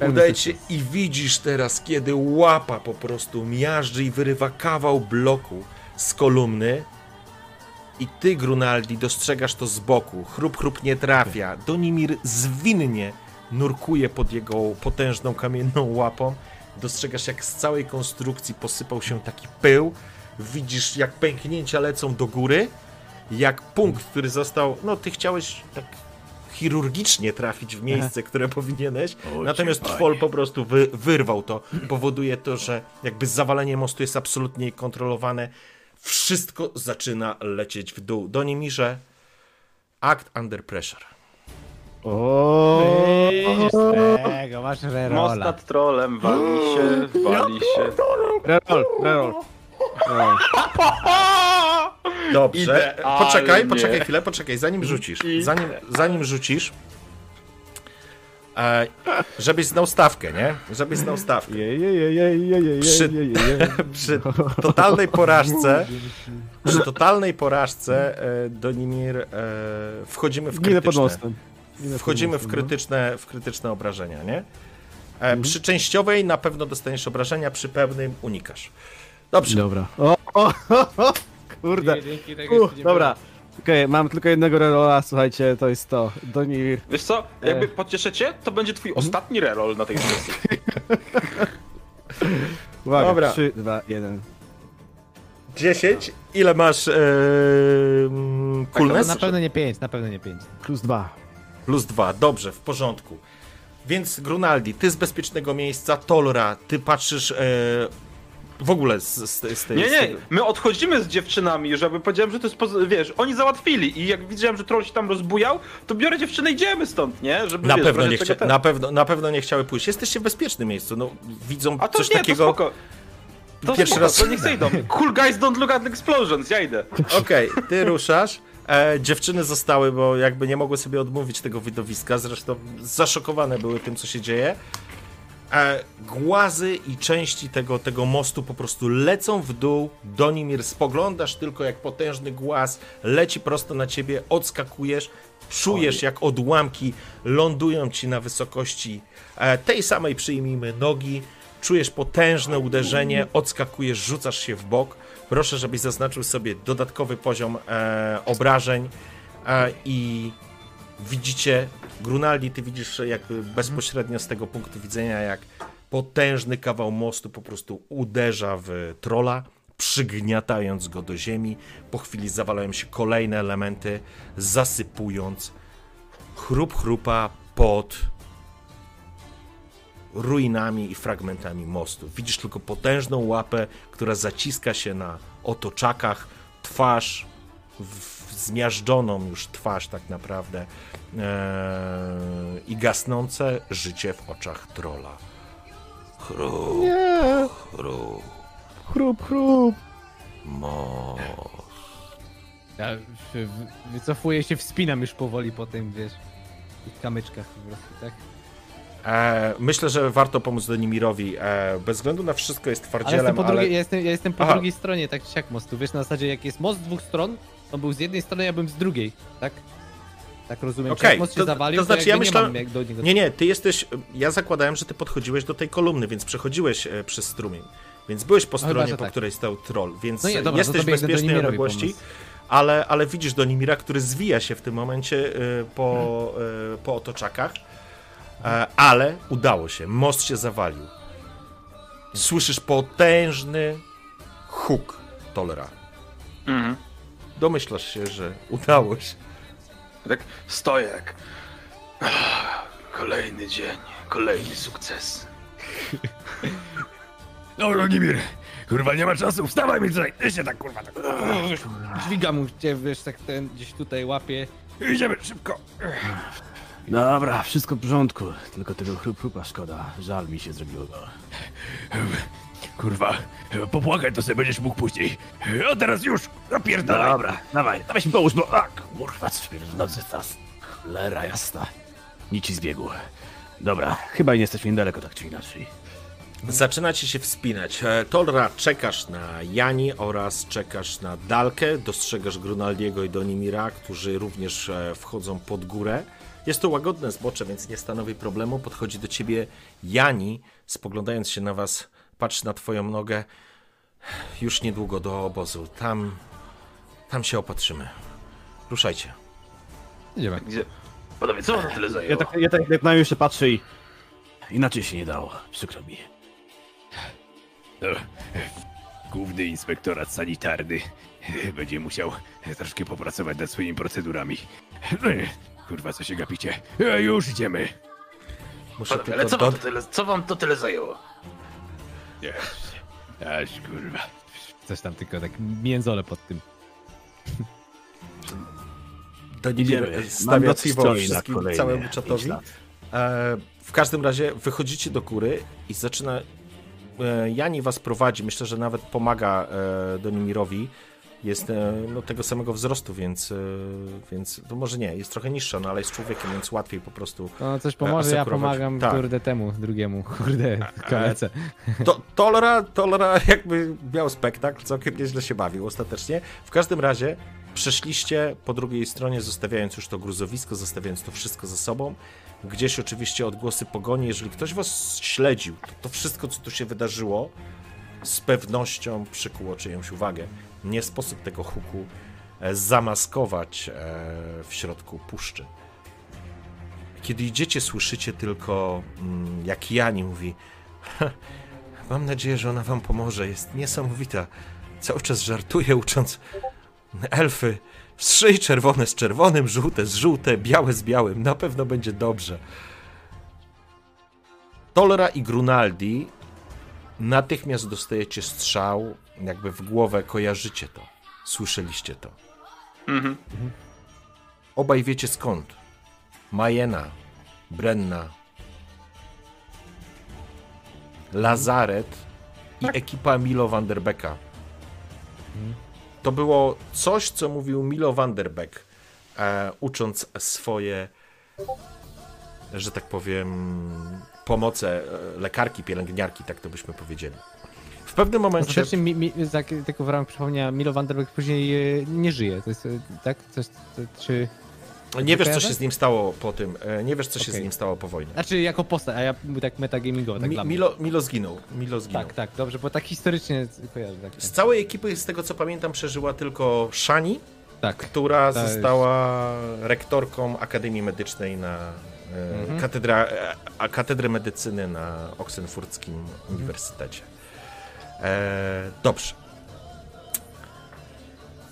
[SPEAKER 1] Udaje ci się i widzisz teraz, kiedy łapa po prostu miażdży i wyrywa kawał bloku z kolumny. I ty, Grunaldi, dostrzegasz to z boku. Chrup, chrup nie trafia. Donimir zwinnie nurkuje pod jego potężną kamienną łapą. Dostrzegasz, jak z całej konstrukcji posypał się taki pył. Widzisz, jak pęknięcia lecą do góry. Jak punkt, który został. No, ty chciałeś tak chirurgicznie trafić w miejsce, które powinieneś.
[SPEAKER 5] O,
[SPEAKER 1] Natomiast Twol po prostu wy, wyrwał to. Powoduje to, że jakby zawalenie mostu jest absolutnie kontrolowane. Wszystko zaczyna lecieć w dół. Do Nimirze Act Under Pressure.
[SPEAKER 4] O,
[SPEAKER 2] Widzisz, tego, masz rerola.
[SPEAKER 3] nad trolem wali się, wali się.
[SPEAKER 4] Reroll. reroll.
[SPEAKER 1] Dobrze.
[SPEAKER 3] Idealnie.
[SPEAKER 1] Poczekaj, poczekaj chwilę, poczekaj, zanim rzucisz. Zanim, zanim rzucisz. E, żebyś znał stawkę, nie? Żebyś znał stawkę. Przy-. Przy totalnej porażce, przy totalnej porażce e, Donimir e, wchodzimy w
[SPEAKER 4] Ginę pod
[SPEAKER 1] krytyczne,
[SPEAKER 4] mostem.
[SPEAKER 1] Wchodzimy w krytyczne, w krytyczne obrażenia, nie? E, przy częściowej na pewno dostaniesz obrażenia, przy pełnym unikasz. Dobrze.
[SPEAKER 4] Dobra. O, o, o, o, kurde. Uh, dobra. Okej, mam tylko jednego rerola, słuchajcie, to jest to. Donir.
[SPEAKER 3] Wiesz co, jakby pocieszę cię, to będzie twój ostatni reroll na tej sesji.
[SPEAKER 4] Uwaga,
[SPEAKER 1] Dobra.
[SPEAKER 4] 3, 2, 1.
[SPEAKER 1] 10. Ile masz e, mm, coolness?
[SPEAKER 2] Na pewno nie 5, na pewno nie 5.
[SPEAKER 4] Plus 2.
[SPEAKER 1] Plus dwa, dobrze, w porządku. Więc Grunaldi, ty z bezpiecznego miejsca, Tolra, ty patrzysz e, w ogóle z, z, z tej...
[SPEAKER 3] Nie, nie, my odchodzimy z dziewczynami, żeby powiedziałem, że to jest, poz- wiesz, oni załatwili i jak widziałem, że troll się tam rozbujał, to biorę dziewczynę i idziemy stąd, nie? Żeby,
[SPEAKER 1] Na
[SPEAKER 3] wiesz,
[SPEAKER 1] pewno, nie chcia...
[SPEAKER 3] ten-
[SPEAKER 1] na, pewno, na pewno nie chciały pójść. Jesteście w bezpiecznym miejscu. No, widzą
[SPEAKER 3] A to
[SPEAKER 1] coś
[SPEAKER 3] nie,
[SPEAKER 1] takiego.
[SPEAKER 3] to spoko. To
[SPEAKER 1] Pierwszy
[SPEAKER 3] spoko,
[SPEAKER 1] raz-
[SPEAKER 3] to niech idą. Cool guys don't look at explosions, ja idę.
[SPEAKER 1] Okej, ty ruszasz. E, dziewczyny zostały, bo jakby nie mogły sobie odmówić tego widowiska. Zresztą zaszokowane były tym, co się dzieje. E, głazy i części tego, tego mostu po prostu lecą w dół. Donimir, spoglądasz tylko jak potężny głaz leci prosto na ciebie, odskakujesz, czujesz jak odłamki lądują ci na wysokości e, tej samej, przyjmijmy, nogi. Czujesz potężne uderzenie, odskakujesz, rzucasz się w bok. Proszę, żebyś zaznaczył sobie dodatkowy poziom e, obrażeń e, i widzicie, Grunaldi, ty widzisz jakby bezpośrednio z tego punktu widzenia, jak potężny kawał mostu po prostu uderza w trola, przygniatając go do ziemi. Po chwili zawalają się kolejne elementy, zasypując chrup chrupa pod ruinami i fragmentami mostu. Widzisz tylko potężną łapę, która zaciska się na otoczakach, twarz w zmiażdżoną już twarz tak naprawdę e, i gasnące życie w oczach trola. Chrup,
[SPEAKER 4] Nie.
[SPEAKER 1] chrup,
[SPEAKER 4] Chrup, chrup.
[SPEAKER 1] most.
[SPEAKER 7] Ja w- wycofuję się, wspinam już powoli po tym, wiesz, tych kamyczkach po prostu, tak?
[SPEAKER 1] E, myślę, że warto pomóc Donimirowi. E, bez względu na wszystko jest
[SPEAKER 7] Ale
[SPEAKER 1] twardzielem,
[SPEAKER 7] jestem po,
[SPEAKER 1] ale...
[SPEAKER 7] drugiej, ja jestem, ja jestem po drugiej stronie, tak czy siak mostu, wiesz, na zasadzie jak jest most z dwóch stron, on był z jednej strony, ja bym z drugiej, tak? Tak rozumiem, jak most się
[SPEAKER 1] to-
[SPEAKER 7] zawalił,
[SPEAKER 1] to znaczy
[SPEAKER 7] jakby
[SPEAKER 1] ja
[SPEAKER 7] nie
[SPEAKER 1] myślałem-
[SPEAKER 7] do niego...
[SPEAKER 1] Nie, nie, ty jesteś. Ja zakładałem, że ty podchodziłeś do tej kolumny, więc przechodziłeś e, przez strumień. Więc byłeś po
[SPEAKER 7] No chyba,
[SPEAKER 1] stronie,
[SPEAKER 7] że
[SPEAKER 1] po
[SPEAKER 7] tak.
[SPEAKER 1] której stał troll, więc
[SPEAKER 7] No nie, dobra, to
[SPEAKER 1] jesteś
[SPEAKER 7] to
[SPEAKER 1] w bezpiecznej odległości, ale, ale widzisz Donimira, który zwija się w tym momencie e, po, e, po otoczakach, ale udało się, most się zawalił. Słyszysz potężny huk Tolera.
[SPEAKER 3] Mhm.
[SPEAKER 1] Domyślasz się, że udało się.
[SPEAKER 8] Tak stoję jak... Kolejny dzień, kolejny sukces.
[SPEAKER 5] No, Ronimir, kurwa, nie ma czasu, wstawaj mi tutaj, ty się tak, kurwa, tak.
[SPEAKER 7] Dźwigam mu cię, wiesz, tak ten gdzieś tutaj łapie.
[SPEAKER 5] Idziemy szybko.
[SPEAKER 4] Dobra, wszystko w porządku. Tylko tego chrup chrupa szkoda. Żal mi się zrobiło go.
[SPEAKER 5] Kurwa, popłakać to sobie będziesz mógł później. A teraz już, napierdalaj.
[SPEAKER 4] Dobra, dawaj, dawaj mi pomóż, bo... A, kurwa, co w nocy tas. Cholera jasna. Nic ci zbiegł. Dobra, chyba nie jesteśmy niedaleko, tak czy inaczej.
[SPEAKER 1] Zaczynacie się wspinać. E, Tolra, czekasz na Jani oraz czekasz na Dalkę. Dostrzegasz Grunaldiego i Donimira, którzy również e, wchodzą pod górę. Jest to łagodne zbocze, więc nie stanowi problemu. Podchodzi do ciebie Jani, spoglądając się na was, patrzy na twoją nogę. Już niedługo do obozu. Tam, tam się opatrzymy. Ruszajcie.
[SPEAKER 7] Idziemy.
[SPEAKER 8] Gdzie? Panowie, co wam tyle zajęło?
[SPEAKER 4] Ja tak, ja tak jak na nią jeszcze patrzę i... Inaczej się nie dało, przykro mi.
[SPEAKER 5] No, Główny inspektorat sanitarny będzie musiał troszkę popracować nad swoimi procedurami. Kurwa, co się gapicie? E, Już idziemy.
[SPEAKER 1] Muszę
[SPEAKER 8] Panowie, ale
[SPEAKER 1] tylko
[SPEAKER 8] co wam, to tyle, co wam to tyle zajęło?
[SPEAKER 5] Nie, Aż kurwa.
[SPEAKER 7] Coś tam tylko tak międzole pod tym.
[SPEAKER 4] Idziemy. Mam
[SPEAKER 1] stawia piwo
[SPEAKER 4] stroi na
[SPEAKER 1] wszystkim,
[SPEAKER 4] kolejne
[SPEAKER 1] całemu
[SPEAKER 4] pięć
[SPEAKER 1] czatowi.
[SPEAKER 4] lat.
[SPEAKER 1] E, w każdym razie wychodzicie do góry i zaczyna. E, Jani was prowadzi. Myślę, że nawet pomaga e, Donimirowi. Jest e, no, tego samego wzrostu, więc, e, więc to może nie, jest trochę niższa, no ale jest człowiekiem, więc łatwiej po prostu.
[SPEAKER 7] No coś pomoże, ja
[SPEAKER 1] asekurować.
[SPEAKER 7] pomagam
[SPEAKER 1] Tak.
[SPEAKER 7] kurde temu, drugiemu, kurde, kolece.
[SPEAKER 1] To, Tolera, Tolera jakby miał spektakl, całkiem nieźle się bawił ostatecznie. W każdym razie przeszliście po drugiej stronie, zostawiając już to gruzowisko, zostawiając to wszystko za sobą. Gdzieś oczywiście odgłosy pogoni. Jeżeli ktoś was śledził, to, to wszystko, co tu się wydarzyło, z pewnością przykuło czyjąś uwagę. Nie sposób tego huku e, zamaskować e, w środku puszczy. Kiedy idziecie, słyszycie tylko, mm, jak Jani mówi: Mam nadzieję, że ona wam pomoże. Jest niesamowita. Cały czas żartuje, ucząc elfy. Strzyj czerwone z czerwonym, żółte z żółte, białe z białym. Na pewno będzie dobrze. Tolera i Grunaldi natychmiast dostajecie strzał, jakby w głowę kojarzycie to. Słyszeliście to.
[SPEAKER 3] Mhm.
[SPEAKER 1] Obaj wiecie skąd. Majena, Brenna, Lazaret i ekipa Milo van der Becka. To było coś, co mówił Milo van der Beck, e, ucząc swoje, że tak powiem, pomoce e, lekarki, pielęgniarki, tak to byśmy powiedzieli. W pewnym momencie...
[SPEAKER 2] Ostatecznie mi, mi, tak, tylko w ramach przypomnienia, Milo Vanderberg później e, nie żyje. To jest, e, tak? Coś, to, czy...
[SPEAKER 1] Nie wiesz, co się z nim stało po tym. e, Nie wiesz, co się z nim stało po wojnie.
[SPEAKER 2] Znaczy jako postać, a ja tak metagamingowo, tak
[SPEAKER 1] Mi. Milo, Milo zginął. Milo zginął.
[SPEAKER 2] Tak, tak, dobrze, bo tak historycznie kojarzę. Tak,
[SPEAKER 1] Z całej ekipy, z tego co pamiętam, przeżyła tylko Shani,
[SPEAKER 2] tak.
[SPEAKER 1] która została rektorką Akademii Medycznej na
[SPEAKER 2] Mhm.
[SPEAKER 1] katedra, a katedrę medycyny na Oksenfurckim Uniwersytecie. E, dobrze.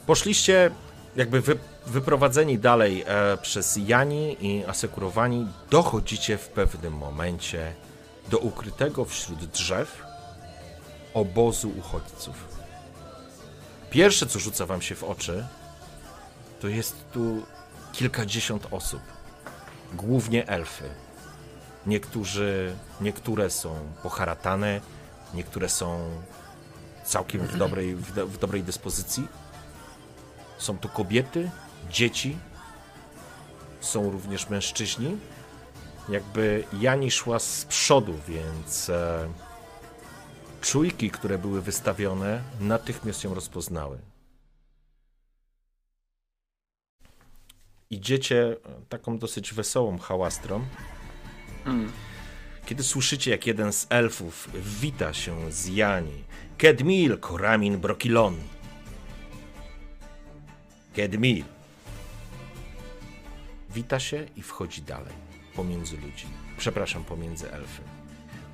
[SPEAKER 1] Poszliście jakby wy, wyprowadzeni dalej e, przez Jani i asekurowani, dochodzicie w pewnym momencie do ukrytego wśród drzew obozu uchodźców. Pierwsze, co rzuca wam się w oczy, to jest tu kilkadziesiąt osób. Głównie elfy. Niektórzy, niektóre są poharatane, niektóre są całkiem w dobrej, w, do, w dobrej dyspozycji. Są tu kobiety, dzieci, są również mężczyźni. Jakby Jani szła z przodu, więc e, czujki, które były wystawione, natychmiast ją rozpoznały. Idziecie taką dosyć wesołą hałastrą. Kiedy słyszycie, jak jeden z elfów wita się z Jani. Kedmil, Koramin, Brokilon. Kedmil. Wita się i wchodzi dalej, pomiędzy ludzi. Przepraszam, pomiędzy elfy.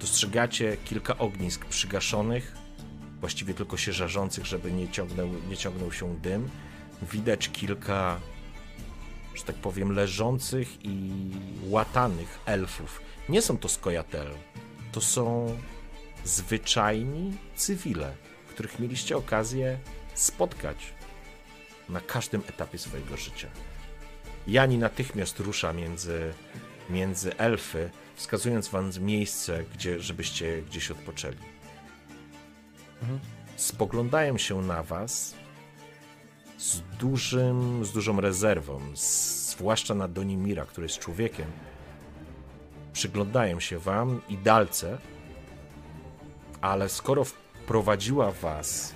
[SPEAKER 1] Dostrzegacie kilka ognisk przygaszonych, właściwie tylko się żarzących, żeby nie ciągnął, nie ciągnął się dym. Widać kilka, że tak powiem, leżących i łatanych elfów. Nie są to skojatel, to są zwyczajni cywile, których mieliście okazję spotkać na każdym etapie swojego życia. Jani natychmiast rusza między, między elfy, wskazując wam miejsce, gdzie, żebyście gdzieś odpoczęli. Spoglądają się na was z, dużym, z dużą rezerwą, zwłaszcza na Donimira, który jest człowiekiem. Przyglądają się wam i dalce, ale skoro wprowadziła was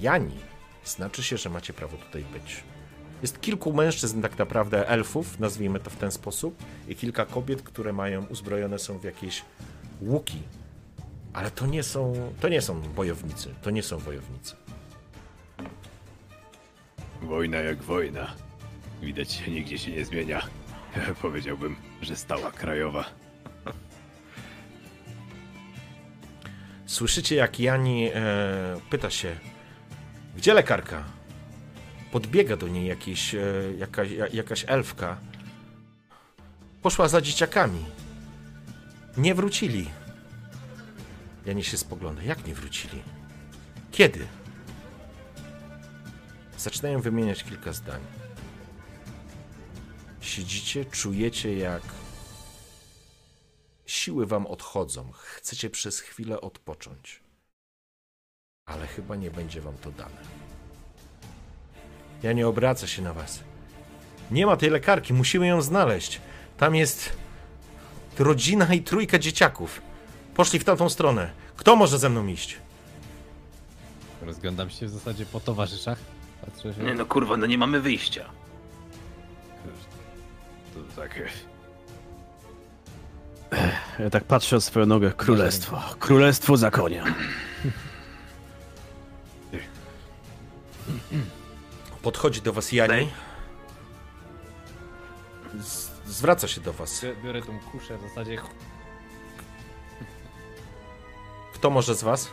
[SPEAKER 1] Jani, znaczy się, że macie prawo tutaj być. Jest kilku mężczyzn, tak naprawdę elfów, nazwijmy to w ten sposób, i kilka kobiet, które mają uzbrojone są w jakieś łuki. Ale to nie są, to nie są bojownicy, to nie są wojownicy.
[SPEAKER 5] Wojna jak wojna. Widać, nigdzie się nie zmienia. Powiedziałbym, że stała krajowa.
[SPEAKER 1] Słyszycie, jak Jani e, pyta się, gdzie lekarka? Podbiega do niej jakiś, e, jakaś, ja- jakaś elfka. Poszła za dzieciakami. Nie wrócili. Jani się spogląda. Jak nie wrócili? Kiedy? Zaczynają wymieniać kilka zdań. Siedzicie, czujecie jak siły wam odchodzą. Chcecie przez chwilę odpocząć. Ale chyba nie będzie wam to dane. Ja nie obraca się na was. Nie ma tej lekarki, musimy ją znaleźć. Tam jest rodzina i trójka dzieciaków. Poszli w tamtą stronę. Kto może ze mną iść?
[SPEAKER 2] Rozglądam się w zasadzie po towarzyszach. Patrzę, że...
[SPEAKER 8] Nie no kurwa, no nie mamy wyjścia.
[SPEAKER 5] To tak.
[SPEAKER 4] Ja tak patrzę o swoją nogę. Królestwo. Królestwo za konia.
[SPEAKER 1] Podchodzi do was Jani. Z- Zwraca się do was.
[SPEAKER 2] Biorę- Biorę tą kuszę w zasadzie.
[SPEAKER 1] Kto może z was?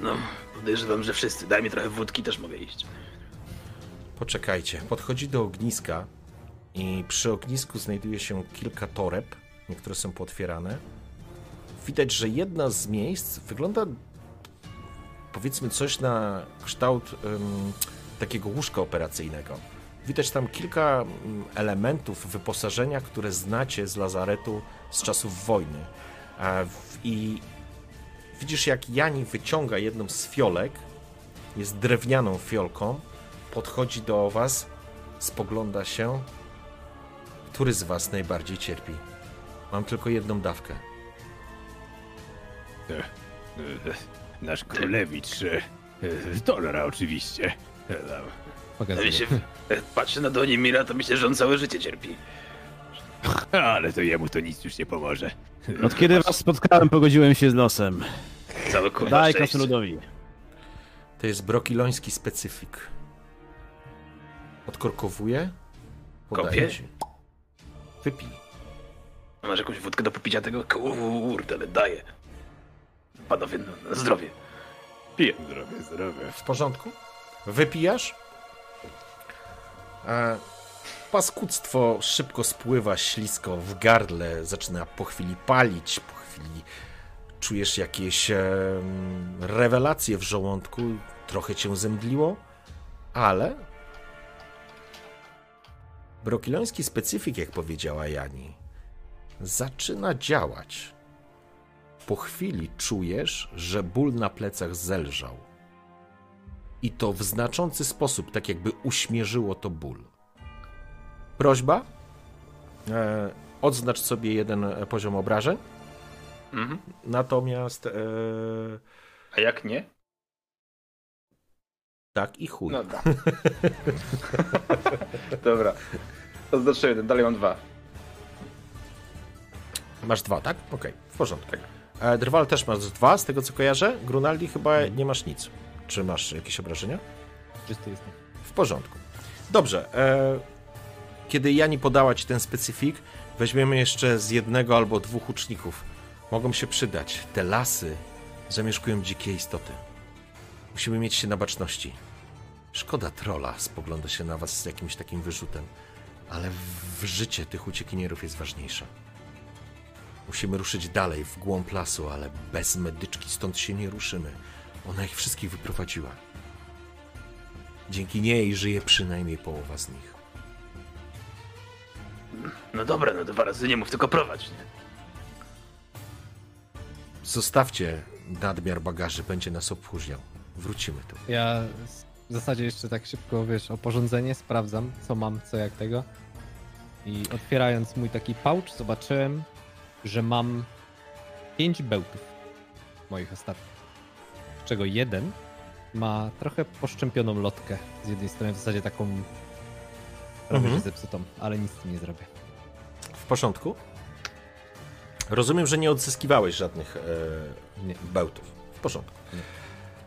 [SPEAKER 8] No, podejrzewam, że wszyscy. Daj mi trochę wódki, też mogę iść.
[SPEAKER 1] Poczekajcie. Podchodzi do ogniska i przy ognisku znajduje się kilka toreb. Niektóre są potwierane. Widać, że jedna z miejsc wygląda powiedzmy coś na kształt em, takiego łóżka operacyjnego. Widać tam kilka elementów wyposażenia, które znacie z lazaretu z czasów wojny. I widzisz, jak Jani wyciąga jedną z fiolek, jest drewnianą fiolką, podchodzi do was, spogląda się. Który z was najbardziej cierpi? Mam tylko jedną dawkę.
[SPEAKER 5] E, e, Nasz królewicz. e, e, Dolara oczywiście. E, tam.
[SPEAKER 7] Pokazuję.
[SPEAKER 8] się, jak patrzę na dłonie Mira, to myślę, że on całe życie cierpi.
[SPEAKER 5] Ale to jemu to nic już nie pomoże.
[SPEAKER 4] Od kiedy was spotkałem, pogodziłem się z losem.
[SPEAKER 8] Całe kurwa
[SPEAKER 4] Daj.
[SPEAKER 1] To jest brokiloński specyfik.
[SPEAKER 8] Kopię?
[SPEAKER 1] ci. Wypij.
[SPEAKER 8] Masz jakąś wódkę do popicia tego? Kurde, ale daję. Panowie, no, na zdrowie.
[SPEAKER 3] Piję.
[SPEAKER 5] Zdrowie, zdrowie.
[SPEAKER 1] W porządku? Wypijasz? E, paskudztwo szybko spływa ślisko w gardle, zaczyna po chwili palić, po chwili czujesz jakieś e, rewelacje w żołądku, trochę cię zemdliło, ale brokiloński specyfik, jak powiedziała Jani, zaczyna działać. Po chwili czujesz, że ból na plecach zelżał i to w znaczący sposób, tak jakby uśmierzyło to ból. Prośba? E, odznacz sobie jeden e, poziom obrażeń.
[SPEAKER 3] Mhm.
[SPEAKER 1] Natomiast. E,
[SPEAKER 3] A jak nie?
[SPEAKER 1] tak i chuj.
[SPEAKER 3] No da. Dobra. Oznaczyłem jeden, dalej mam dwa.
[SPEAKER 1] Masz dwa, tak? Okej, w porządku. E, Drwal też masz dwa, z tego co kojarzę. Grunaldi chyba nie masz nic. Czy masz jakieś obrażenia?
[SPEAKER 2] Czysty jestem.
[SPEAKER 1] W porządku. Dobrze. E, kiedy Jani podała ci ten specyfik, weźmiemy jeszcze z jednego albo dwóch łuczników. Mogą się przydać. Te lasy zamieszkują dzikie istoty. Musimy mieć się na baczności. Szkoda trola spogląda się na was z jakimś takim wyrzutem, ale w życie tych uciekinierów jest ważniejsze. Musimy ruszyć dalej w głąb lasu, ale bez medyczki stąd się nie ruszymy. Ona ich wszystkich wyprowadziła. Dzięki niej żyje przynajmniej połowa z nich.
[SPEAKER 8] No dobra, no dwa razy nie mów, tylko prowadź. Nie?
[SPEAKER 1] Zostawcie nadmiar bagaży, będzie nas obchórzniał. Wrócimy tu.
[SPEAKER 2] Ja w zasadzie jeszcze tak szybko, wiesz, oporządzenie sprawdzam, co mam, co jak tego. I otwierając mój taki pouch, zobaczyłem, że mam pięć bełtów moich ostatnich. Z czego jeden ma trochę poszczępioną lotkę. Z jednej strony w zasadzie taką prawie
[SPEAKER 1] Mhm.
[SPEAKER 2] zepsutą, ale nic z tym nie zrobię.
[SPEAKER 1] W porządku? Rozumiem, że nie odzyskiwałeś żadnych e,
[SPEAKER 2] Nie.
[SPEAKER 1] bełtów. W porządku.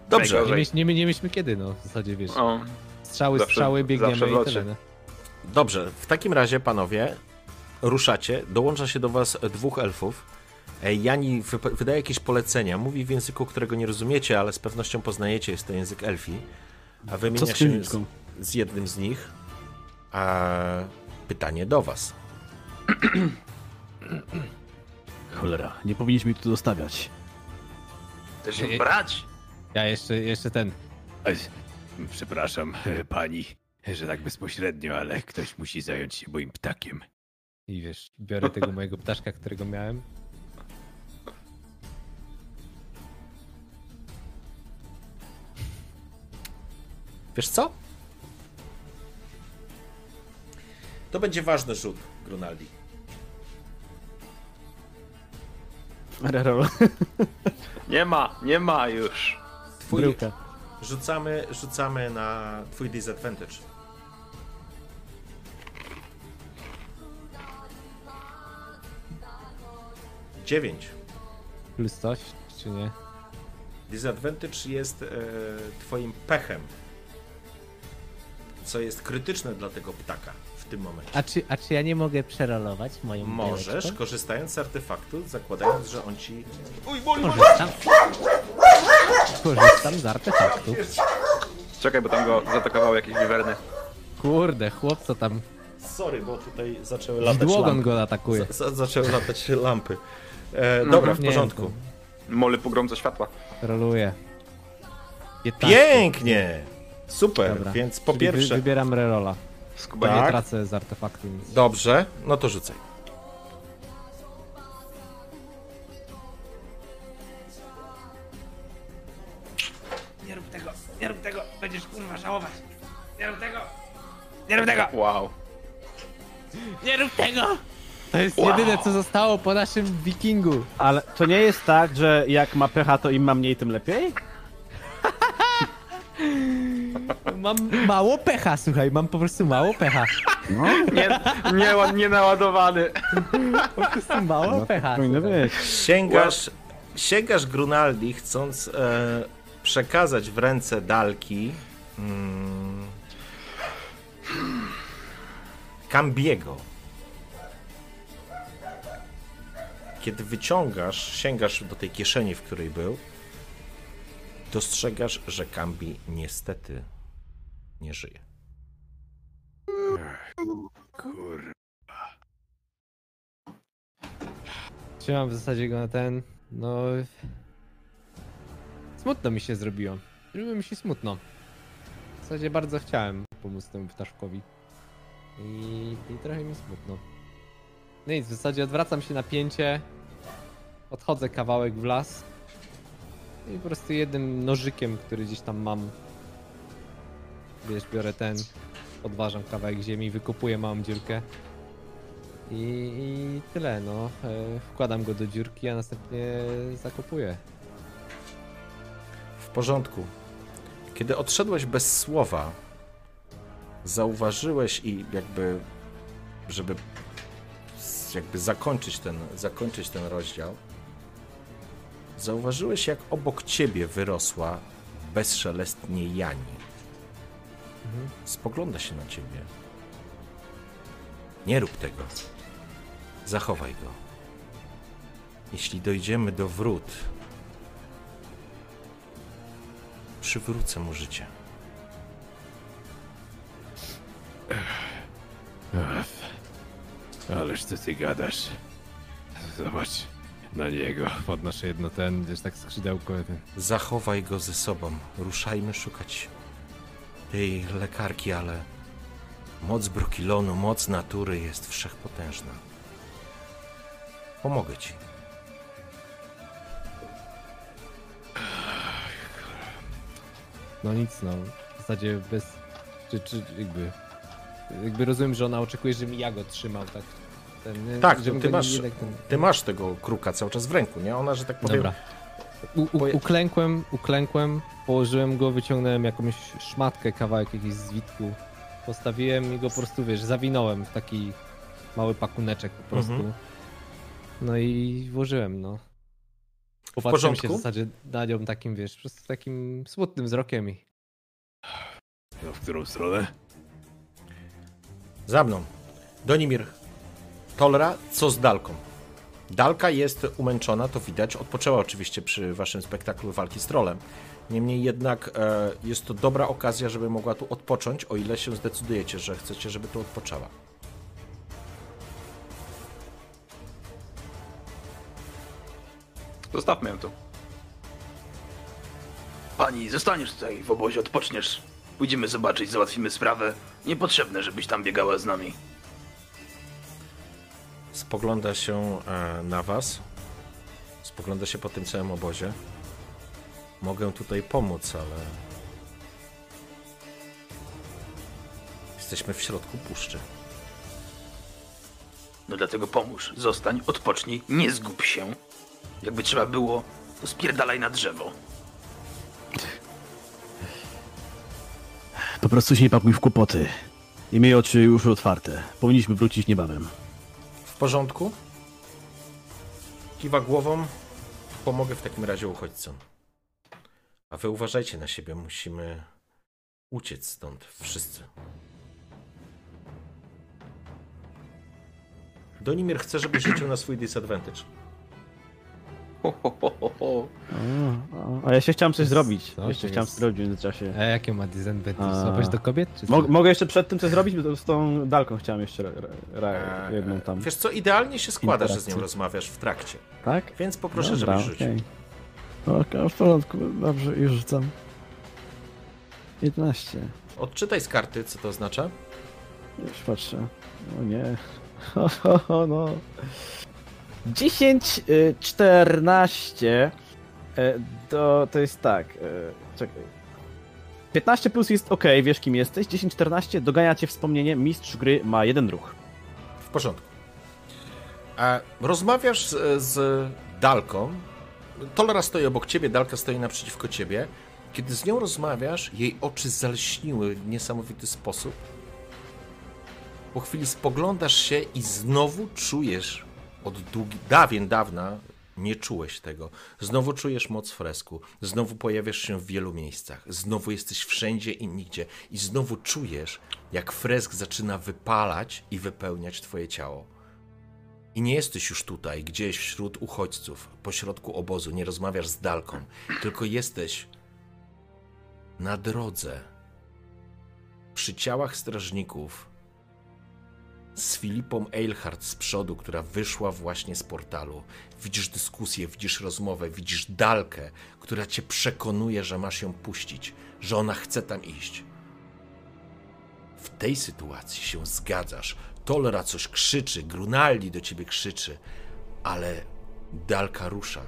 [SPEAKER 1] Dobrze.
[SPEAKER 2] Nie, myśl, nie, nie myślmy kiedy, no w zasadzie wiesz.
[SPEAKER 3] O,
[SPEAKER 2] Strzały,
[SPEAKER 3] zawsze-
[SPEAKER 2] strzały, biegniemy
[SPEAKER 3] zawsze w
[SPEAKER 2] i tyle. no.
[SPEAKER 1] Dobrze, w takim razie, panowie, ruszacie. Dołącza się do was dwóch elfów. E, Jani wy- wydaje jakieś polecenia. Mówi w języku, którego nie rozumiecie, ale z pewnością poznajecie. Jest to język elfi. A wymienia
[SPEAKER 4] z
[SPEAKER 1] się z, z jednym z nich. A pytanie do was.
[SPEAKER 4] Cholera, nie powinniśmy ich tu dostawiać.
[SPEAKER 8] Też
[SPEAKER 2] Ej,
[SPEAKER 8] ją brać?
[SPEAKER 2] Ja jeszcze, jeszcze ten.
[SPEAKER 5] Przepraszam, e, pani, że tak bezpośrednio, ale ktoś musi zająć się moim ptakiem.
[SPEAKER 2] I wiesz, biorę tego mojego ptaszka, którego miałem.
[SPEAKER 1] Wiesz co? To będzie ważny rzut, Grunaldi.
[SPEAKER 4] Rerol.
[SPEAKER 3] nie ma, nie ma już.
[SPEAKER 1] Twój,
[SPEAKER 4] Bryłka.
[SPEAKER 1] rzucamy, rzucamy na twój disadvantage. Dziewięć.
[SPEAKER 2] Plus coś, czy nie?
[SPEAKER 1] Disadvantage jest e, twoim pechem, co jest krytyczne dla tego ptaka tym momencie.
[SPEAKER 10] A czy, a czy ja nie mogę przerolować moją
[SPEAKER 1] Możesz,
[SPEAKER 10] białeczką?
[SPEAKER 1] korzystając z artefaktu, zakładając, że on ci...
[SPEAKER 2] Korzystam. Korzystam z artefaktu.
[SPEAKER 3] Czekaj, bo tam go zaatakowały jakieś wiwerny.
[SPEAKER 2] Kurde, chłopco tam.
[SPEAKER 1] Sorry, bo tutaj zaczęły latać
[SPEAKER 2] dłogon
[SPEAKER 1] lampy.
[SPEAKER 2] go atakuje.
[SPEAKER 1] Za, za, zaczęły latać lampy. E, dobra, w
[SPEAKER 2] Nie,
[SPEAKER 1] porządku.
[SPEAKER 3] Moly pogromca światła.
[SPEAKER 2] Roluje. 15.
[SPEAKER 1] Pięknie! Super,
[SPEAKER 2] Dobra.
[SPEAKER 1] więc po
[SPEAKER 2] Czyli
[SPEAKER 1] pierwsze...
[SPEAKER 2] Wy, wybieram rerola.
[SPEAKER 3] Skuba
[SPEAKER 2] Bo
[SPEAKER 1] Tak.
[SPEAKER 2] nie tracę z artefaktu nic.
[SPEAKER 1] Dobrze, no to rzucaj.
[SPEAKER 10] Nie rób tego, nie rób tego, będziesz kurwa żałować. Nie rób tego, nie rób tego,
[SPEAKER 3] Wow.
[SPEAKER 10] nie rób tego!
[SPEAKER 2] To jest jedyne, co zostało po naszym wikingu.
[SPEAKER 4] Ale to nie jest tak, że jak ma pecha, to im ma mniej, tym lepiej?
[SPEAKER 2] Mam mało pecha, słuchaj, mam po prostu mało pecha.
[SPEAKER 4] No,
[SPEAKER 11] Nie, nie, nie naładowany.
[SPEAKER 2] Po prostu mało pecha.
[SPEAKER 4] powinno
[SPEAKER 2] słuchaj.
[SPEAKER 4] być.
[SPEAKER 1] Sięgasz, sięgasz Grunaldi, chcąc e, przekazać w ręce Dalki mm, Cambiego. Kiedy wyciągasz, sięgasz do tej kieszeni, w której był, dostrzegasz, że Cambi niestety nie żyje.
[SPEAKER 2] Trzymam w zasadzie go na ten, no... Smutno mi się zrobiło. Zrobiło mi się smutno. W zasadzie bardzo chciałem pomóc temu ptaszkowi. I, I trochę mi smutno. No nic, w zasadzie odwracam się na pięcie. Odchodzę kawałek w las. I po prostu jednym nożykiem, który gdzieś tam mam. Wiesz, biorę ten, podważam kawałek ziemi, wykopuję małą dziurkę. I, I tyle, no. E, Wkładam go do dziurki, a następnie zakopuję.
[SPEAKER 1] W porządku. Kiedy odszedłeś bez słowa, zauważyłeś i jakby, żeby jakby zakończyć ten, zakończyć ten rozdział, zauważyłeś jak obok ciebie wyrosła bezszelestnie Jani. Spogląda się na ciebie. Nie rób tego. Zachowaj go. Jeśli dojdziemy do wrót, przywrócę mu życie.
[SPEAKER 5] Ależ co ty gadasz? Zobacz na niego.
[SPEAKER 2] Podnoszę jedno ten, gdzieś tak skrzydełko. Ten.
[SPEAKER 1] Zachowaj go ze sobą. Ruszajmy szukać tej lekarki, ale moc brokilonu, moc natury jest wszechpotężna. Pomogę ci.
[SPEAKER 2] No nic, no. W zasadzie bez... Czy, czy jakby... Jakby rozumiem, że ona oczekuje, żebym ja go trzymał, tak? Ten?
[SPEAKER 1] Tak, ty masz,
[SPEAKER 2] ten-
[SPEAKER 1] ty masz tego kruka cały czas w ręku, nie? Ona, że tak powiem,
[SPEAKER 2] Dobra. U, u, uklękłem, uklękłem, położyłem go, wyciągnąłem jakąś szmatkę, kawałek jakiś zwitku. Postawiłem i go po prostu, wiesz, zawinąłem w taki mały pakuneczek po prostu.
[SPEAKER 1] Mhm.
[SPEAKER 2] No i włożyłem, no. Popatrzyłem się w zasadzie na nią takim, wiesz, po prostu takim smutnym wzrokiem i...
[SPEAKER 5] No, w którą stronę?
[SPEAKER 1] Za mną. Donimir. Tolra, co z Dalką? Dalka jest umęczona, to widać. Odpoczęła oczywiście przy waszym spektaklu walki z trolem. Niemniej jednak e, jest to dobra okazja, żeby mogła tu odpocząć, o ile się zdecydujecie, że chcecie, żeby tu odpoczęła.
[SPEAKER 11] Zostawmy ją tu.
[SPEAKER 3] Pani, zostaniesz tutaj w obozie, odpoczniesz. Pójdziemy zobaczyć, załatwimy sprawę. Niepotrzebne, żebyś tam biegała z nami.
[SPEAKER 1] Spogląda się e, na was. Spogląda się po tym całym obozie. Mogę tutaj pomóc, ale. Jesteśmy w środku puszczy.
[SPEAKER 3] No dlatego pomóż, zostań, odpocznij, nie zgub się. Jakby trzeba było, to spierdalaj na drzewo.
[SPEAKER 4] Po prostu się nie pakuj w kłopoty. I miej oczy już otwarte. Powinniśmy wrócić niebawem.
[SPEAKER 1] W porządku? Kiwa głową. Pomogę w takim razie uchodźcom. A wy uważajcie na siebie. Musimy uciec stąd. Wszyscy. Donimir chce, żebyś rzucił na swój disadvantage.
[SPEAKER 4] A ja się chciałem coś zrobić.
[SPEAKER 2] no,
[SPEAKER 4] Jeszcze
[SPEAKER 2] to
[SPEAKER 4] chciałem
[SPEAKER 2] jest-
[SPEAKER 4] zrobić w międzyczasie.
[SPEAKER 2] A jakie ma disadvantage?
[SPEAKER 4] A.
[SPEAKER 2] Słabość do kobiet? Czy
[SPEAKER 4] Mo-
[SPEAKER 2] co?
[SPEAKER 4] mogę jeszcze przed tym coś zrobić? Bo z tą dalką chciałem jeszcze ra- ra- jedną tam.
[SPEAKER 1] Wiesz co, idealnie się składa, że z nią rozmawiasz w trakcie.
[SPEAKER 4] Tak?
[SPEAKER 1] Więc poproszę,
[SPEAKER 4] Dobra,
[SPEAKER 1] żebyś rzucił.
[SPEAKER 4] okej. Okej, w porządku, dobrze, już rzucam. 11.
[SPEAKER 1] Odczytaj z karty, co to oznacza.
[SPEAKER 4] Już patrzę. O nie. Ho, ho, ho, no. 10, y, 14. e, To, to jest tak. e, Czekaj. 15 plus jest ok, wiesz kim jesteś. 10, 14 dogania cię wspomnienie. Mistrz gry ma jeden ruch.
[SPEAKER 1] W porządku. Rozmawiasz z, z Dalką. Tolera stoi obok ciebie, Dalka stoi naprzeciwko ciebie. Kiedy z nią rozmawiasz, jej oczy zalśniły w niesamowity sposób. Po chwili spoglądasz się i znowu czujesz od długi, dawien dawna nie czułeś tego. Znowu czujesz moc fresku. Znowu pojawiasz się w wielu miejscach. Znowu jesteś wszędzie i nigdzie. I znowu czujesz, jak fresk zaczyna wypalać i wypełniać twoje ciało. I nie jesteś już tutaj, gdzieś wśród uchodźców, pośrodku obozu, nie rozmawiasz z dalką, tylko jesteś na drodze przy ciałach strażników z Filipą Eilhart z przodu, która wyszła właśnie z portalu. Widzisz dyskusję, widzisz rozmowę, widzisz dalkę, która cię przekonuje, że masz ją puścić, że ona chce tam iść. W tej sytuacji się zgadzasz. Tolera coś krzyczy, Grunaldi do ciebie krzyczy, ale dalka rusza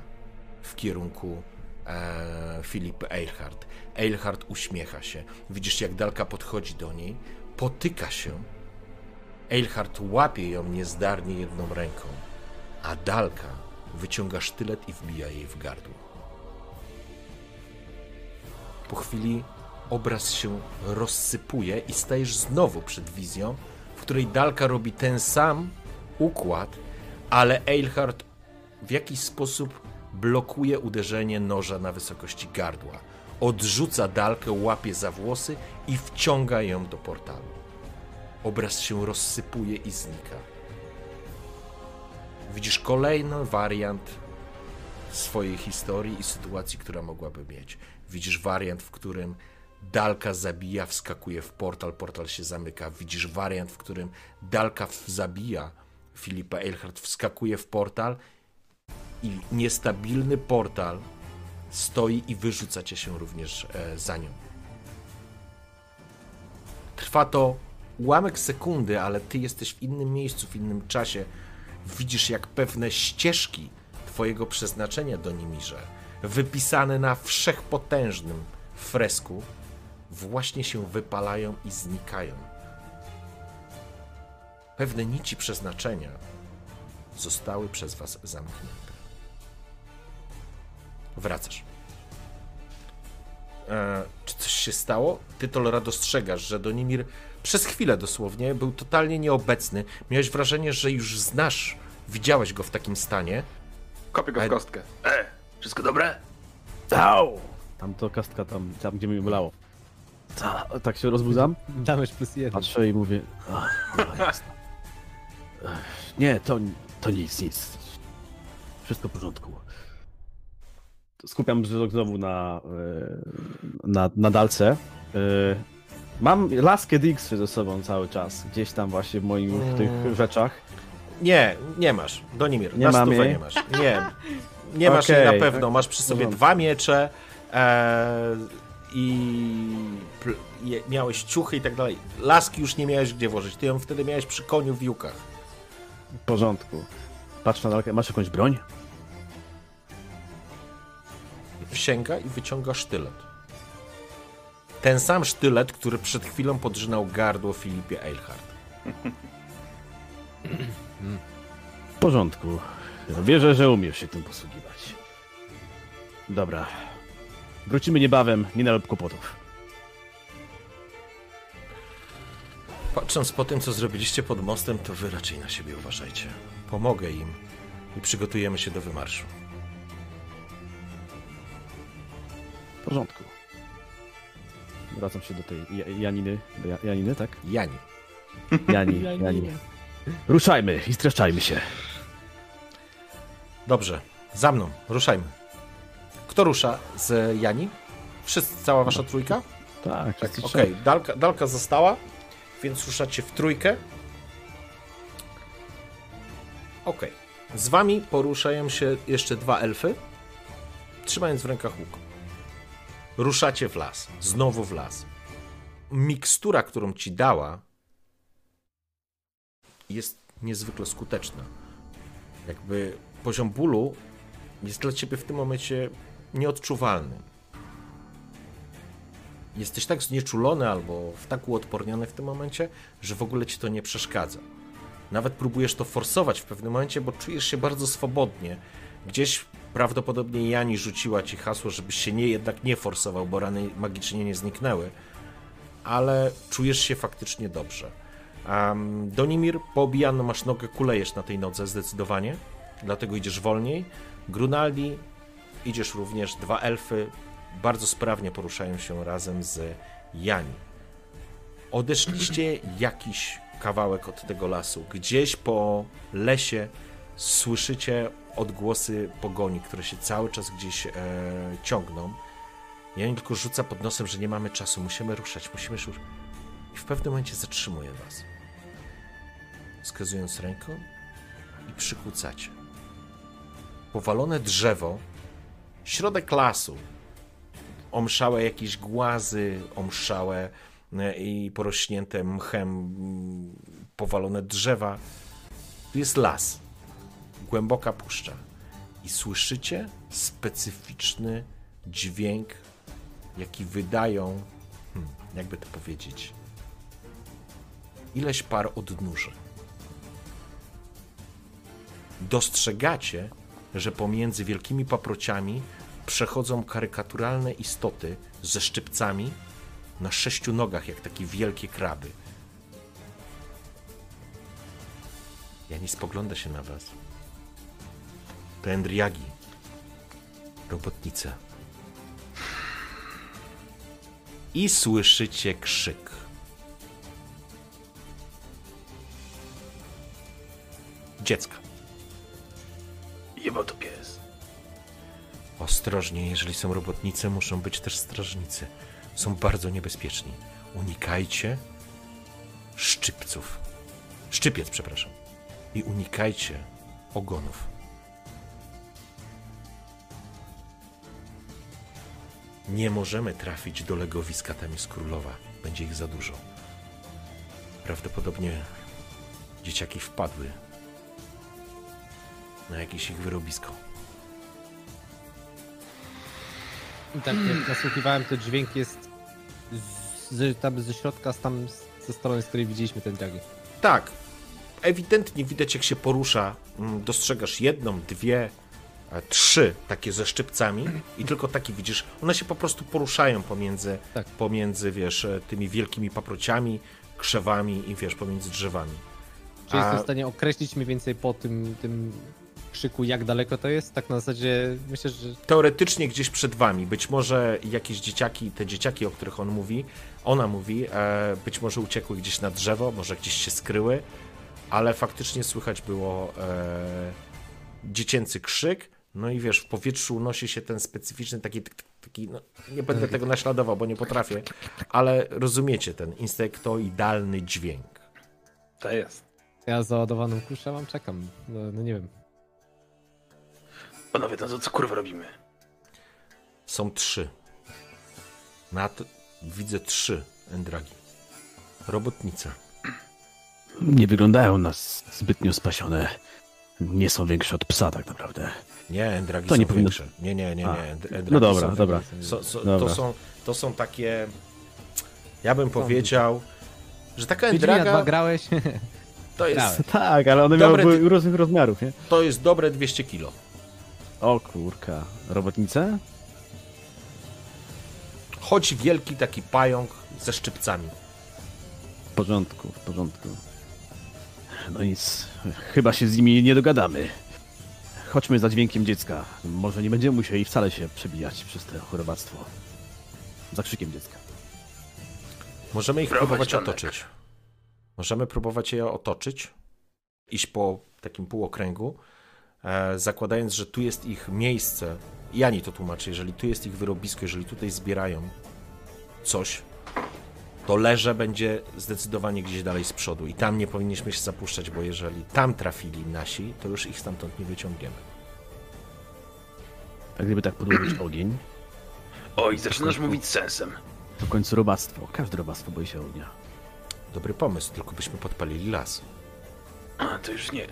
[SPEAKER 1] w kierunku e, Filipy Eilhart. Eilhart uśmiecha się. Widzisz, jak dalka podchodzi do niej, potyka się Eilhart łapie ją niezdarnie jedną ręką, a Dalka wyciąga sztylet i wbija jej w gardło. Po chwili obraz się rozsypuje i stajesz znowu przed wizją, w której Dalka robi ten sam układ, ale Eilhart w jakiś sposób blokuje uderzenie noża na wysokości gardła. Odrzuca Dalkę, łapie za włosy i wciąga ją do portalu obraz się rozsypuje i znika. Widzisz kolejny wariant swojej historii i sytuacji, która mogłaby mieć. Widzisz wariant, w którym Dalka zabija, wskakuje w portal, portal się zamyka. Widzisz wariant, w którym Dalka zabija Filipa Eilhart, wskakuje w portal i niestabilny portal stoi i wyrzuca się również e, za nią. Trwa to ułamek sekundy, ale ty jesteś w innym miejscu, w innym czasie. Widzisz, jak pewne ścieżki twojego przeznaczenia do Nimirze, wypisane na wszechpotężnym fresku, właśnie się wypalają i znikają. Pewne nici przeznaczenia zostały przez was zamknięte. Wracasz. Eee, czy coś się stało? Ty, Tolera, dostrzegasz, że Donimir przez chwilę dosłownie był totalnie nieobecny. Miałeś wrażenie, że już znasz, widziałeś go w takim stanie.
[SPEAKER 3] Kopię go w kostkę.
[SPEAKER 8] E, wszystko dobre?
[SPEAKER 4] Au! Tam to kostka, tam, tam gdzie mi bolało. Ta, tak się rozbudzam.
[SPEAKER 2] Damage plus jeden.
[SPEAKER 4] Patrzę i mówię. "Ach, jasne. Ech, Nie, to, to nic, nic. Wszystko w porządku. Skupiam wzrok znowu na, e, na, na dalce. Mam laskę Dixy ze sobą cały czas, gdzieś tam właśnie w moich
[SPEAKER 1] Mm.
[SPEAKER 4] tych rzeczach.
[SPEAKER 1] Nie, nie masz. Donimir,
[SPEAKER 4] Nie
[SPEAKER 1] na
[SPEAKER 4] mam jej?
[SPEAKER 1] nie masz. Nie, nie masz jej na pewno. Masz przy sobie
[SPEAKER 4] Porządku.
[SPEAKER 1] dwa miecze e, i je, miałeś ciuchy i tak dalej. Laski już nie miałeś gdzie włożyć. Ty ją wtedy miałeś przy koniu w jukach.
[SPEAKER 4] W porządku. Patrz na dalkę, masz jakąś broń?
[SPEAKER 1] Sięga i wyciąga sztylet. Ten sam sztylet, który przed chwilą podrzynał gardło Filipie Eilhart.
[SPEAKER 4] W porządku. Wierzę, że umiesz się tym posługiwać. Dobra. Wrócimy niebawem, nie na kłopotów.
[SPEAKER 1] Patrząc po tym, co zrobiliście pod mostem, to wy raczej na siebie uważajcie. Pomogę im i przygotujemy się do wymarszu.
[SPEAKER 4] W porządku. Wracam się do tej Ja- Janiny. Do Ja- Janiny, tak?
[SPEAKER 1] Jani.
[SPEAKER 4] Jani, Jani. Ruszajmy i streszczajmy się.
[SPEAKER 1] Dobrze, za mną, ruszajmy. Kto rusza z Jani? Wszyscy, cała wasza trójka?
[SPEAKER 4] Tak,
[SPEAKER 1] Tak, okej. Dalka, Dalka została, więc ruszacie w trójkę. Okej. Z wami poruszają się jeszcze dwa elfy, trzymając w rękach łuk. Ruszacie w las. Znowu w las. Mikstura, którą ci dała, jest niezwykle skuteczna. Jakby poziom bólu jest dla ciebie w tym momencie nieodczuwalny. Jesteś tak znieczulony albo w tak uodporniony w tym momencie, że w ogóle ci to nie przeszkadza. Nawet próbujesz to forsować w pewnym momencie, bo czujesz się bardzo swobodnie. Gdzieś prawdopodobnie Jani rzuciła ci hasło, żebyś się nie, jednak nie forsował, bo rany magicznie nie zniknęły. Ale czujesz się faktycznie dobrze. Um, Donimir, poobijano masz nogę, kulejesz na tej nodze zdecydowanie, dlatego idziesz wolniej. Grunaldi, idziesz również, dwa elfy bardzo sprawnie poruszają się razem z Jani. Odeszliście jakiś kawałek od tego lasu. Gdzieś po lesie słyszycie odgłosy pogoni, które się cały czas gdzieś e, ciągną. Jani tylko rzuca pod nosem, że nie mamy czasu, musimy ruszać, musimy ruszać. I w pewnym momencie zatrzymuje was. Wskazując ręką i przykłócacie. Powalone drzewo, środek lasu, omszałe jakieś głazy, omszałe e, i porośnięte mchem mm, powalone drzewa. Tu jest las, głęboka puszcza i słyszycie specyficzny dźwięk, jaki wydają, hmm, jakby to powiedzieć, ileś par odnóży. Dostrzegacie, że pomiędzy wielkimi paprociami przechodzą karykaturalne istoty ze szczypcami na sześciu nogach, jak takie wielkie kraby. Ja nie spogląda się na was. To Endriagi, robotnica. I słyszycie krzyk. Dziecka.
[SPEAKER 8] Jeba to pies.
[SPEAKER 1] Ostrożnie, jeżeli są robotnice, muszą być też strażnicy. Są bardzo niebezpieczni. Unikajcie szczypców. Szczypiec, przepraszam. I unikajcie ogonów. Nie możemy trafić do legowiska tam jest królowa. Będzie ich za dużo. Prawdopodobnie dzieciaki wpadły na jakieś ich wyrobisko.
[SPEAKER 2] I tak jak nasłuchiwałem, to dźwięk jest z, tam ze środka, z tam ze strony, z której widzieliśmy ten dragi.
[SPEAKER 1] Tak. Ewidentnie widać, jak się porusza. Mm, Dostrzegasz jedną, dwie, trzy takie ze szczypcami i tylko takie widzisz. One się po prostu poruszają pomiędzy,
[SPEAKER 2] Tak.
[SPEAKER 1] pomiędzy wiesz, e, tymi wielkimi paprociami, krzewami i wiesz, pomiędzy drzewami.
[SPEAKER 2] Czy
[SPEAKER 1] A-
[SPEAKER 2] jestem w stanie określić mniej więcej po tym, tym krzyku, jak daleko to jest? Tak na zasadzie, myślę, że
[SPEAKER 1] Teoretycznie gdzieś przed wami. Być może jakieś dzieciaki, te dzieciaki, o których on mówi, ona mówi, e, być może uciekły gdzieś na drzewo, może gdzieś się skryły, ale faktycznie słychać było e, dziecięcy krzyk. No i wiesz, w powietrzu unosi się ten specyficzny taki, taki no, nie będę tego naśladował, bo nie potrafię, ale rozumiecie ten insektoidalny dźwięk.
[SPEAKER 8] To jest.
[SPEAKER 2] ja załadowaną kuszę mam, czekam. No, no nie wiem.
[SPEAKER 8] Panowie, to co, co kurwa robimy?
[SPEAKER 1] Są trzy. Nad widzę trzy Endragi. Robotnica.
[SPEAKER 4] Nie wyglądają nas zbytnio spasione. Nie są większe od psa tak naprawdę.
[SPEAKER 1] Nie, Endragi
[SPEAKER 4] To
[SPEAKER 1] są
[SPEAKER 4] nie powinno-
[SPEAKER 1] większe. Nie, nie, nie, nie. End- Endragi
[SPEAKER 4] No dobra,
[SPEAKER 1] są
[SPEAKER 4] dobra.
[SPEAKER 1] So, so,
[SPEAKER 4] Dobra.
[SPEAKER 1] To, są, to są takie. Ja bym powiedział, że taka
[SPEAKER 2] Wiedźmina dwa
[SPEAKER 1] Endraga
[SPEAKER 2] grałeś?
[SPEAKER 1] to jest.
[SPEAKER 4] Tak, ale one
[SPEAKER 1] Dobre
[SPEAKER 4] miały różnych rozmiarów, nie?
[SPEAKER 1] to jest dobre 200 kilo.
[SPEAKER 4] O kurka. Robotnice?
[SPEAKER 1] Choć wielki taki pająk ze szczypcami.
[SPEAKER 4] W porządku, w porządku. No nic, chyba się z nimi nie dogadamy. Chodźmy za dźwiękiem dziecka. Może nie będziemy musieli wcale się przebijać przez to chorobactwo. Za krzykiem dziecka.
[SPEAKER 1] Możemy ich
[SPEAKER 8] Prowadź,
[SPEAKER 1] próbować
[SPEAKER 8] Tomek.
[SPEAKER 1] otoczyć. Możemy próbować je otoczyć, iść po takim półokręgu, e, zakładając, że tu jest ich miejsce. Jani to tłumaczy, jeżeli tu jest ich wyrobisko, jeżeli tutaj zbierają coś, to leże będzie zdecydowanie gdzieś dalej z przodu i tam nie powinniśmy się zapuszczać, bo jeżeli tam trafili nasi, to już ich stamtąd nie wyciągniemy.
[SPEAKER 4] A gdyby tak podłożyć ogień,
[SPEAKER 8] Oj, zaczynasz mówić z sensem.
[SPEAKER 4] to w końcu robactwo. Każde robactwo boi się ognia.
[SPEAKER 1] Dobry pomysł, tylko byśmy podpalili las.
[SPEAKER 8] A, to już nie.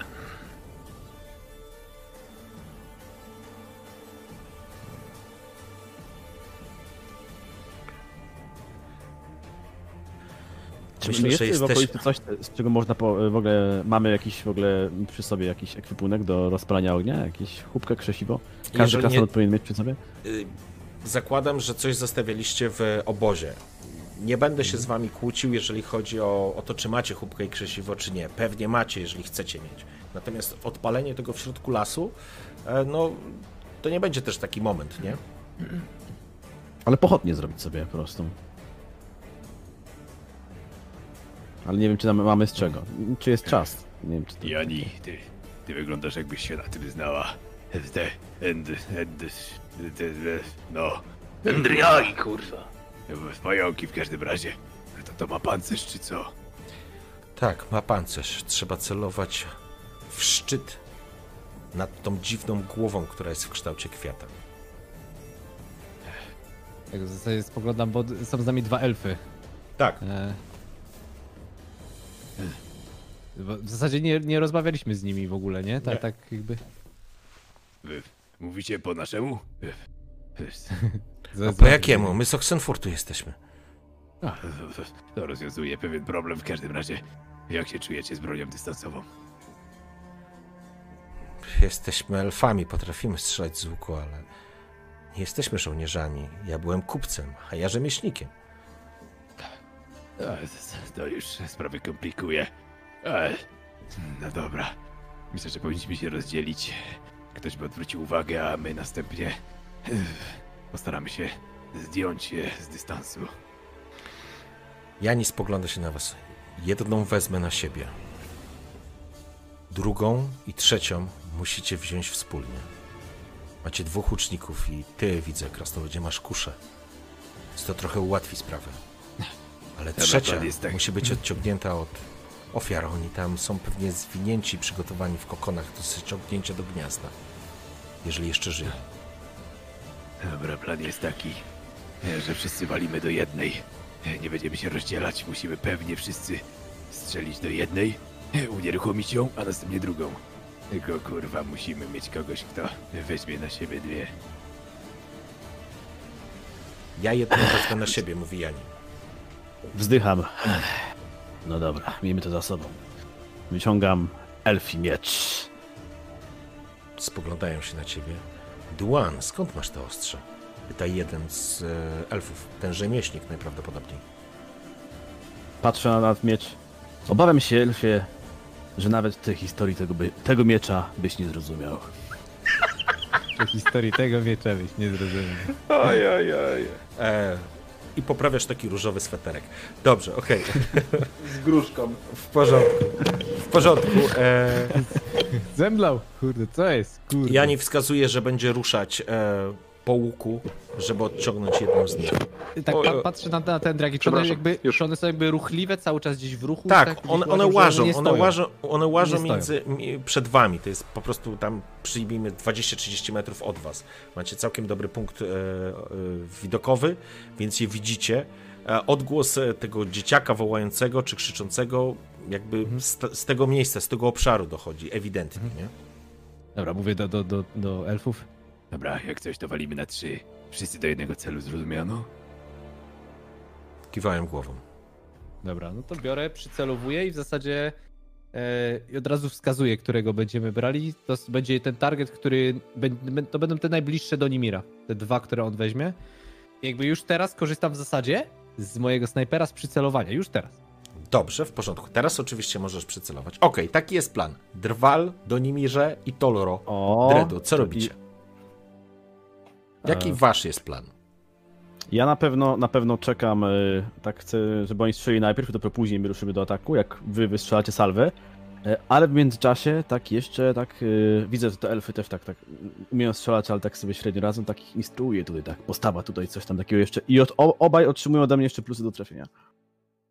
[SPEAKER 4] Czy
[SPEAKER 1] Myślę,
[SPEAKER 4] jest
[SPEAKER 1] że
[SPEAKER 4] w
[SPEAKER 1] jesteś...
[SPEAKER 4] okolicy coś, z czego można po, w ogóle, mamy jakiś w ogóle przy sobie jakiś ekwipunek do rozpalania ognia? Jakiś chłupkę, krzesiwo? Każdy
[SPEAKER 1] Jeżeli nie-
[SPEAKER 4] powinien mieć przy sobie?
[SPEAKER 1] Y, Zakładam, że coś zostawialiście w obozie. Nie będę się z wami kłócił, jeżeli chodzi o, o to, czy macie chłopkę i krzesiwo, czy nie. Pewnie macie, jeżeli chcecie mieć. Natomiast odpalenie tego w środku lasu, e, no, to nie będzie też taki moment, nie?
[SPEAKER 4] Ale pochodnie zrobić sobie po prostu. Ale nie wiem, czy tam mamy z czego. Czy jest czas? Nie wiem, czy to...
[SPEAKER 5] Jani, ty, ty wyglądasz jakbyś się na tym znała. Te, end, end, te, te, no,
[SPEAKER 8] Endriagi, kurwa.
[SPEAKER 5] pająki w każdym razie. To, to ma pancerz czy co?
[SPEAKER 1] Tak, ma pancerz. Trzeba celować w szczyt nad tą dziwną głową, która jest w kształcie kwiata.
[SPEAKER 2] Tak w zasadzie spoglądam, bo są z nami dwa elfy.
[SPEAKER 1] Tak.
[SPEAKER 2] E... Bo W zasadzie nie, nie rozmawialiśmy z nimi w ogóle, nie? Tak,
[SPEAKER 1] Nie.
[SPEAKER 2] tak jakby.
[SPEAKER 5] Wy mówicie po naszemu?
[SPEAKER 1] A po jakiemu? My z Oxenfurtu jesteśmy.
[SPEAKER 5] A, to, to rozwiązuje pewien problem w każdym razie. Jak się czujecie z bronią dystansową?
[SPEAKER 1] Jesteśmy elfami, potrafimy strzelać z łuku, ale nie jesteśmy żołnierzami. Ja byłem kupcem, a ja rzemieślnikiem.
[SPEAKER 5] A, to- To już sprawy komplikuje. Ale, no dobra. Myślę, że powinniśmy się rozdzielić. Ktoś by odwrócił uwagę, a my następnie postaramy się zdjąć je z dystansu.
[SPEAKER 1] Jani spogląda się na was. Jedną wezmę na siebie. Drugą i trzecią musicie wziąć wspólnie. Macie dwóch łuczników i ty, widzę, krasnoludzie, masz kuszę. Więc to trochę ułatwi sprawę. Ale trzecia musi być odciągnięta od ofiar. Oni tam są pewnie zwinięci, przygotowani w kokonach do zaciągnięcia do gniazda. Jeżeli jeszcze żyją.
[SPEAKER 5] Dobra, plan jest taki, że wszyscy walimy do jednej. Nie będziemy się rozdzielać, musimy pewnie wszyscy strzelić do jednej, unieruchomić ją, a następnie drugą. Tylko kurwa, musimy mieć kogoś, kto weźmie na siebie dwie.
[SPEAKER 1] Ja jedną wezmę na siebie, mówi Jani.
[SPEAKER 4] Wzdycham. No dobra, miejmy to za sobą. Wyciągam elfi miecz.
[SPEAKER 1] Spoglądają się na ciebie. Duan, skąd masz te ostrze? Pyta jeden z e, elfów, ten rzemieślnik najprawdopodobniej.
[SPEAKER 4] Patrzę na, na miecz. Obawiam się, elfie, że nawet tej historii tego, by, tego miecza byś nie zrozumiał.
[SPEAKER 2] Do historii tego miecza byś nie zrozumiał.
[SPEAKER 1] Oj, oj, oj. E, I poprawiasz taki różowy sweterek. Dobrze, okej.
[SPEAKER 9] Z gruszką.
[SPEAKER 1] W porządku. W porządku. E,
[SPEAKER 2] Zemdlał! Kurde, co jest? Kurde.
[SPEAKER 1] Jani wskazuje, że będzie ruszać e, po łuku, żeby odciągnąć jedną z nich.
[SPEAKER 2] Tak
[SPEAKER 1] O,
[SPEAKER 2] pa,
[SPEAKER 1] o.
[SPEAKER 2] patrzę na, na ten dragi. Czy one, jakby,
[SPEAKER 9] już.
[SPEAKER 2] czy one są jakby ruchliwe, cały czas gdzieś w ruchu?
[SPEAKER 1] Tak,
[SPEAKER 2] gdzieś
[SPEAKER 1] one, one
[SPEAKER 2] łażą,
[SPEAKER 1] one
[SPEAKER 2] stoją?
[SPEAKER 1] łażą, one łażą między, mi- przed wami. To jest po prostu tam, przyjmijmy 20-30 metrów od was. Macie całkiem dobry punkt e, e, widokowy, więc je widzicie. E, odgłos e, tego dzieciaka wołającego czy krzyczącego jakby
[SPEAKER 2] Mhm.
[SPEAKER 1] z, z tego miejsca, z tego obszaru dochodzi, ewidentnie, nie?
[SPEAKER 2] Dobra, mówię do, do, do, do elfów.
[SPEAKER 5] Dobra, jak coś to walimy na trzy. Wszyscy do jednego celu, zrozumiano?
[SPEAKER 1] Kiwałem głową.
[SPEAKER 2] Dobra, no to biorę, przycelowuję i w zasadzie i od razu wskazuję, którego będziemy brali. To będzie ten target, który. To będą te najbliższe do Nimira. Te dwa, które on weźmie. I jakby już teraz korzystam w zasadzie z mojego snajpera z przycelowania. Już teraz.
[SPEAKER 1] Dobrze, w porządku. Teraz oczywiście możesz przycelować. Okej, taki jest plan. Drwal, Donimirze i Toloro.
[SPEAKER 4] O,
[SPEAKER 1] Dredu, co robicie? Jaki
[SPEAKER 4] E.
[SPEAKER 1] wasz jest plan?
[SPEAKER 4] Ja na pewno, na pewno czekam, y, tak chcę, żeby oni strzeli najpierw, dopiero później my ruszymy do ataku, jak wy wystrzelacie salwę. E, Ale w międzyczasie, tak jeszcze, tak widzę, że te elfy też tak, tak umieją strzelać, ale tak sobie średnio razem, tak ich instruuję tutaj, tak, postawa tutaj, coś tam takiego jeszcze. I od, obaj otrzymują ode mnie jeszcze plusy do trafienia.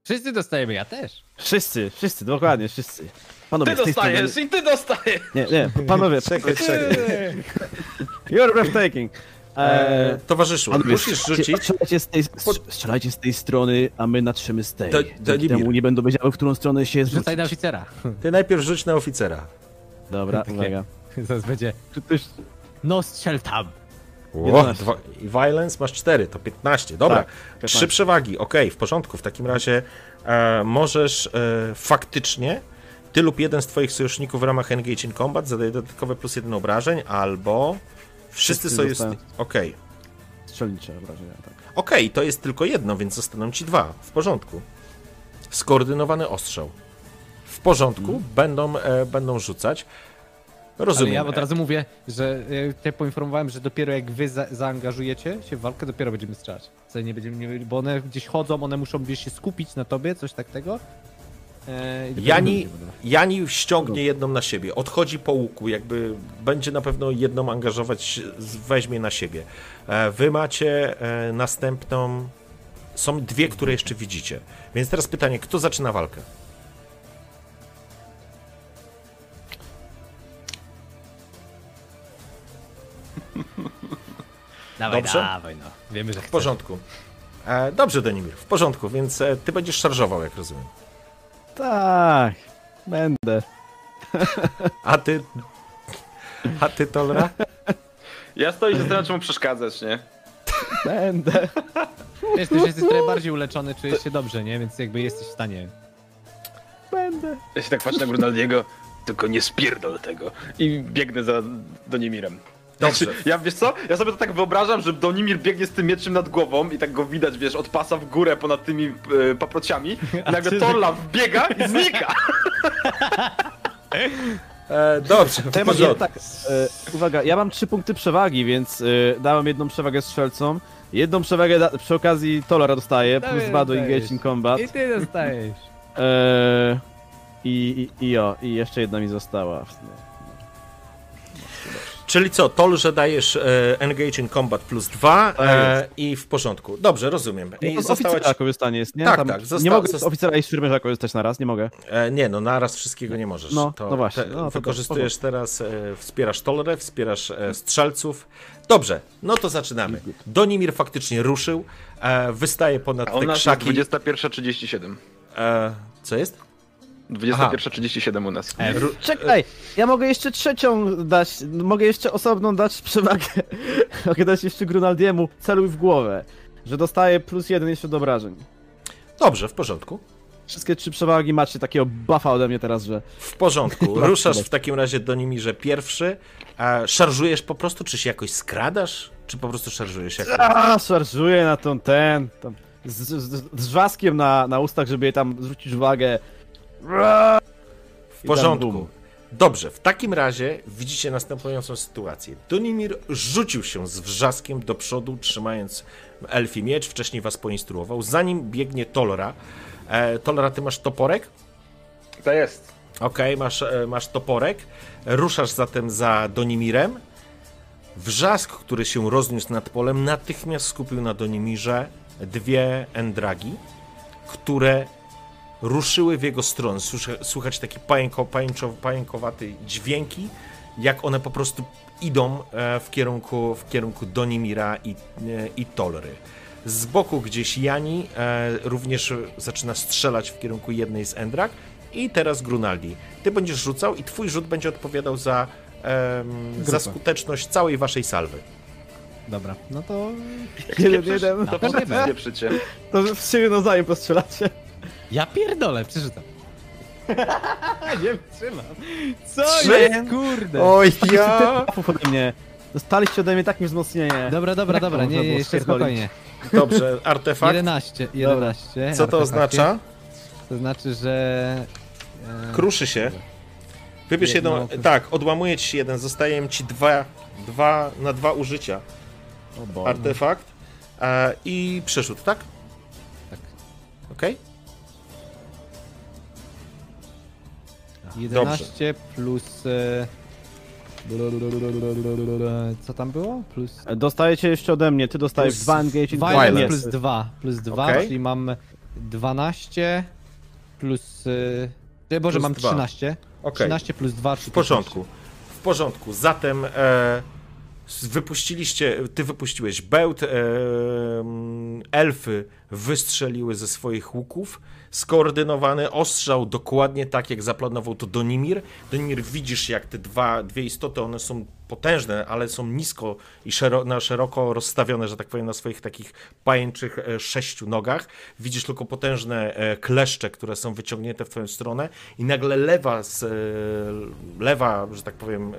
[SPEAKER 2] Wszyscy dostajemy, ja też.
[SPEAKER 4] Wszyscy, wszyscy, dokładnie, wszyscy. Panowie,
[SPEAKER 9] Ty dostajesz
[SPEAKER 4] strony...
[SPEAKER 9] i ty dostajesz!
[SPEAKER 4] Nie, nie, panowie,
[SPEAKER 1] Czekaj, czekaj.
[SPEAKER 4] you're breathtaking.
[SPEAKER 1] Eee, towarzyszu,
[SPEAKER 4] Panowie,
[SPEAKER 1] musisz rzucić.
[SPEAKER 4] Strzelajcie z, tej, strzelajcie z tej strony, a my natrzemy z tej.
[SPEAKER 1] To-
[SPEAKER 4] To, temu nie będą wiedziały, w którą stronę się zwrócić.
[SPEAKER 2] Rzucaj na oficera.
[SPEAKER 1] Ty najpierw rzuć na oficera.
[SPEAKER 4] Dobra,
[SPEAKER 2] Takie.
[SPEAKER 4] uwaga.
[SPEAKER 2] Zaraz będzie. No strzel tam.
[SPEAKER 1] O,
[SPEAKER 4] 11.
[SPEAKER 1] dwa, I violence masz 4, to 15. Dobra,
[SPEAKER 4] Tak,
[SPEAKER 1] 3
[SPEAKER 4] 15.
[SPEAKER 1] przewagi, okej, w porządku. W takim razie e, możesz e, faktycznie ty lub jeden z twoich sojuszników w ramach Engage in Combat zadaje dodatkowe plus jeden obrażeń, albo wszyscy,
[SPEAKER 4] Wszyscy
[SPEAKER 1] sojusznicy... Okej.
[SPEAKER 4] Strzelnicze obrażenia, tak.
[SPEAKER 1] Okej, to jest tylko jedno, więc zostaną ci dwa. W porządku. Skoordynowany ostrzał. W porządku, będą, e, będą rzucać.
[SPEAKER 7] Ale
[SPEAKER 1] Rozumiem.
[SPEAKER 7] ja od razu mówię, że ja cię poinformowałem, że dopiero jak wy za zaangażujecie się w walkę, dopiero będziemy strzelać. Co nie będziemy, nie, bo one gdzieś chodzą, one muszą gdzieś się skupić na tobie, coś tak tego. E,
[SPEAKER 1] Jani. Jani ściągnie jedną na siebie, odchodzi po łuku, jakby będzie na pewno jedną angażować, weźmie na siebie. E, Wy macie e, następną. Są dwie, które jeszcze widzicie. Więc teraz pytanie, kto zaczyna walkę?
[SPEAKER 7] Dawaj,
[SPEAKER 1] Dobrze?
[SPEAKER 7] dawaj, no. Wiemy, że
[SPEAKER 1] W porządku. Dobrze, Denimir, w porządku, więc ty będziesz szarżował, jak rozumiem.
[SPEAKER 4] Tak, będę.
[SPEAKER 1] A ty. A ty, Tolra?
[SPEAKER 3] Ja stoję i zastanawiam, czemu przeszkadzać, nie?
[SPEAKER 4] Będę.
[SPEAKER 7] Wiesz, ty już jesteś trochę bardziej uleczony, czujesz się dobrze, nie? Więc jakby jesteś w stanie.
[SPEAKER 4] Będę.
[SPEAKER 3] Ja się tak patrzę na Grunaldiego, tylko nie spierdol tego. I biegnę za Donimirem.
[SPEAKER 1] Dobrze.
[SPEAKER 3] Znaczy, Ja wiesz co? Ja sobie to tak wyobrażam, że Donimir biegnie z tym mieczem nad głową i tak go widać, wiesz, od pasa w górę ponad tymi e, paprociami. I nagle
[SPEAKER 7] ty-
[SPEAKER 3] Torla wbiega i znika!
[SPEAKER 1] E, dobrze, w
[SPEAKER 4] To ja tak, e, uwaga, ja mam trzy punkty przewagi, więc e, dałem jedną przewagę strzelcom, jedną przewagę da, przy okazji Tolera dostaje, plus dwa do in Combat.
[SPEAKER 7] I ty dostajesz.
[SPEAKER 4] E, i, i, I o, i jeszcze jedna mi została.
[SPEAKER 1] Czyli co, Tol, że dajesz e, Engage in Combat plus 2
[SPEAKER 4] Tak
[SPEAKER 1] e, i w porządku. Dobrze, rozumiem.
[SPEAKER 4] No
[SPEAKER 1] I
[SPEAKER 4] to z
[SPEAKER 1] została
[SPEAKER 4] oficera
[SPEAKER 1] ci...
[SPEAKER 4] korzystanie jest, nie?
[SPEAKER 1] Tak,
[SPEAKER 4] Tam,
[SPEAKER 1] tak, zosta-
[SPEAKER 4] nie mogę z
[SPEAKER 1] zosta-
[SPEAKER 4] oficera i szturmierza korzystać na raz, nie mogę.
[SPEAKER 1] E, nie, no naraz wszystkiego nie możesz.
[SPEAKER 4] No,
[SPEAKER 1] to,
[SPEAKER 4] no właśnie,
[SPEAKER 1] te-
[SPEAKER 4] no to
[SPEAKER 1] wykorzystujesz teraz, e, wspierasz Tolrę, wspierasz e, strzelców. Dobrze, no to zaczynamy. Donimir faktycznie ruszył, e, wystaje ponad
[SPEAKER 3] A
[SPEAKER 1] te krzaki.
[SPEAKER 3] jest 21.37.
[SPEAKER 1] E, co jest?
[SPEAKER 3] 21.37 u nas.
[SPEAKER 1] Ru-
[SPEAKER 4] Czekaj, ja mogę jeszcze trzecią dać, mogę jeszcze osobną dać przewagę. mogę dać jeszcze Grunaldiemu, celuj w głowę, że dostaje plus jeden jeszcze do obrażeń.
[SPEAKER 1] Dobrze, w porządku.
[SPEAKER 4] Wszystkie trzy przewagi macie takiego buffa ode mnie teraz, że...
[SPEAKER 1] W porządku. Ruszasz w takim razie Donimirze pierwszy. E, szarżujesz po prostu, czy się jakoś skradasz? Czy po prostu szarżujesz? Jak...
[SPEAKER 4] A, szarżuję na tą ten, tam, z, z, z, z wrzaskiem na, na ustach, żeby jej tam zwrócić uwagę.
[SPEAKER 1] W porządku. Dobrze, w takim razie widzicie następującą sytuację. Donimir rzucił się z wrzaskiem do przodu, trzymając elfi miecz, wcześniej was poinstruował. Za nim biegnie Tolra. E, Tolra, ty masz toporek?
[SPEAKER 3] To jest.
[SPEAKER 1] Okej, masz, e, masz toporek. Ruszasz zatem za Donimirem. Wrzask, który się rozniósł nad polem, natychmiast skupił na Donimirze dwie endragi, które ruszyły w jego stronę. Słychać takie pajęko, pajęczo, pajękowate dźwięki, jak one po prostu idą e, w kierunku, w kierunku Donimira i, e, i Tolry. Z boku gdzieś Jani e, również zaczyna strzelać w kierunku jednej z Endrag i teraz Grunaldi. Ty będziesz rzucał i twój rzut będzie odpowiadał za, em, za skuteczność całej waszej salwy.
[SPEAKER 7] Dobra, no to...
[SPEAKER 4] Jeden, jeden.
[SPEAKER 3] To
[SPEAKER 7] pewnie
[SPEAKER 3] wszyscy pieprzycie.
[SPEAKER 4] To w siebie nawzajem postrzelacie.
[SPEAKER 7] Ja pierdolę, przeczytam. nie wytrzymam. Co
[SPEAKER 1] Trzy?
[SPEAKER 7] jest, kurde?
[SPEAKER 1] Oj,
[SPEAKER 4] Ja... ode mnie. Dostaliście ode mnie takie wzmocnienie.
[SPEAKER 7] Dobra, dobra, dobra, nie, nie, jeszcze spokojnie.
[SPEAKER 1] Dobrze, artefakt.
[SPEAKER 7] 11, 11.
[SPEAKER 1] Co to
[SPEAKER 7] artefakty.
[SPEAKER 1] oznacza?
[SPEAKER 7] To znaczy, że... e,
[SPEAKER 1] Kruszy się. Wybierz
[SPEAKER 7] Jedno-
[SPEAKER 1] jedną. Tak, odłamuje ci się jeden, zostaje ci dwa, dwa na dwa użycia.
[SPEAKER 4] O Boże.
[SPEAKER 1] Artefakt. E, I przeszód, tak?
[SPEAKER 7] Tak.
[SPEAKER 1] Okej?
[SPEAKER 7] 11 plus... e, Co tam było? Plus...
[SPEAKER 4] Dostajecie jeszcze ode mnie, ty dostajesz
[SPEAKER 1] Plus
[SPEAKER 4] dwa engage in
[SPEAKER 7] Violence
[SPEAKER 1] Violence.
[SPEAKER 7] plus 2, plus 2,
[SPEAKER 1] Okej.
[SPEAKER 7] czyli mam 12 plus... e, Boże,
[SPEAKER 1] Plus
[SPEAKER 7] mam
[SPEAKER 1] dwa.
[SPEAKER 7] 13.
[SPEAKER 1] Okej.
[SPEAKER 7] 13 plus 2, czyli
[SPEAKER 1] W porządku. W porządku. Zatem e, s- wypuściliście, ty wypuściłeś bełt, e, mm, elfy wystrzeliły ze swoich łuków. Skoordynowany ostrzał dokładnie tak, jak zaplanował to Donimir. Donimir, widzisz, jak te dwa, dwie istoty, one są potężne, ale są nisko i szero, na szeroko rozstawione, że tak powiem, na swoich takich pajęczych e, sześciu nogach. Widzisz tylko potężne e, kleszcze, które są wyciągnięte w twoją stronę i nagle lewa, z, e, lewa że tak powiem,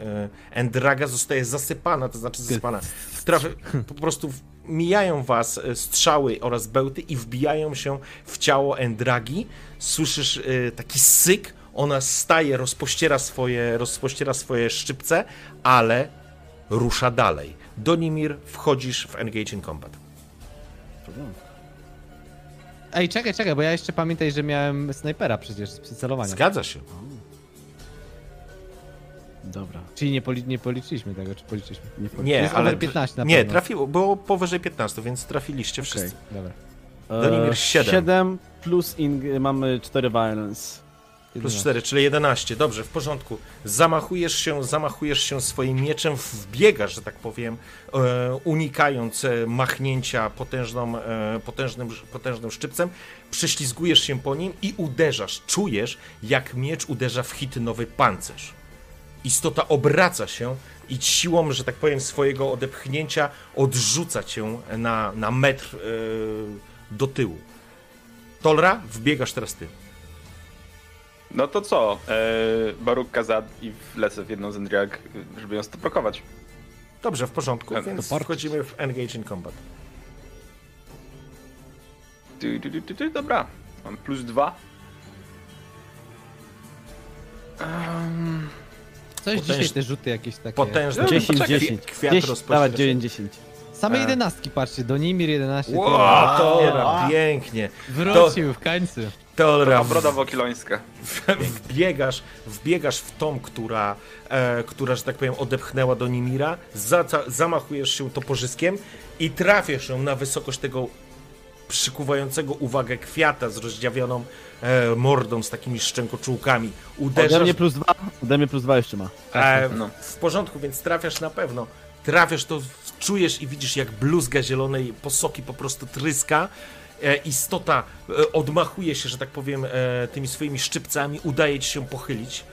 [SPEAKER 1] Endraga zostaje zasypana, to znaczy zasypana. Trafia, po prostu mijają was e, strzały oraz bełty i wbijają się w ciało Endragi. Słyszysz e, taki syk, ona staje, rozpościera swoje, rozpościera swoje szczypce, ale rusza dalej. Donimir, wchodzisz w Engage in Combat.
[SPEAKER 2] Ej, czekaj, czekaj, bo ja jeszcze pamiętaj, że miałem snajpera przecież z przycelowania.
[SPEAKER 1] Zgadza się.
[SPEAKER 4] Dobra.
[SPEAKER 2] Czyli nie, poli nie policzyliśmy tego, czy policzyliśmy?
[SPEAKER 4] Nie,
[SPEAKER 1] Nie,
[SPEAKER 2] jest
[SPEAKER 1] ale
[SPEAKER 2] over 15 na
[SPEAKER 1] nie,
[SPEAKER 2] pewno.
[SPEAKER 1] trafiło, było powyżej 15, więc trafiliście wszyscy.
[SPEAKER 2] Dobra.
[SPEAKER 1] Donimir, siedem.
[SPEAKER 4] 7 plus mamy 4 violence.
[SPEAKER 1] Plus 4, czyli 11. Dobrze, w porządku. Zamachujesz się, zamachujesz się swoim mieczem, wbiegasz, że tak powiem, e, unikając e, machnięcia potężną, e, potężnym, potężnym szczypcem. Prześlizgujesz się po nim i uderzasz. Czujesz, jak miecz uderza w hitynowy pancerz. Istota obraca się i siłą, że tak powiem, swojego odepchnięcia odrzuca cię na, na metr e, do tyłu. Tolra, wbiegasz teraz ty.
[SPEAKER 3] No to co? Eee, Baruk Kazad i wlecę w jedną z Endriag, żeby ją stoprokować.
[SPEAKER 1] Dobrze, w porządku,
[SPEAKER 3] E,
[SPEAKER 1] więc wchodzimy w Engage in Combat.
[SPEAKER 3] Ty, ty, ty, ty, ty, dobra, mam plus dwa. Ehm,
[SPEAKER 2] Coś
[SPEAKER 1] Potężny-
[SPEAKER 2] dzisiaj te rzuty jakieś takie.
[SPEAKER 1] Potężny
[SPEAKER 3] No,
[SPEAKER 4] 10,
[SPEAKER 3] poczekaj,
[SPEAKER 4] 10.
[SPEAKER 1] kwiat
[SPEAKER 4] 10
[SPEAKER 1] rozpościera
[SPEAKER 4] dawać
[SPEAKER 1] się.
[SPEAKER 4] 9, 10.
[SPEAKER 2] Same
[SPEAKER 1] E.
[SPEAKER 2] jedenastki, patrzcie, Donimir 11. to-
[SPEAKER 1] Wow, Tolra, pięknie.
[SPEAKER 2] Wrócił w końcu.
[SPEAKER 1] Tolra,
[SPEAKER 3] ta broda wokilońska.
[SPEAKER 1] wbiegasz, wbiegasz w tą, która, e, która, że tak powiem, odepchnęła do Nimira, za, zamachujesz się toporzyskiem i trafiasz ją na wysokość tego przykuwającego uwagę kwiata z rozdziawioną e, mordą, z takimi szczękoczułkami.
[SPEAKER 4] Ode
[SPEAKER 1] Uderzasz
[SPEAKER 4] mnie plus 2, ode mnie plus 2 jeszcze ma.
[SPEAKER 1] E,
[SPEAKER 3] No.
[SPEAKER 1] W porządku, więc trafiasz na pewno. Trafiasz to, czujesz i widzisz jak bluzga zielonej posoki po prostu tryska. E, istota e, odmachuje się, że tak powiem, e, tymi swoimi szczypcami, udaje ci się pochylić.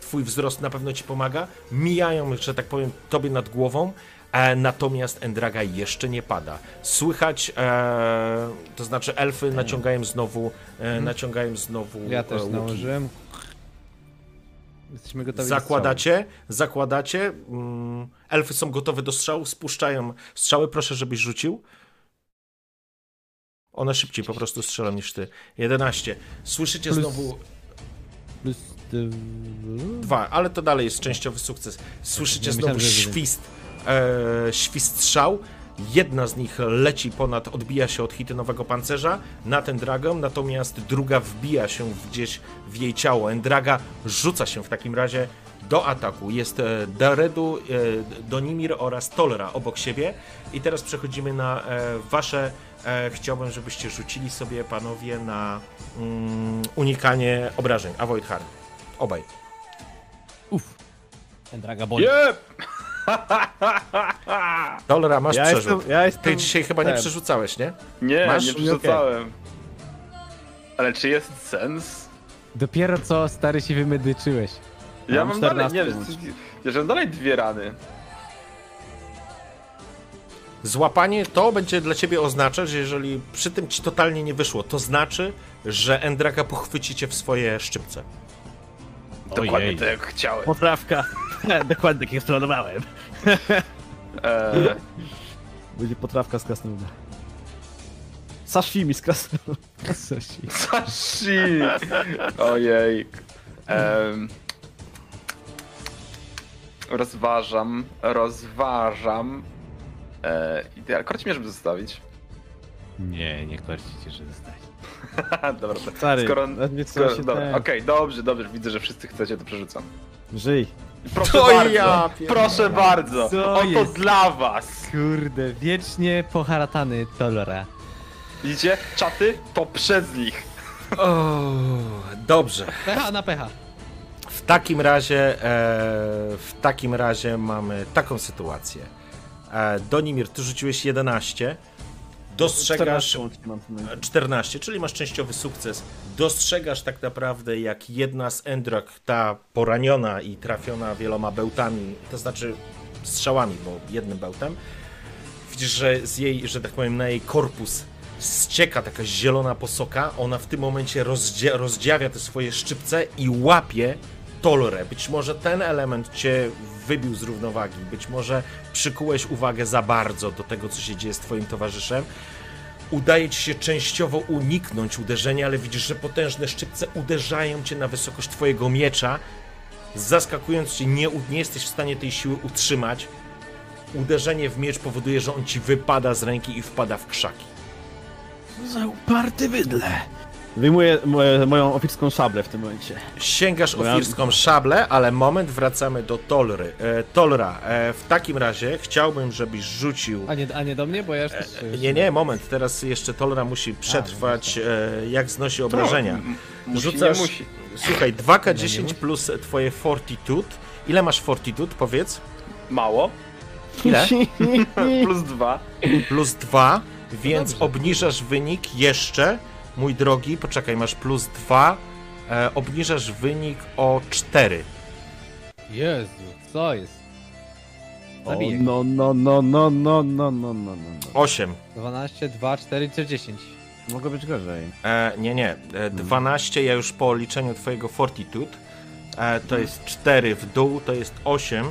[SPEAKER 1] Twój wzrost na pewno ci pomaga. Mijają, że tak powiem, tobie nad głową. E, natomiast Endraga jeszcze nie pada. Słychać, e, to znaczy elfy naciągają znowu, e, naciągają znowu
[SPEAKER 2] Mhm. Ja też
[SPEAKER 1] e, łuki.
[SPEAKER 2] nałożyłem. Jesteśmy gotowi
[SPEAKER 1] Zakładacie, zakładacie. Mm, elfy są gotowe do strzału, spuszczają strzały. Proszę, żebyś rzucił. One szybciej po prostu strzelą niż ty. 11. Słyszycie
[SPEAKER 2] Plus-
[SPEAKER 1] znowu
[SPEAKER 2] Plus...
[SPEAKER 1] dwa, ale to dalej jest częściowy sukces. Słyszycie
[SPEAKER 2] Ja
[SPEAKER 1] znowu
[SPEAKER 2] myślałem, że-
[SPEAKER 1] świst, e, świst strzał. Jedna z nich leci ponad, odbija się od hitynowego pancerza na ten dragon, natomiast druga wbija się gdzieś w jej ciało. Endraga rzuca się w takim razie do ataku. Jest e, Daredu, e, Donimir oraz Tolera obok siebie. I teraz przechodzimy na e, wasze. Chciałbym, żebyście rzucili sobie, panowie, na mm, unikanie obrażeń. Avoid harm. Obaj.
[SPEAKER 2] Endraga boli.
[SPEAKER 3] Jep!
[SPEAKER 1] Dolera, masz
[SPEAKER 4] Ja
[SPEAKER 1] przerzut.
[SPEAKER 4] jestem, ja jestem
[SPEAKER 1] Ty dzisiaj chyba nie
[SPEAKER 4] ten.
[SPEAKER 1] przerzucałeś, nie?
[SPEAKER 3] Nie,
[SPEAKER 1] Masz?
[SPEAKER 3] nie przerzucałem. Ale czy jest sens?
[SPEAKER 2] Dopiero co stary się wymedyczyłeś.
[SPEAKER 3] Ja,
[SPEAKER 4] Ja mam
[SPEAKER 3] mam dalej,
[SPEAKER 4] 14
[SPEAKER 3] nie, ja mam dalej dwie rany.
[SPEAKER 1] Złapanie to będzie dla ciebie oznaczać, że jeżeli przy tym ci totalnie nie wyszło, to znaczy, że Endraka pochwyci cię w swoje szczypce.
[SPEAKER 3] Dokładnie tak jak chciałem.
[SPEAKER 4] Poprawka. Dokładnie tak jak planowałem.
[SPEAKER 3] Eee,
[SPEAKER 4] Będzie potrawka z krasnoluda. Sashimi z krasnoluda.
[SPEAKER 3] Sashi! Ojej. Em, rozważam, rozważam. E, ideal. Korci mnie, żeby zostawić.
[SPEAKER 5] Nie, nie korcicie, że zostać.
[SPEAKER 3] dobra, to-
[SPEAKER 4] Stary,
[SPEAKER 3] skoro... skoro
[SPEAKER 4] się
[SPEAKER 3] dobra,
[SPEAKER 4] ten-
[SPEAKER 3] Okej, dobrze, dobrze, widzę, że wszyscy chcecie, to przerzucam.
[SPEAKER 4] Żyj.
[SPEAKER 3] Proszę
[SPEAKER 1] To
[SPEAKER 3] bardzo,
[SPEAKER 1] ja
[SPEAKER 3] proszę bardzo,
[SPEAKER 2] Co
[SPEAKER 3] oto
[SPEAKER 2] jest?
[SPEAKER 3] dla was.
[SPEAKER 2] Kurde, wiecznie poharatany Tolora.
[SPEAKER 3] Widzicie? Czaty to przez nich.
[SPEAKER 1] O, dobrze.
[SPEAKER 2] Pecha na pecha.
[SPEAKER 1] W takim razie, e, w takim razie mamy taką sytuację. E, Donimir, ty rzuciłeś 11. Dostrzegasz
[SPEAKER 4] 14 łącznie mam w tym momencie.
[SPEAKER 1] 14, czyli masz częściowy sukces. Dostrzegasz tak naprawdę, jak jedna z Endrak, ta poraniona i trafiona wieloma bełtami, to znaczy strzałami, bo jednym bełtem, widzisz, że z jej, że tak powiem, na jej korpus ścieka taka zielona posoka. Ona w tym momencie rozdzia rozdziawia te swoje szczypce i łapie Tolre. Być może ten element cię wybił z równowagi, być może przykułeś uwagę za bardzo do tego, co się dzieje z twoim towarzyszem. Udaje ci się częściowo uniknąć uderzenia, ale widzisz, że potężne szczypce uderzają cię na wysokość twojego miecza. Zaskakując cię, nie, nie jesteś w stanie tej siły utrzymać. Uderzenie w miecz powoduje, że on ci wypada z ręki i wpada w krzaki.
[SPEAKER 4] Za uparty bydle. Wyjmuję moje, moją oficerską szablę w tym momencie.
[SPEAKER 1] Sięgasz ofirską szablę, ale moment, wracamy do Tolry. E, Tolra, e, w takim razie chciałbym, żebyś rzucił...
[SPEAKER 7] A nie, a nie do mnie, bo ja też...
[SPEAKER 1] E, Nie, nie, moment, teraz jeszcze Tolra musi przetrwać, e, jak znosi obrażenia.
[SPEAKER 3] M- musi,
[SPEAKER 1] Rzucasz,
[SPEAKER 3] nie musi.
[SPEAKER 1] słuchaj, 2K10 plus twoje Fortitude. Ile masz Fortitude, powiedz?
[SPEAKER 3] Mało.
[SPEAKER 1] Ile?
[SPEAKER 3] Plus dwa.
[SPEAKER 1] Plus 2, więc
[SPEAKER 7] dobrze.
[SPEAKER 1] obniżasz wynik jeszcze, mój drogi, poczekaj, masz plus 2, e, obniżasz wynik o 4.
[SPEAKER 7] Jezu, co jest?
[SPEAKER 4] O,
[SPEAKER 7] Zabiję go.
[SPEAKER 4] no, no, no, no, no, no, no, no, no.
[SPEAKER 1] 8.
[SPEAKER 7] 12, 2, 4, 3, 10.
[SPEAKER 4] Mogło być gorzej.
[SPEAKER 1] E, nie, nie. E, 12, ja już po liczeniu twojego Fortitude. E, to jest 4 w dół, to jest 8,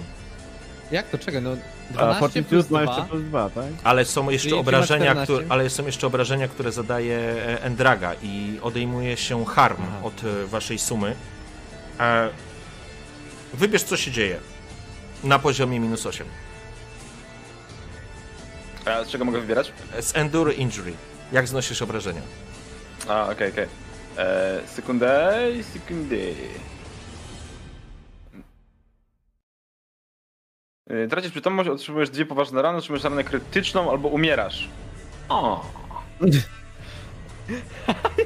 [SPEAKER 7] Jak to? Czego? No
[SPEAKER 4] A
[SPEAKER 7] 12
[SPEAKER 4] Fortitude
[SPEAKER 7] plus
[SPEAKER 4] ma
[SPEAKER 7] 2.
[SPEAKER 4] jeszcze plus 2, tak?
[SPEAKER 1] ale są jeszcze
[SPEAKER 7] Czyli ma
[SPEAKER 1] obrażenia,
[SPEAKER 7] 14.
[SPEAKER 1] które, ale są jeszcze obrażenia, które zadaje e, Endraga i odejmuje się harm
[SPEAKER 7] Aha.
[SPEAKER 1] od e, waszej sumy. E, wybierz, co się dzieje. Na poziomie minus 8.
[SPEAKER 3] A z czego mogę wybierać?
[SPEAKER 1] Z Endure Injury. Jak znosisz obrażenia?
[SPEAKER 3] A, okej, okej. Eee, Sekundę, sekundy. Tracisz przytomność, otrzymujesz dwie poważne rany, otrzymujesz ranę krytyczną albo umierasz. O,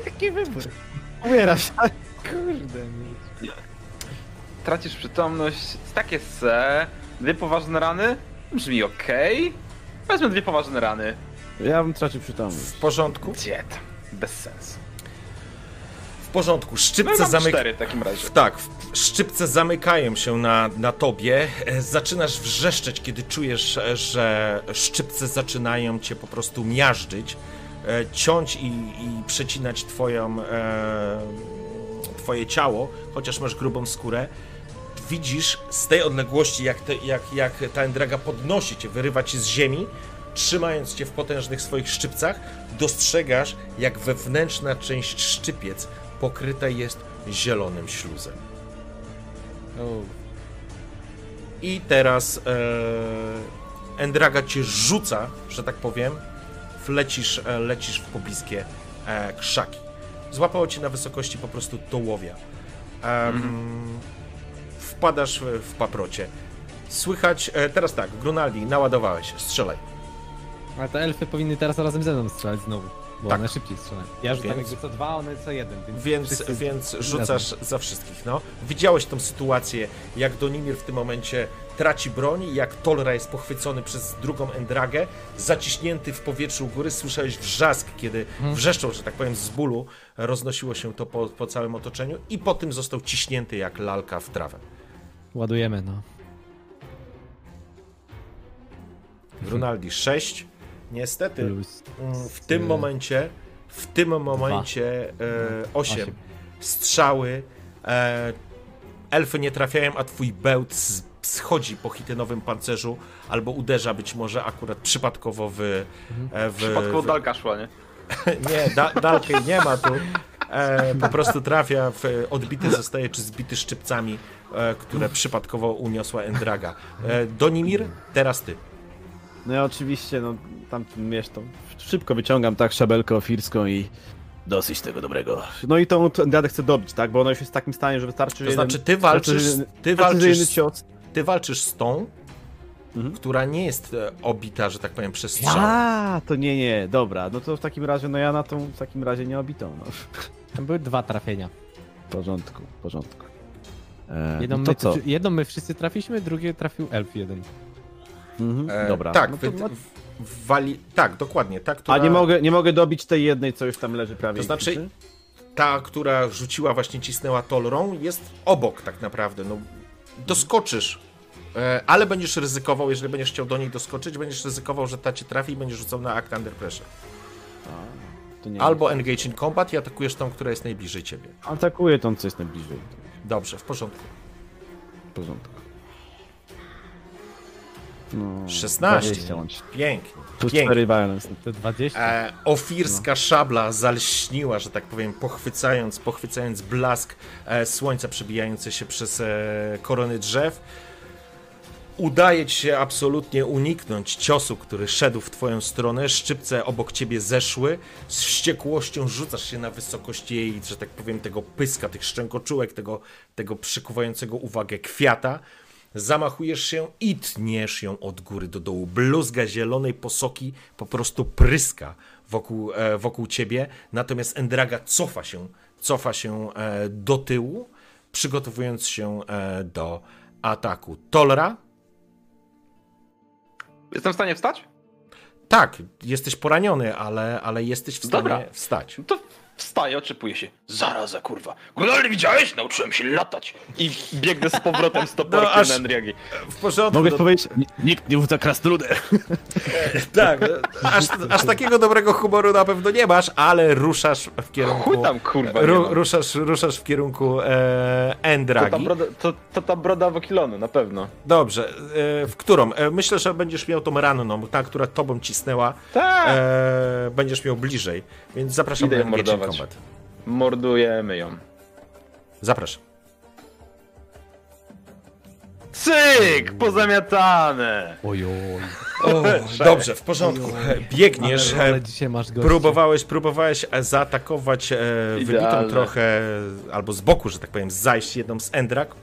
[SPEAKER 7] Jaki wybór?
[SPEAKER 4] Umierasz.
[SPEAKER 7] Kurde.
[SPEAKER 3] tracisz przytomność, takie se, dwie poważne rany, brzmi okej. Wezmę dwie poważne rany.
[SPEAKER 4] Ja bym tracił przytomność.
[SPEAKER 1] W porządku?
[SPEAKER 3] Diet. Bez sensu.
[SPEAKER 1] W porządku.
[SPEAKER 3] No
[SPEAKER 1] Szczypce
[SPEAKER 3] cztery w takim razie.
[SPEAKER 1] Tak, szczypce zamykają się na, na tobie. E, Zaczynasz wrzeszczeć, kiedy czujesz, e, że szczypce zaczynają cię po prostu miażdżyć, e, ciąć i, i przecinać twoją, e, twoje ciało, chociaż masz grubą skórę. Widzisz z tej odległości, jak, te, jak, jak ta Endraga podnosi cię, wyrywa cię z ziemi, trzymając cię w potężnych swoich szczypcach, dostrzegasz, jak wewnętrzna część szczypiec pokryta jest zielonym śluzem. I teraz e, Endraga cię rzuca, że tak powiem, wlecisz, e, lecisz w pobliskie e, krzaki. Złapało cię na wysokości po prostu dołowia. Em, Wpadasz w w paprocie. Słychać, e, teraz tak, Grunaldi, naładowałeś się, strzelaj.
[SPEAKER 7] ale te elfy powinny teraz razem ze mną strzelać znowu. Bo
[SPEAKER 1] Tak.
[SPEAKER 7] one szybciej strzelają. Ja rzucam
[SPEAKER 1] Więc-
[SPEAKER 7] jakby co dwa, one co jeden. Więc,
[SPEAKER 1] Więc,
[SPEAKER 7] wszyscy
[SPEAKER 1] więc
[SPEAKER 7] razem.
[SPEAKER 1] rzucasz za wszystkich, no. Widziałeś tą sytuację, jak Donimir w tym momencie traci broń, jak Tolra jest pochwycony przez drugą Endragę, zaciśnięty w powietrzu u góry, słyszałeś wrzask, kiedy wrzeszczał, że tak powiem, z bólu, roznosiło się to po, po całym otoczeniu i po tym został ciśnięty jak lalka w trawę.
[SPEAKER 7] Ładujemy, no.
[SPEAKER 1] Grunaldi 6. Niestety,
[SPEAKER 7] Plus.
[SPEAKER 1] mm, w tym
[SPEAKER 7] y,
[SPEAKER 1] momencie, w tym momencie e, 8
[SPEAKER 7] Osiem.
[SPEAKER 1] strzały, e, elfy nie trafiają, a twój bełt schodzi po chitynowym pancerzu, albo uderza być może akurat przypadkowo w... e, w
[SPEAKER 3] Przypadkowo
[SPEAKER 1] w,
[SPEAKER 3] dalka szła, nie?
[SPEAKER 1] Nie, da, dalkiej nie ma tu. E, po prostu trafia, w, odbity zostaje, czy zbity szczypcami, e, które przypadkowo uniosła Endraga. E, Donimir, teraz ty.
[SPEAKER 4] No ja oczywiście, no tam wiesz, to szybko wyciągam tak szabelkę ofirską i
[SPEAKER 5] Dosyć tego dobrego.
[SPEAKER 4] no i tą Andradę chcę dobić, tak, bo ona już jest w takim stanie, że wystarczy
[SPEAKER 1] To
[SPEAKER 4] jeden,
[SPEAKER 1] znaczy, ty walczysz,
[SPEAKER 4] wystarczy,
[SPEAKER 1] ty
[SPEAKER 4] jeden
[SPEAKER 1] walczysz,
[SPEAKER 4] cios.
[SPEAKER 1] ty walczysz z tą,
[SPEAKER 4] Mhm.
[SPEAKER 1] która nie jest e, obita, że tak powiem, przez strzał.
[SPEAKER 4] A, to nie, nie, dobra, no to w takim razie, no ja na tą w takim razie nie obitą, no.
[SPEAKER 7] Tam były dwa trafienia.
[SPEAKER 4] W porządku, w porządku. E,
[SPEAKER 7] Jedną,
[SPEAKER 4] no to
[SPEAKER 7] my,
[SPEAKER 4] co?
[SPEAKER 7] jedną my wszyscy trafiliśmy, drugie trafił elf jeden.
[SPEAKER 4] Mhm,
[SPEAKER 1] E,
[SPEAKER 4] dobra.
[SPEAKER 1] Tak,
[SPEAKER 4] no to,
[SPEAKER 1] wy, wali... Tak, dokładnie, ta, która...
[SPEAKER 4] A nie mogę, nie mogę dobić tej jednej, co już tam leży prawie.
[SPEAKER 1] To znaczy, ta, która rzuciła, właśnie cisnęła tolrą, jest obok tak naprawdę. No, doskoczysz, e, ale będziesz ryzykował, jeżeli będziesz chciał do niej doskoczyć, będziesz ryzykował, że ta cię trafi i będziesz rzucał na act under pressure. Albo engage in combat i atakujesz tą, która jest najbliżej ciebie.
[SPEAKER 4] Atakuję tą, co jest najbliżej.
[SPEAKER 1] Dobrze, w porządku.
[SPEAKER 4] W porządku. No,
[SPEAKER 1] 16.
[SPEAKER 4] 20 łącznie.
[SPEAKER 1] Pięknie.
[SPEAKER 4] Plus
[SPEAKER 1] Pięknie.
[SPEAKER 4] 4 violence.
[SPEAKER 2] To 20.
[SPEAKER 1] E, ofirska szabla zalśniła, że tak powiem, pochwycając, pochwycając blask e, słońca przebijający się przez e, korony drzew. Udaje ci się absolutnie uniknąć ciosu, który szedł w twoją stronę. Szczypce obok ciebie zeszły. Z wściekłością rzucasz się na wysokość jej, że tak powiem, tego pyska, tych szczękoczułek, tego, tego przykuwającego uwagę kwiata. Zamachujesz się i tniesz ją od góry do dołu. Bluzga zielonej posoki po prostu pryska wokół, e, wokół ciebie, natomiast Endraga cofa się, cofa się e, do tyłu, przygotowując się e, do ataku. Tolra?
[SPEAKER 3] Jestem w stanie wstać?
[SPEAKER 1] Tak, jesteś poraniony, ale, ale jesteś w stanie
[SPEAKER 3] Dobra.
[SPEAKER 1] wstać.
[SPEAKER 3] To wstaję, otrzepuję się. Zaraza, kurwa. Gunnar, widziałeś? Nauczyłem się latać. I biegnę z powrotem z toporkiem
[SPEAKER 1] No, aż-
[SPEAKER 3] na Endriagi.
[SPEAKER 1] W porządku.
[SPEAKER 4] Mogę
[SPEAKER 1] no-
[SPEAKER 4] powiedzieć, ni- nikt nie wrzuca krasnoludę.
[SPEAKER 1] Tak, aż, aż takiego dobrego humoru na pewno nie masz, ale ruszasz w kierunku.
[SPEAKER 3] Chuj tam, kurwa,
[SPEAKER 1] ru, ruszasz, ruszasz w kierunku e,
[SPEAKER 3] To ta
[SPEAKER 1] Endragi.
[SPEAKER 3] broda, to, to ta broda Wokilonu, na pewno.
[SPEAKER 1] Dobrze, e, w którą? E, myślę, że będziesz miał tą ranną, ta, która tobą cisnęła.
[SPEAKER 3] Tak.
[SPEAKER 1] E, będziesz miał bliżej, więc zapraszam
[SPEAKER 3] Idę
[SPEAKER 1] na Combat.
[SPEAKER 3] Mordujemy ją.
[SPEAKER 1] Zapraszam.
[SPEAKER 3] Cyk! Pozamiatane!
[SPEAKER 2] Ojoj.
[SPEAKER 1] Dobrze, w porządku. Biegniesz.
[SPEAKER 2] Ale, ale dzisiaj masz gości.
[SPEAKER 1] Próbowałeś, próbowałeś zaatakować e, wybitą trochę, albo z boku, że tak powiem, zajść jedną z Endrak.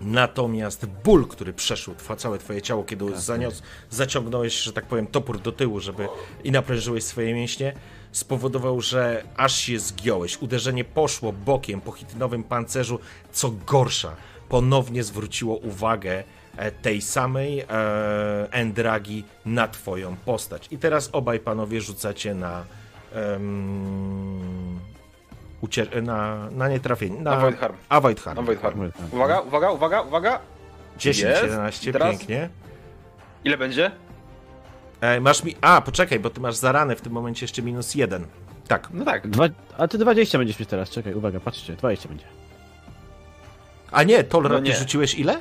[SPEAKER 1] Natomiast ból, który przeszł twa, całe twoje ciało, kiedy zanios, zaciągnąłeś, że tak powiem, topór do tyłu, żeby i naprężyłeś swoje mięśnie, spowodował, że aż się zgiąłeś. Uderzenie poszło bokiem po hitynowym pancerzu, co gorsza, ponownie zwróciło uwagę e, tej samej e, Endragi na twoją postać. I teraz obaj panowie rzucacie na em, ucier- na, na nietrafienie. Na
[SPEAKER 3] Avoid harm.
[SPEAKER 1] Avoid harm.
[SPEAKER 3] Avoid harm. Uwaga, uwaga, uwaga, uwaga!
[SPEAKER 1] 10,
[SPEAKER 3] Jest.
[SPEAKER 1] 11,
[SPEAKER 3] I teraz?
[SPEAKER 1] pięknie.
[SPEAKER 3] Ile będzie?
[SPEAKER 1] E, masz mi. A, poczekaj, bo ty masz za ranę w tym momencie jeszcze minus 1. Tak.
[SPEAKER 3] No tak.
[SPEAKER 4] Dwa, a ty 20 będziesz mieć teraz, czekaj, uwaga, patrzcie, 20 będzie.
[SPEAKER 1] A nie, Tolra,
[SPEAKER 3] No
[SPEAKER 1] ty
[SPEAKER 3] nie.
[SPEAKER 1] rzuciłeś ile?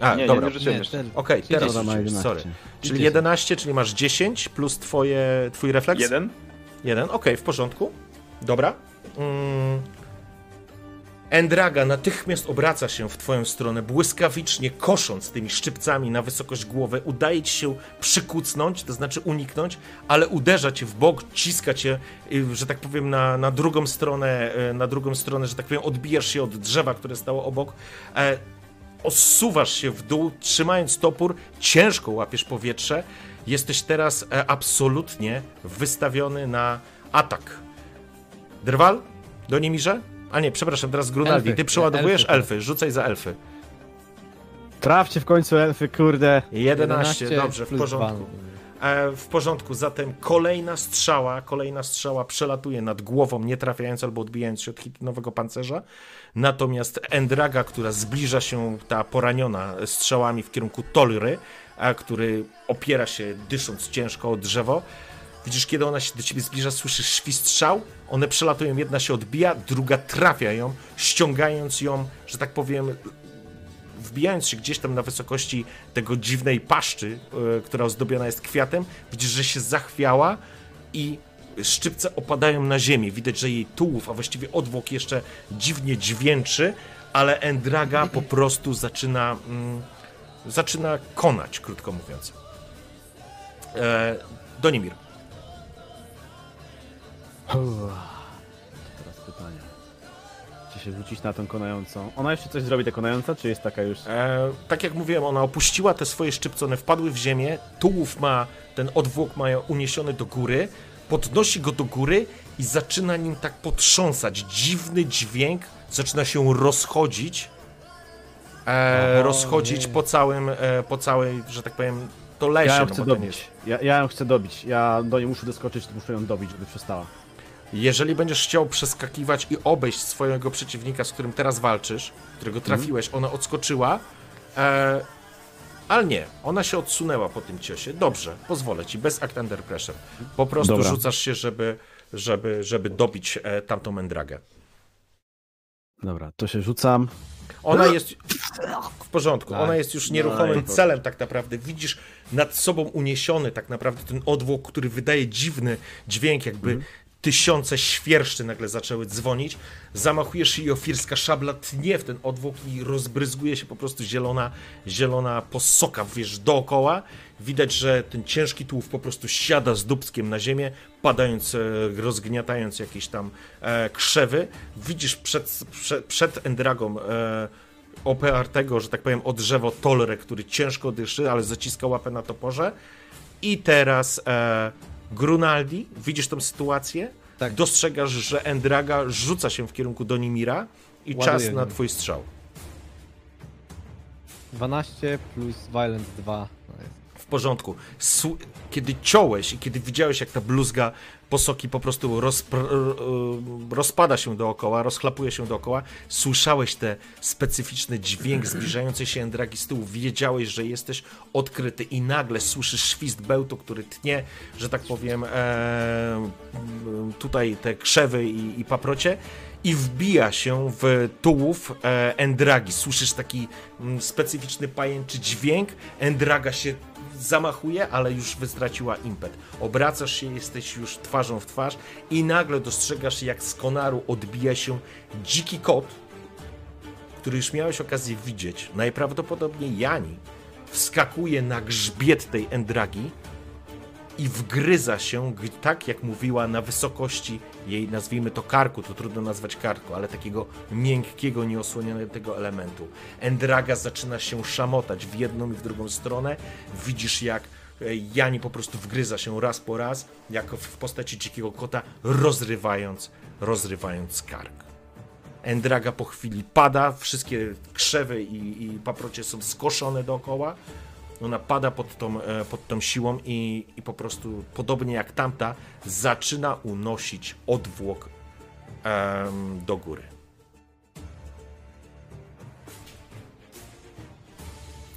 [SPEAKER 1] A,
[SPEAKER 3] Nie,
[SPEAKER 1] dobra.
[SPEAKER 3] nie rzuciłem
[SPEAKER 2] Nie,
[SPEAKER 3] jeszcze.
[SPEAKER 1] Okej, teraz
[SPEAKER 4] ma
[SPEAKER 1] rzuciłeś,
[SPEAKER 4] 11.
[SPEAKER 1] sorry. Czyli
[SPEAKER 4] 10.
[SPEAKER 1] 11, czyli masz 10 plus twoje, twój refleks?
[SPEAKER 3] Jeden?
[SPEAKER 1] Jeden, okej, w porządku. Dobra. Mm. Endraga natychmiast obraca się w twoją stronę, błyskawicznie kosząc tymi szczypcami na wysokość głowy. Udaje ci się przykucnąć, to znaczy uniknąć, ale uderza cię w bok, ciska cię, y, że tak powiem, na, na drugą stronę, y, na drugą stronę, że tak powiem, odbijasz się od drzewa, które stało obok. E, osuwasz się w dół, trzymając topór, ciężko łapiesz powietrze. Jesteś teraz e, absolutnie wystawiony na atak. Drwal? Do Niemirze? A nie, przepraszam, teraz Grunaldi.
[SPEAKER 2] Elfy.
[SPEAKER 1] Ty przeładowujesz
[SPEAKER 2] Elfy.
[SPEAKER 1] elfy, rzucaj za elfy.
[SPEAKER 4] Trafcie w końcu elfy, kurde.
[SPEAKER 1] 11, dobrze, w porządku. E, w porządku, zatem kolejna strzała, kolejna strzała przelatuje nad głową, nie trafiając albo odbijając się od hitynowego pancerza. Natomiast Endraga, która zbliża się, ta poraniona strzałami w kierunku Tolry, a który opiera się, dysząc ciężko o drzewo, Widzisz, kiedy ona się do ciebie zbliża, słyszysz świst strzał, one przelatują, jedna się odbija, druga trafia ją, ściągając ją, że tak powiem, wbijając się gdzieś tam na wysokości tego dziwnej paszczy, e, która ozdobiona jest kwiatem, widzisz, że się zachwiała i szczypce opadają na ziemię. Widać, że jej tułów, a właściwie odwłok jeszcze dziwnie dźwięczy, ale Endraga po prostu zaczyna, mm, zaczyna konać, krótko mówiąc. E, Donimir.
[SPEAKER 4] Teraz pytanie. Czy się rzucić na tą konającą? Ona jeszcze coś zrobi, ta konająca, czy jest taka już...
[SPEAKER 1] E, tak jak mówiłem, ona opuściła te swoje szczypce, one wpadły w ziemię, tułów ma, ten odwłok ma uniesiony do góry, podnosi go do góry i zaczyna nim tak potrząsać. Dziwny dźwięk zaczyna się rozchodzić, e, rozchodzić
[SPEAKER 2] nie.
[SPEAKER 1] po całym, e, po całej, że tak powiem, to lesie.
[SPEAKER 4] Ja ją
[SPEAKER 1] no
[SPEAKER 4] chcę
[SPEAKER 1] to nie
[SPEAKER 4] dobić. Ja, ja ją chcę dobić. Ja do niej muszę doskoczyć, muszę ją dobić, żeby przestała.
[SPEAKER 1] Jeżeli będziesz chciał przeskakiwać i obejść swojego przeciwnika, z którym teraz walczysz, którego trafiłeś, ona odskoczyła, e, ale nie, ona się odsunęła po tym ciosie. Dobrze, pozwolę ci, bez act under pressure. Po prostu
[SPEAKER 4] Dobra.
[SPEAKER 1] rzucasz się, żeby, żeby, żeby dobić e, tamtą mendragę.
[SPEAKER 4] Dobra, to się rzucam.
[SPEAKER 1] Ona jest w porządku,
[SPEAKER 2] Tak.
[SPEAKER 1] ona jest już
[SPEAKER 4] No
[SPEAKER 1] nieruchomym
[SPEAKER 4] i-
[SPEAKER 1] celem tak naprawdę. Widzisz nad sobą uniesiony tak naprawdę ten odwłok, który wydaje dziwny dźwięk, jakby
[SPEAKER 4] Mhm.
[SPEAKER 1] Tysiące świerszczy nagle zaczęły dzwonić. Zamachujesz i ofirska szabla tnie w ten odwłok i rozbryzguje się po prostu zielona, zielona posoka, wiesz, dookoła. Widać, że ten ciężki tułów po prostu siada z dubskiem na ziemię, padając, e, rozgniatając jakieś tam e, krzewy. Widzisz przed, przed, przed Endragą e, opartego, że tak powiem, o drzewo Tolre, który ciężko dyszy, ale zaciska łapę na toporze. I teraz e, Grunaldi, widzisz tą sytuację?
[SPEAKER 2] Tak.
[SPEAKER 1] Dostrzegasz, że Endraga rzuca się w kierunku Donimira i
[SPEAKER 2] Ładuje
[SPEAKER 1] czas na twój strzał.
[SPEAKER 7] 12 plus Violence 2. No jest.
[SPEAKER 1] W porządku. Kiedy ciąłeś i kiedy widziałeś, jak ta bluzga posoki po prostu rozpr- rozpada się dookoła, rozchlapuje się dookoła, słyszałeś te specyficzny dźwięk zbliżającej się Endragi z tyłu, wiedziałeś, że jesteś odkryty i nagle słyszysz świst bełtu, który tnie, że tak powiem, e, tutaj te krzewy i, i paprocie i wbija się w tułów e, Endragi. Słyszysz taki specyficzny pajęczy dźwięk. Endraga się zamachuje, ale już wystraciła impet. Obracasz się, jesteś już twarzą w twarz i nagle dostrzegasz, jak z konaru odbija się dziki kot, który już miałeś okazję widzieć. Najprawdopodobniej Jani wskakuje na grzbiet tej Endragi i wgryza się, tak jak mówiła, na wysokości jej, nazwijmy to karku, to trudno nazwać karku, ale takiego miękkiego, nieosłonionego elementu. Endraga zaczyna się szamotać w jedną i w drugą stronę. Widzisz, jak e, Jani po prostu wgryza się raz po raz, jako w postaci dzikiego kota, rozrywając, rozrywając kark. Endraga po chwili pada, wszystkie krzewy i, i paprocie są skoszone dookoła. Ona pada pod tą, e, pod tą siłą i, i po prostu, podobnie jak tamta, zaczyna unosić odwłok em, do góry.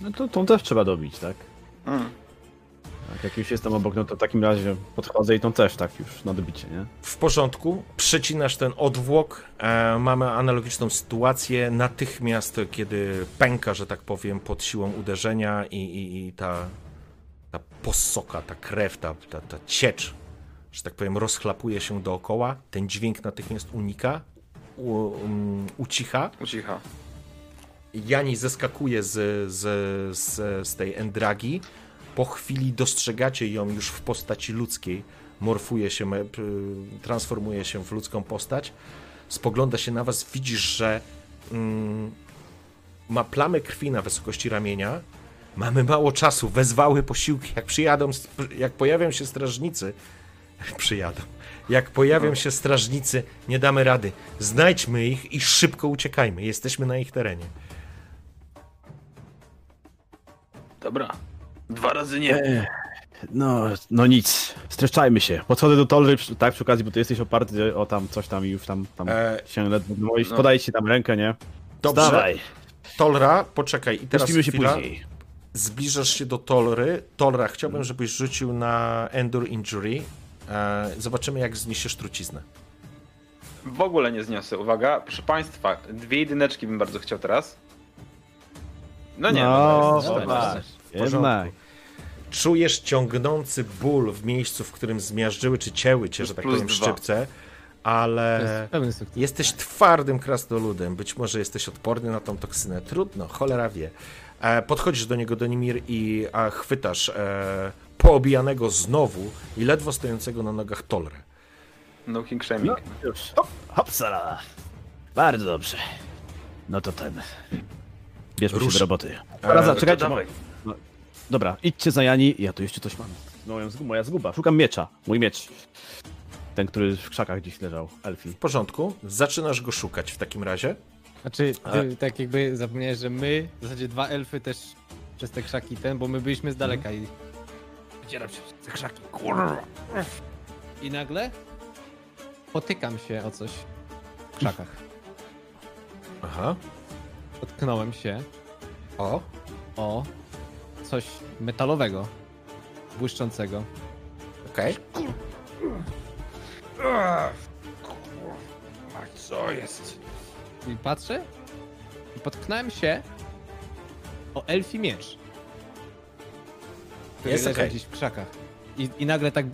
[SPEAKER 4] No to tą też trzeba dobić, tak?
[SPEAKER 3] Mm.
[SPEAKER 4] Tak? Jak już jestem obok, no to w takim razie podchodzę i tą też tak już na dobicie, nie?
[SPEAKER 1] W porządku, przecinasz ten odwłok. E, mamy analogiczną sytuację. Natychmiast, kiedy pęka, że tak powiem, pod siłą uderzenia i, i, i ta, ta posoka, ta krew, ta, ta, ta ciecz, że tak powiem, rozchlapuje się dookoła. Ten dźwięk natychmiast unika, u, um, ucicha.
[SPEAKER 3] Ucicha.
[SPEAKER 1] Jani zeskakuje z, z, z, z tej endragi. Po chwili dostrzegacie ją już w postaci ludzkiej. Morfuje się, p- transformuje się w ludzką postać. Spogląda się na was, widzisz, że mm, ma plamy krwi na wysokości ramienia. Mamy mało czasu, wezwały posiłki. Jak przyjadą, jak pojawią się strażnicy, przyjadą. Jak pojawią się strażnicy, nie damy rady. Znajdźmy ich i szybko uciekajmy. Jesteśmy na ich terenie.
[SPEAKER 8] Dobra. Dwa razy nie.
[SPEAKER 4] No, no nic. Streszczajmy się. Podchodzę do Tolry, tak przy okazji, bo ty jesteś oparty o tam coś tam i już tam, tam
[SPEAKER 1] E,
[SPEAKER 4] się ledwo
[SPEAKER 8] no.
[SPEAKER 4] Podaj ci tam rękę, nie?
[SPEAKER 1] Dobrze.
[SPEAKER 4] Wstawaj.
[SPEAKER 1] Tolra, poczekaj. I teraz
[SPEAKER 4] Pustimy się
[SPEAKER 1] chwila.
[SPEAKER 4] później.
[SPEAKER 1] Zbliżasz się do Tolry. Tolra, chciałbym, żebyś rzucił na Endure Injury. E, zobaczymy, jak zniesiesz truciznę.
[SPEAKER 3] W ogóle nie zniosę. Uwaga, proszę państwa, dwie jedyneczki bym bardzo chciał teraz. No nie,
[SPEAKER 4] No,
[SPEAKER 3] no,
[SPEAKER 4] Jednak.
[SPEAKER 1] Czujesz ciągnący ból w miejscu, w którym zmiażdżyły czy cięły cię, że tak powiem, szczypce, ale
[SPEAKER 7] jest
[SPEAKER 1] jesteś twardym krasnoludem. Być może jesteś odporny na tą toksynę. Trudno, cholera wie. E, podchodzisz do niego, Donimir, i a, chwytasz e, poobijanego znowu i ledwo stojącego na nogach Tolrę.
[SPEAKER 3] no king shaming.
[SPEAKER 4] No, już. Hopsala. Bardzo dobrze. No to ten. Bierzmy się
[SPEAKER 1] Rusz.
[SPEAKER 4] do roboty.
[SPEAKER 1] E,
[SPEAKER 4] Teraz
[SPEAKER 8] to
[SPEAKER 4] zaczekajcie.
[SPEAKER 8] dawaj.
[SPEAKER 4] No, dobra, idźcie za Jani. Ja tu jeszcze coś mam. Moja, zgu- moja zguba. Szukam miecza. Mój miecz. Ten, który w krzakach gdzieś leżał. Elfi.
[SPEAKER 1] W porządku, zaczynasz go szukać w takim razie.
[SPEAKER 7] Znaczy, ty tak jakby zapomniałeś, że my, w zasadzie dwa elfy też przez te krzaki ten, bo my byliśmy z daleka i
[SPEAKER 5] Wydzieram się przez te krzaki, kurwa.
[SPEAKER 2] I nagle potykam się o coś w krzakach.
[SPEAKER 1] Aha.
[SPEAKER 2] Potknąłem się
[SPEAKER 1] O.
[SPEAKER 2] o coś metalowego, błyszczącego.
[SPEAKER 1] Okej.
[SPEAKER 5] A co jest?
[SPEAKER 2] I patrzę i potknąłem się o elfi miecz. Który
[SPEAKER 1] Jest
[SPEAKER 2] leży
[SPEAKER 1] okej.
[SPEAKER 2] gdzieś w krzakach. I, I nagle tak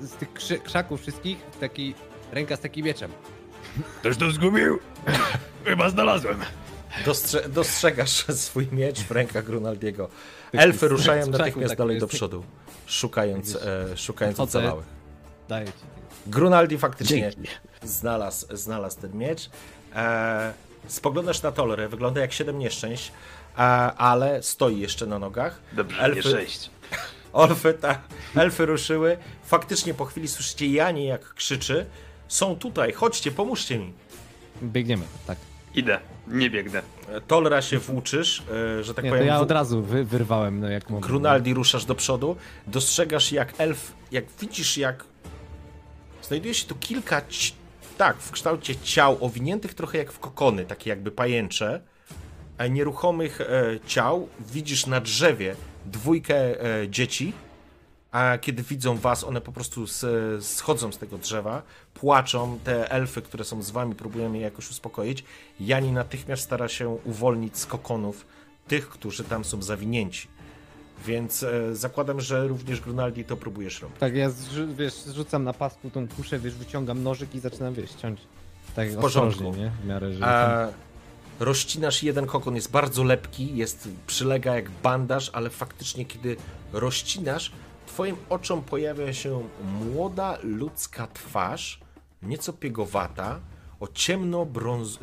[SPEAKER 2] z tych krzy, krzaków wszystkich taki ręka z takim mieczem.
[SPEAKER 5] Ktoś to zgubił? Chyba znalazłem.
[SPEAKER 1] Dostrze dostrzegasz swój miecz w rękach Grunaldiego. Elfy ruszają natychmiast
[SPEAKER 2] tak
[SPEAKER 1] dalej do przodu, szukając, e, szukając
[SPEAKER 2] Chodzę.
[SPEAKER 1] ocalałych.
[SPEAKER 2] Daję.
[SPEAKER 1] Grunaldi faktycznie znalazł, znalazł ten miecz. E, spoglądasz na Tolerę, wygląda jak siedem nieszczęść, e, ale stoi jeszcze na nogach.
[SPEAKER 8] Dobrze,
[SPEAKER 1] Elfy-
[SPEAKER 8] nie sześć.
[SPEAKER 1] Elfy, tak, elfy ruszyły. Faktycznie po chwili słyszycie Janie jak krzyczy. Są tutaj, chodźcie, pomóżcie mi.
[SPEAKER 2] Biegniemy, tak.
[SPEAKER 3] Idę, nie biegnę.
[SPEAKER 1] E, Tolera się włóczysz, e, że tak
[SPEAKER 2] Nie, to
[SPEAKER 1] powiem.
[SPEAKER 2] ja
[SPEAKER 1] w-
[SPEAKER 2] od razu wy, wyrwałem, no jak mogę.
[SPEAKER 1] Grunaldi ruszasz do przodu, dostrzegasz jak elf, jak widzisz jak znajduje się tu kilka, ci- tak, w kształcie ciał owiniętych trochę jak w kokony, takie jakby pajęcze, e, nieruchomych e, ciał. Widzisz na drzewie dwójkę e, dzieci, a kiedy widzą was, one po prostu z, schodzą z tego drzewa, płaczą. Te elfy, które są z wami, próbują je jakoś uspokoić. Jani natychmiast stara się uwolnić z kokonów tych, którzy tam są zawinięci. Więc e, zakładam, że również Grunaldi to próbujesz robić.
[SPEAKER 2] Tak, ja zrzu- wiesz, zrzucam na pasku tą kuszę, wiesz, wyciągam nożyk i zaczynam, wiesz, ciąć. Tak
[SPEAKER 1] W porządku.
[SPEAKER 2] nie? W miarę, że...
[SPEAKER 1] A rozcinasz jeden kokon, jest bardzo lepki, jest, przylega jak bandaż, ale faktycznie kiedy rozcinasz, twoim oczom pojawia się młoda ludzka twarz, nieco piegowata, o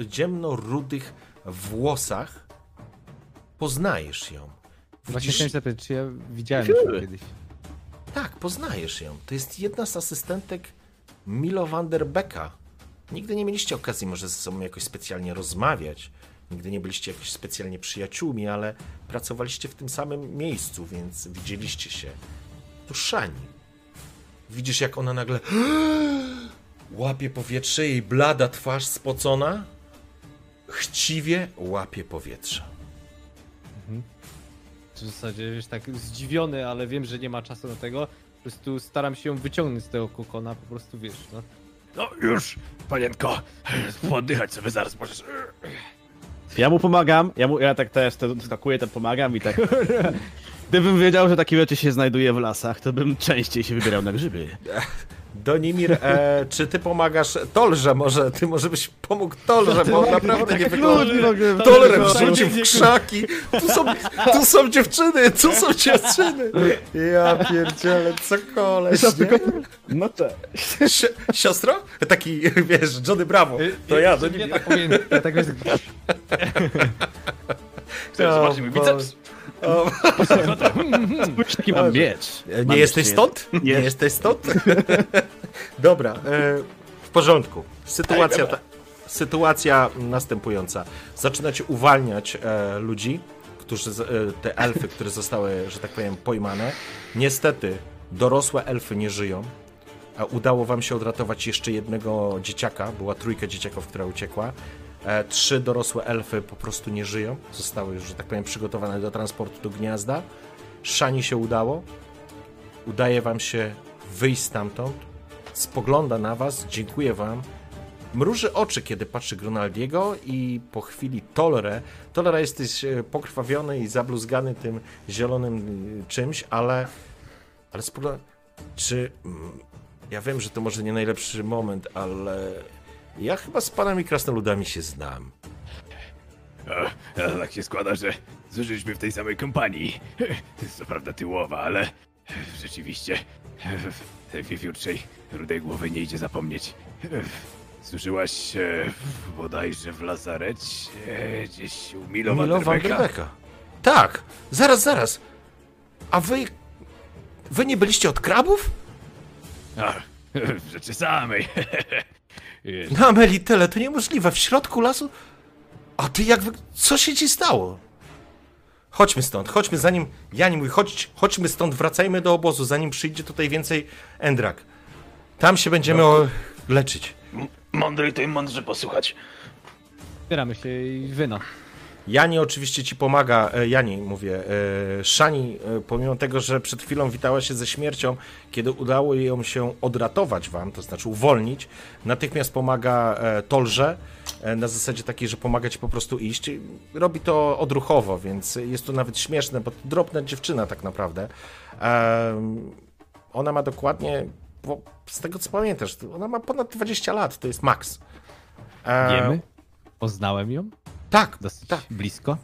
[SPEAKER 1] ciemno-rudych włosach. Poznajesz ją.
[SPEAKER 2] Właśnie
[SPEAKER 1] Widzisz-
[SPEAKER 2] chciałem zapytać, czy ja widziałem ją kiedyś.
[SPEAKER 1] Tak, poznajesz ją. To jest jedna z asystentek Milo van der Becka. Nigdy nie mieliście okazji może ze sobą jakoś specjalnie rozmawiać. Nigdy nie byliście jakoś specjalnie przyjaciółmi, ale pracowaliście w tym samym miejscu, więc widzieliście się. Szani. Widzisz, jak ona nagle łapie powietrze, jej blada twarz spocona, chciwie łapie powietrze.
[SPEAKER 2] W zasadzie, wiesz, tak zdziwiony, ale wiem, że nie ma czasu na tego. Po prostu staram się ją wyciągnąć z tego kokona, po prostu, wiesz, no.
[SPEAKER 5] No już, panienko, poddychać sobie zaraz możesz.
[SPEAKER 4] Ja mu pomagam, ja, mu, ja tak też to skakuję, to pomagam i tak. Gdybym wiedział, że takie rzeczy się znajduje w lasach, to bym częściej się wybierał na grzyby.
[SPEAKER 1] Donimir, e, czy ty pomagasz Tolże? Może ty może byś pomógł Tolże, bo on naprawdę nie wygląda. Tolre wrzucił w krzaki. Tu są, tu są dziewczyny, tu są dziewczyny. Ja pierdzielę, co koleś, nie?
[SPEAKER 4] No tak.
[SPEAKER 1] Si siostro? Taki, wiesz, Johnny Bravo. To ja, Donimir.
[SPEAKER 2] tak powiem, ja tak wiesz,
[SPEAKER 3] Chcesz zobaczyć mój biceps?
[SPEAKER 4] Spójrz, taki mam miecz.
[SPEAKER 1] nie
[SPEAKER 4] Mam
[SPEAKER 1] jesteś stąd? Nie jesteś stąd? Dobra, e, w porządku. Sytuacja, ta, sytuacja następująca. Zaczynacie uwalniać e, ludzi, którzy, e, te elfy, które zostały, że tak powiem, pojmane. Niestety, dorosłe elfy nie żyją. A udało wam się odratować jeszcze jednego dzieciaka. Była trójka dzieciaków, która uciekła. E, trzy dorosłe elfy po prostu nie żyją. Zostały już, że tak powiem, przygotowane do transportu do gniazda. Szani się udało. Udaje wam się wyjść stamtąd. Spogląda na was, dziękuję wam. Mruży oczy, kiedy patrzy Grunaldiego i po chwili Tolere. Tolera jesteś e, pokrwawiony i zabluzgany tym zielonym y, czymś, ale... Ale spogląda... Czy... mm, Ja wiem, że to może nie najlepszy moment, ale... Ja chyba z panami krasnoludami się znam.
[SPEAKER 5] A, a tak się składa, że zużyliśmy w tej samej kompanii. Co prawda tyłowa, ale rzeczywiście w tej wiewiórczej rudej głowy nie idzie zapomnieć. Służyłaś się bodajże w lazarecie, gdzieś u Milo,
[SPEAKER 1] Milo
[SPEAKER 5] Vanderbecka?
[SPEAKER 1] Tak, zaraz, zaraz. A wy... Wy nie byliście od krabów?
[SPEAKER 5] A, w rzeczy samej. Wiesz,
[SPEAKER 1] Na Melitele, to niemożliwe. W środku lasu? A ty jak... Wy... Co się ci stało? Chodźmy stąd, chodźmy zanim. Jani mówi, chodź, chodźmy stąd, wracajmy do obozu, zanim przyjdzie tutaj więcej Endrak. Tam się będziemy o... leczyć.
[SPEAKER 8] Mądrej to im mądrze posłuchać.
[SPEAKER 2] Zbieramy się i wyno.
[SPEAKER 1] Jani oczywiście ci pomaga, e, Jani mówię, e, Szani, e, pomimo tego, że przed chwilą witała się ze śmiercią, kiedy udało ją się odratować wam, to znaczy uwolnić, natychmiast pomaga Tolże, na zasadzie takiej, że pomaga ci po prostu iść. Robi to odruchowo, więc jest to nawet śmieszne, bo to drobna dziewczyna tak naprawdę. Ona ma dokładnie, z tego co pamiętasz, ona ma ponad 20 lat, to jest maks.
[SPEAKER 2] Wiemy? Poznałem ją
[SPEAKER 1] Tak,
[SPEAKER 2] dosyć
[SPEAKER 1] tak.
[SPEAKER 2] blisko.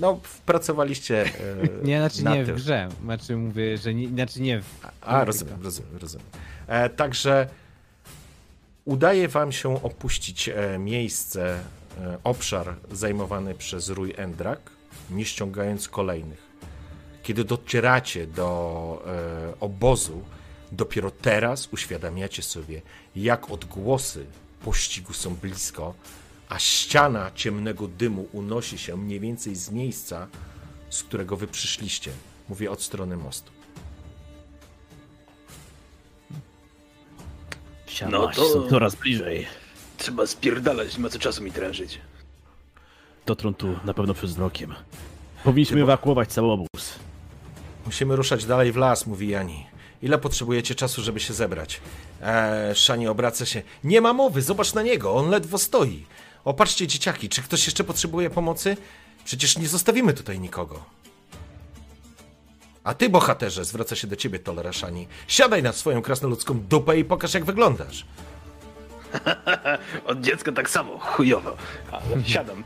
[SPEAKER 1] No, pracowaliście. E,
[SPEAKER 2] Nie, znaczy
[SPEAKER 1] na
[SPEAKER 2] nie w
[SPEAKER 1] tym.
[SPEAKER 2] grze. Znaczy mówię, że nie, znaczy nie w...
[SPEAKER 1] A, rozumiem, rozumiem, rozumiem. E, także udaje wam się opuścić e, miejsce, e, obszar zajmowany przez Rój Endrak, nie ściągając kolejnych. Kiedy docieracie do e, obozu, dopiero teraz uświadamiacie sobie, jak odgłosy pościgu są blisko, a ściana ciemnego dymu unosi się mniej więcej z miejsca, z którego wy przyszliście. Mówię od strony mostu.
[SPEAKER 8] No to-
[SPEAKER 4] są coraz bliżej.
[SPEAKER 8] Trzeba spierdalać, nie ma co czasu mi trężyć.
[SPEAKER 4] Dotrą tu na pewno przed wzrokiem. Powinniśmy ewakuować cały obóz.
[SPEAKER 1] Musimy ruszać dalej w las, mówi Jani. Ile potrzebujecie czasu, żeby się zebrać? Eee, Szani obraca się. Nie ma mowy, zobacz na niego, on ledwo stoi. Opatrzcie dzieciaki, czy ktoś jeszcze potrzebuje pomocy? Przecież nie zostawimy tutaj nikogo. A ty, bohaterze, zwraca się do ciebie Tolera Szani. Siadaj na swoją krasnoludzką dupę i pokaż, jak wyglądasz.
[SPEAKER 8] Od dziecka tak samo, chujowo. Ale siadam.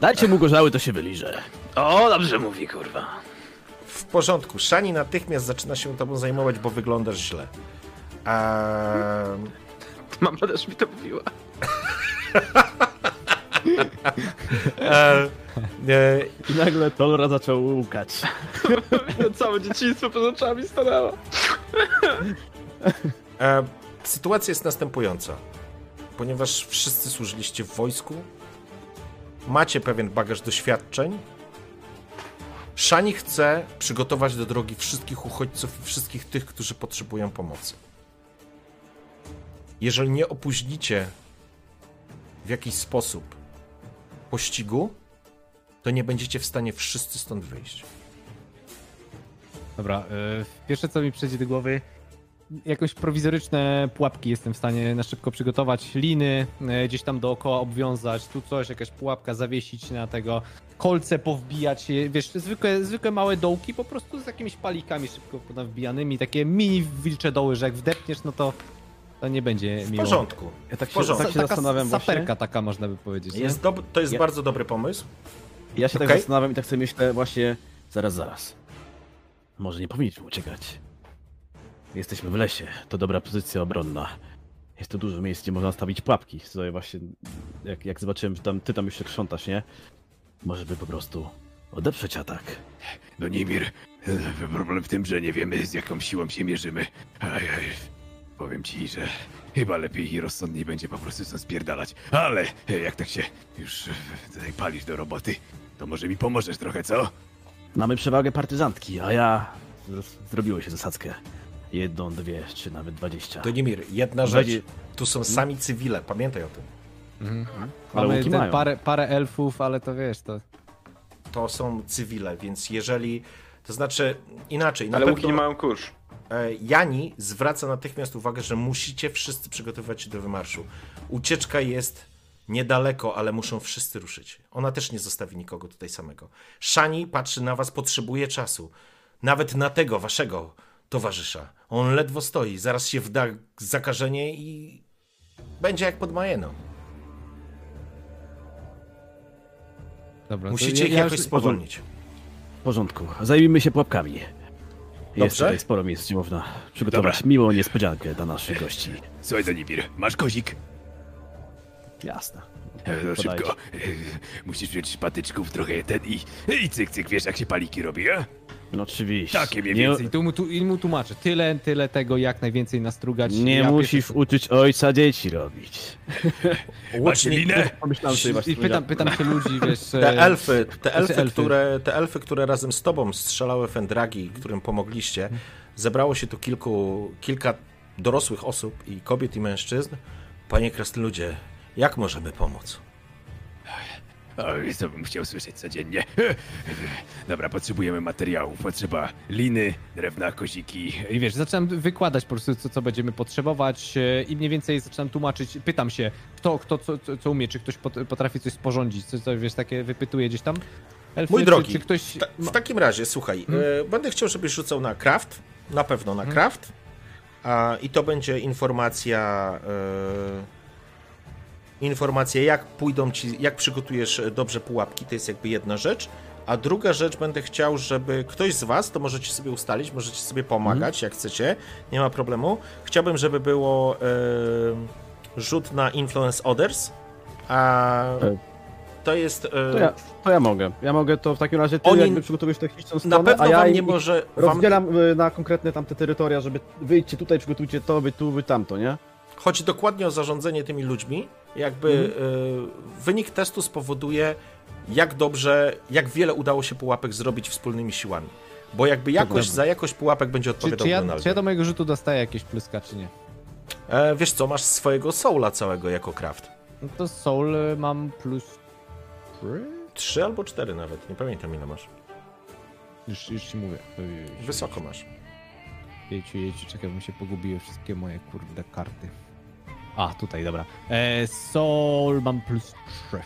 [SPEAKER 4] Dajcie mu gorzały, to się wyliże.
[SPEAKER 8] O, dobrze mówi, kurwa.
[SPEAKER 1] W porządku, Szani natychmiast zaczyna się tobą zajmować, bo wyglądasz źle. Eee,
[SPEAKER 3] Mama też mi to mówiła.
[SPEAKER 1] eee, eee,
[SPEAKER 4] I nagle Tolra zaczął łukać.
[SPEAKER 3] Całe dzieciństwo przed oczami stanęło.
[SPEAKER 1] E, sytuacja jest następująca. Ponieważ wszyscy służyliście w wojsku, macie pewien bagaż doświadczeń, Szani chce przygotować do drogi wszystkich uchodźców i wszystkich tych, którzy potrzebują pomocy. Jeżeli nie opóźnicie w jakiś sposób pościgu, to nie będziecie w stanie wszyscy stąd wyjść.
[SPEAKER 2] Dobra, y, pierwsze co mi przyjdzie do głowy, jakieś prowizoryczne pułapki jestem w stanie na szybko przygotować, liny y, gdzieś tam dookoła obwiązać, tu coś, jakaś pułapka zawiesić na tego, kolce powbijać, wiesz, zwykłe, zwykłe małe dołki po prostu z jakimiś palikami szybko wbijanymi, takie mini wilcze doły, że jak wdepniesz, no to to nie będzie
[SPEAKER 1] W
[SPEAKER 2] miło.
[SPEAKER 1] porządku.
[SPEAKER 4] Ja tak
[SPEAKER 1] W
[SPEAKER 4] się,
[SPEAKER 1] porządku.
[SPEAKER 4] tak się
[SPEAKER 2] taka
[SPEAKER 4] zastanawiam właśnie.
[SPEAKER 2] saperka taka można by powiedzieć.
[SPEAKER 1] Jest to jest
[SPEAKER 4] Ja-
[SPEAKER 1] bardzo dobry pomysł.
[SPEAKER 4] Ja się tak
[SPEAKER 1] Okej.
[SPEAKER 4] zastanawiam i tak sobie myślę właśnie, zaraz, zaraz. Może nie powinniśmy uciekać. Jesteśmy w lesie, to dobra pozycja obronna. Jest tu dużo miejsc, gdzie można stawić pułapki. Sobie właśnie, jak, jak zobaczyłem, że tam, ty tam jeszcze krzątasz, nie? Może by po prostu odeprzeć atak.
[SPEAKER 5] No Nimir, problem w tym, że nie wiemy z jaką siłą się mierzymy. Aj, aj, powiem ci, że chyba lepiej i rozsądniej będzie po prostu stąd spierdalać. Ale e, jak tak się już e, tutaj palisz do roboty, to może mi pomożesz trochę, co?
[SPEAKER 4] Mamy przewagę partyzantki, a ja zrobiło się zasadzkę. Jedną, dwie, czy nawet dwadzieścia.
[SPEAKER 1] To Nimir, jedna rzecz. Tu są sami cywile, pamiętaj o tym.
[SPEAKER 4] Ale
[SPEAKER 2] Mamy
[SPEAKER 4] łuki
[SPEAKER 2] te
[SPEAKER 4] mają.
[SPEAKER 2] parę, parę elfów, ale to wiesz, to...
[SPEAKER 1] To są cywile, więc jeżeli. To znaczy inaczej. Na
[SPEAKER 3] Ale
[SPEAKER 1] pewno,
[SPEAKER 3] łuki nie mają kurz.
[SPEAKER 1] E, Jani zwraca natychmiast uwagę, że musicie wszyscy przygotowywać się do wymarszu. Ucieczka jest niedaleko, ale muszą wszyscy ruszyć. Ona też nie zostawi nikogo tutaj samego. Szani patrzy na was, potrzebuje czasu. Nawet na tego waszego towarzysza. On ledwo stoi, zaraz się wda zakażenie i będzie jak pod Majeną.
[SPEAKER 2] Dobra,
[SPEAKER 1] Musicie
[SPEAKER 2] ja-
[SPEAKER 1] ich
[SPEAKER 2] ja
[SPEAKER 1] jakoś
[SPEAKER 2] już-
[SPEAKER 1] spowolnić.
[SPEAKER 4] W porządku. Zajmijmy się pułapkami. Jest
[SPEAKER 1] Dobrze.
[SPEAKER 4] tutaj sporo miejsc, gdzie można przygotować miłą niespodziankę dla naszych gości.
[SPEAKER 5] Słuchaj, to Nimir, masz kozik?
[SPEAKER 4] Jasne.
[SPEAKER 5] No szybko. E, Musisz wziąć patyczków trochę ten i, i cyk, cyk, wiesz jak się paliki robi, a?
[SPEAKER 4] No oczywiście.
[SPEAKER 5] Takie mniej
[SPEAKER 4] Nie-
[SPEAKER 5] więcej.
[SPEAKER 2] I tu mu, tu, i mu tłumaczę. Tyle, tyle tego, jak najwięcej nastrugać.
[SPEAKER 4] Nie
[SPEAKER 2] Ja
[SPEAKER 4] musisz
[SPEAKER 2] pierwszy-
[SPEAKER 4] uczyć ojca dzieci robić.
[SPEAKER 5] Linę?
[SPEAKER 4] Pomyślałem sobie właśnie.
[SPEAKER 2] I pytam, pytam się ludzi, wiesz...
[SPEAKER 1] te
[SPEAKER 2] e,
[SPEAKER 1] elfy, te elfy,
[SPEAKER 2] elfy.
[SPEAKER 1] Które, te elfy, które razem z tobą strzelały fendragi, którym pomogliście, zebrało się tu kilku, kilka dorosłych osób i kobiet i mężczyzn. Panie Krasnoludzie, jak możemy pomóc?
[SPEAKER 5] Oj, co bym chciał słyszeć codziennie. Dobra, potrzebujemy materiałów. Potrzeba liny, drewna, koziki.
[SPEAKER 2] I wiesz, zaczynam wykładać po prostu, co, co będziemy potrzebować e, i mniej więcej zaczynam tłumaczyć, pytam się, kto, kto co, co, co umie, czy ktoś pot- potrafi coś sporządzić, coś, coś wiesz, takie wypytuję gdzieś tam. Elfy,
[SPEAKER 1] Mój
[SPEAKER 2] czy,
[SPEAKER 1] drogi,
[SPEAKER 2] czy ktoś...
[SPEAKER 1] Ta, w takim razie, słuchaj, e, będę chciał, żebyś rzucał na craft, na pewno na craft, a, i to będzie informacja, e, informacja jak pójdą ci, jak przygotujesz dobrze pułapki, to jest jakby jedna rzecz, a druga rzecz, będę chciał, żeby ktoś z was, to możecie sobie ustalić, możecie sobie pomagać, jak chcecie, nie ma problemu. Chciałbym, żeby było e, rzut na influence others, a
[SPEAKER 4] E,
[SPEAKER 1] to jest... e,
[SPEAKER 4] To ja, to ja mogę. Ja mogę to w takim razie ty
[SPEAKER 1] Oni-
[SPEAKER 4] jakby przygotowujesz techniczną
[SPEAKER 1] na
[SPEAKER 4] stronę,
[SPEAKER 1] pewno
[SPEAKER 4] a ja
[SPEAKER 1] wam nie może... Wam,
[SPEAKER 4] rozdzielam y, na konkretne tamte terytoria, żeby wyjdźcie tutaj, przygotujcie to, wy tu, wy tamto, nie?
[SPEAKER 1] Chodzi dokładnie o zarządzanie tymi ludźmi. Jakby y, wynik testu spowoduje, jak dobrze, jak wiele udało się pułapek zrobić wspólnymi siłami. Bo jakby jakość
[SPEAKER 4] prawda.
[SPEAKER 1] za jakość pułapek będzie
[SPEAKER 2] Czy,
[SPEAKER 1] odpowiadał
[SPEAKER 2] czy, ja,
[SPEAKER 1] Donaldo.
[SPEAKER 2] czy ja do mojego rzutu dostaję jakieś pluska, czy nie?
[SPEAKER 1] e, wiesz co, masz swojego soula całego jako craft.
[SPEAKER 2] No to soul e, mam plus...
[SPEAKER 1] Trzy albo cztery nawet, nie pamiętam ile masz.
[SPEAKER 2] Już, już ci mówię.
[SPEAKER 1] Wysoko masz.
[SPEAKER 2] Jejciu, jejciu, czekaj, bo mi się pogubiły wszystkie moje kurde karty. A, tutaj, dobra. E, soul mam plus 3.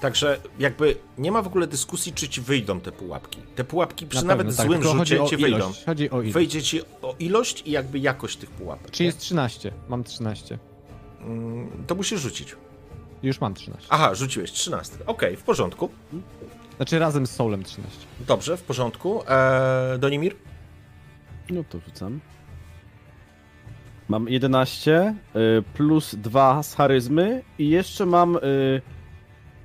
[SPEAKER 1] Także jakby nie ma w ogóle dyskusji, czy ci wyjdą te pułapki. Te pułapki przy
[SPEAKER 2] Na
[SPEAKER 1] nawet
[SPEAKER 2] pewno, tak,
[SPEAKER 1] złym rzucie ci wyjdą.
[SPEAKER 2] Chodzi o ilość.
[SPEAKER 1] Wyjdzie ci o ilość i jakby jakość tych pułapek.
[SPEAKER 2] Czy jest 13? Mam 13.
[SPEAKER 1] Mm, To musisz rzucić.
[SPEAKER 2] Już mam 13.
[SPEAKER 1] Aha, rzuciłeś 13. Okej, w porządku.
[SPEAKER 2] Znaczy razem z soulem 13.
[SPEAKER 1] Dobrze, w porządku. Eee, Donimir?
[SPEAKER 4] No to rzucam. Mam 11 y, plus 2 z charyzmy i jeszcze mam y,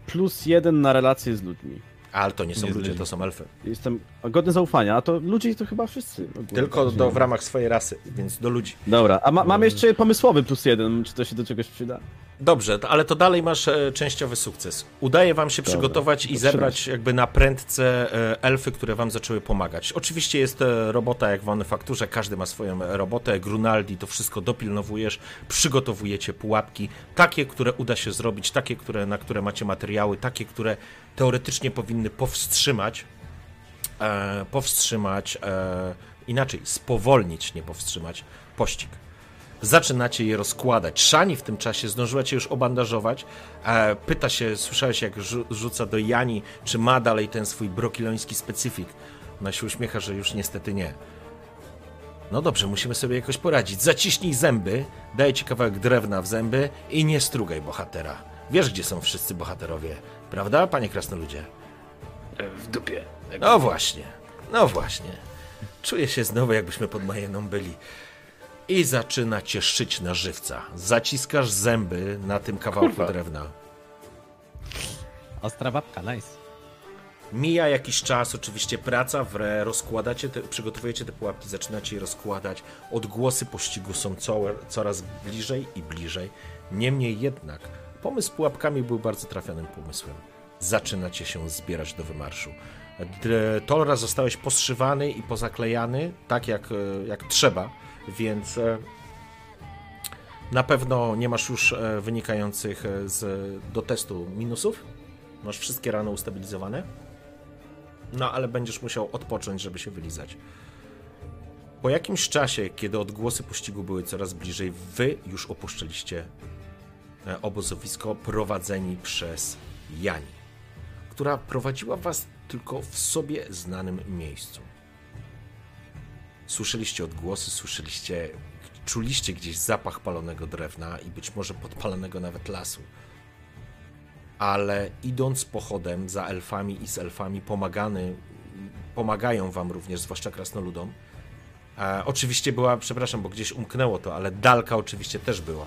[SPEAKER 4] plus 1 na relacje z ludźmi.
[SPEAKER 1] Ale to nie są
[SPEAKER 2] Nie
[SPEAKER 1] ludzie, to są elfy.
[SPEAKER 4] Jestem godny zaufania, a to ludzi to chyba wszyscy.
[SPEAKER 1] Tylko do, w ramach swojej rasy, więc do ludzi.
[SPEAKER 4] Dobra, a ma, mam jeszcze pomysłowy plus 1, czy to się do czegoś przyda?
[SPEAKER 1] Dobrze, ale to dalej masz e, częściowy sukces. Udaje wam się
[SPEAKER 4] Dobra,
[SPEAKER 1] przygotować i zebrać jakby na prędce e, elfy, które wam zaczęły pomagać. Oczywiście jest e, robota jak w manufakturze, każdy ma swoją robotę. Grunaldi to wszystko dopilnowujesz, przygotowujecie pułapki, takie, które uda się zrobić, takie, które, na które macie materiały, takie, które teoretycznie powinny powstrzymać e, powstrzymać, e, inaczej, spowolnić, nie powstrzymać, pościg. Zaczynacie je rozkładać. Szani w tym czasie zdążyła cię już obandażować. E, pyta się, słyszałeś jak rzu- rzuca do Jani, czy ma dalej ten swój brokiloński specyfik. Ona się uśmiecha, że już niestety nie. No dobrze, musimy sobie jakoś poradzić. Zaciśnij zęby, daj ci kawałek drewna w zęby i nie strugaj bohatera. Wiesz, gdzie są wszyscy bohaterowie, prawda, panie krasnoludzie?
[SPEAKER 8] W dupie.
[SPEAKER 1] No właśnie, no właśnie. Czuję się znowu, jakbyśmy pod Majeną byli. I zaczyna cię szyć na żywca. Zaciskasz zęby na tym kawałku
[SPEAKER 8] Kurwa.
[SPEAKER 1] drewna.
[SPEAKER 2] Ostra babka, nice.
[SPEAKER 1] Mija jakiś czas, oczywiście praca w re, rozkładacie, te, przygotowujecie te pułapki, zaczynacie je rozkładać. Odgłosy pościgu są co, coraz bliżej i bliżej. Niemniej jednak, pomysł z pułapkami był bardzo trafionym pomysłem. Zaczynacie się zbierać do wymarszu. Tolra zostałeś poszywany i pozaklejany, tak jak, e, jak trzeba, więc e, na pewno nie masz już e, wynikających e, z, do testu minusów. Masz wszystkie rany ustabilizowane. No, ale będziesz musiał odpocząć, żeby się wylizać. Po jakimś czasie, kiedy odgłosy pościgu były coraz bliżej, wy już opuszczaliście obozowisko prowadzeni przez Jani, która prowadziła was tylko w sobie znanym miejscu. Słyszeliście odgłosy, słyszeliście, czuliście gdzieś zapach palonego drewna i być może podpalonego nawet lasu ale idąc pochodem za elfami i z elfami pomagany, pomagają wam również, zwłaszcza krasnoludom. E, oczywiście była, przepraszam, bo gdzieś umknęło to, ale Dalka oczywiście też była,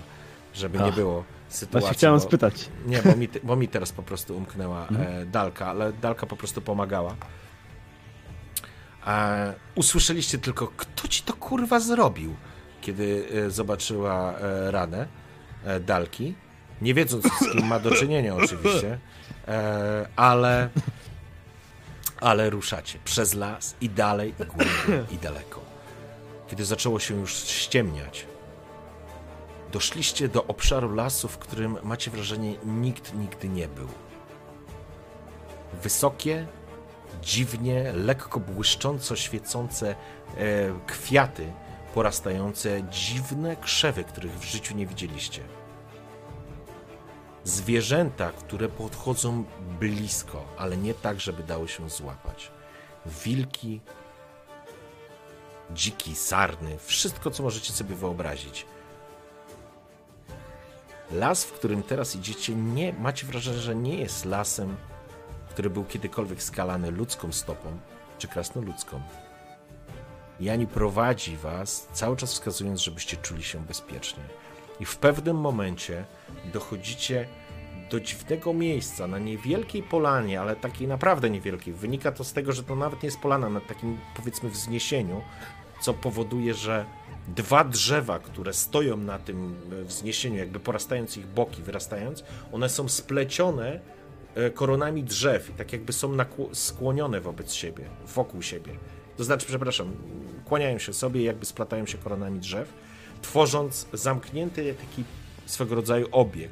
[SPEAKER 1] żeby nie
[SPEAKER 4] Ach,
[SPEAKER 1] było sytuacji.
[SPEAKER 4] Właśnie chciałem
[SPEAKER 1] bo,
[SPEAKER 4] spytać.
[SPEAKER 1] Nie, bo mi, bo mi teraz po prostu umknęła e, Dalka, ale Dalka po prostu pomagała. A usłyszeliście tylko, kto ci to kurwa zrobił, kiedy e, zobaczyła e, ranę e, Dalki. Nie wiedząc, z kim ma do czynienia oczywiście, e, ale, ale ruszacie przez las i dalej, i głębiej, i daleko. Kiedy zaczęło się już ściemniać, doszliście do obszaru lasu, w którym macie wrażenie nikt nigdy nie był. Wysokie, dziwnie, lekko błyszcząco świecące e, kwiaty porastające, dziwne krzewy, których w życiu nie widzieliście. Zwierzęta, które podchodzą blisko, ale nie tak, żeby dało się złapać. Wilki, dziki, sarny, wszystko, co możecie sobie wyobrazić. Las, w którym teraz idziecie, nie macie wrażenie, że nie jest lasem, który był kiedykolwiek skalany ludzką stopą czy krasnoludzką. Jani prowadzi was, cały czas wskazując, żebyście czuli się bezpiecznie. I w pewnym momencie dochodzicie do dziwnego miejsca na niewielkiej polanie, ale takiej naprawdę niewielkiej. Wynika to z tego, że to nawet nie jest polana na takim powiedzmy wzniesieniu, co powoduje, że dwa drzewa, które stoją na tym e, wzniesieniu, jakby porastając ich boki, wyrastając, one są splecione koronami drzew i tak jakby są skłonione wobec siebie, wokół siebie. To znaczy, przepraszam, kłaniają się sobie, jakby splatają się koronami drzew, tworząc zamknięty taki swego rodzaju obieg.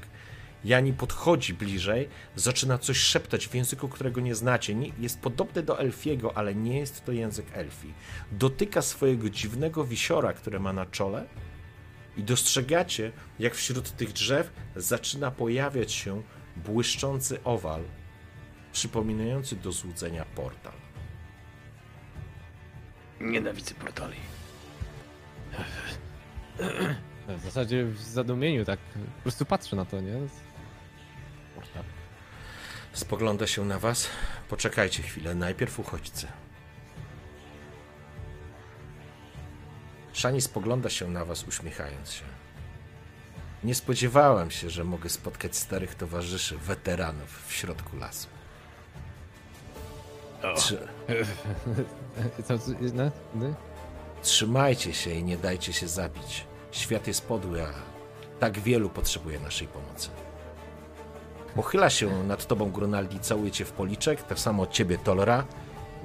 [SPEAKER 1] Jani podchodzi bliżej, zaczyna coś szeptać w języku, którego nie znacie. Jest podobny do elfiego, ale nie jest to język elfi. Dotyka swojego dziwnego wisiora, które ma na czole i dostrzegacie, jak wśród tych drzew zaczyna pojawiać się błyszczący owal, przypominający do złudzenia portal.
[SPEAKER 8] Nienawidzę portali.
[SPEAKER 7] W zasadzie w zadumieniu tak po prostu patrzę na to, nie? Portal.
[SPEAKER 1] Spogląda się na was. Poczekajcie chwilę, najpierw uchodźcy. Szani spogląda się na was, uśmiechając się. Nie spodziewałem się, że mogę spotkać starych towarzyszy, weteranów w środku lasu. Trzy, trzymajcie się i nie dajcie się zabić. Świat jest podły, a tak wielu potrzebuje naszej pomocy. Pochyla się nad tobą Grunaldi, całuje cię w policzek, tak samo od ciebie Tolera.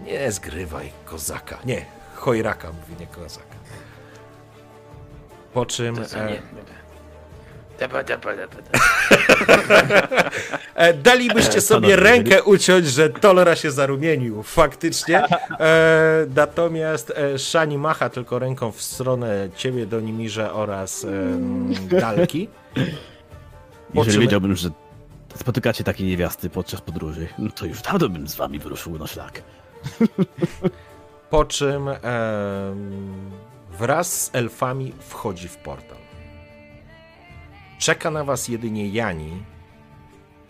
[SPEAKER 1] Nie zgrywaj kozaka. Nie, chojraka mówi, nie kozaka. Po czym...
[SPEAKER 8] To co
[SPEAKER 1] E, dalibyście sobie rękę uciąć, że Tolera się zarumienił, faktycznie. E, natomiast e, Szani macha tylko ręką w stronę ciebie, Donimirze oraz e, Dalki.
[SPEAKER 4] Jeżeli
[SPEAKER 1] czym-
[SPEAKER 4] wiedziałbym, że spotykacie takie niewiasty podczas podróży, no to już dawno bym z wami wyruszył na szlak.
[SPEAKER 1] Po czym wraz z elfami wchodzi w portal. Czeka na was jedynie Jani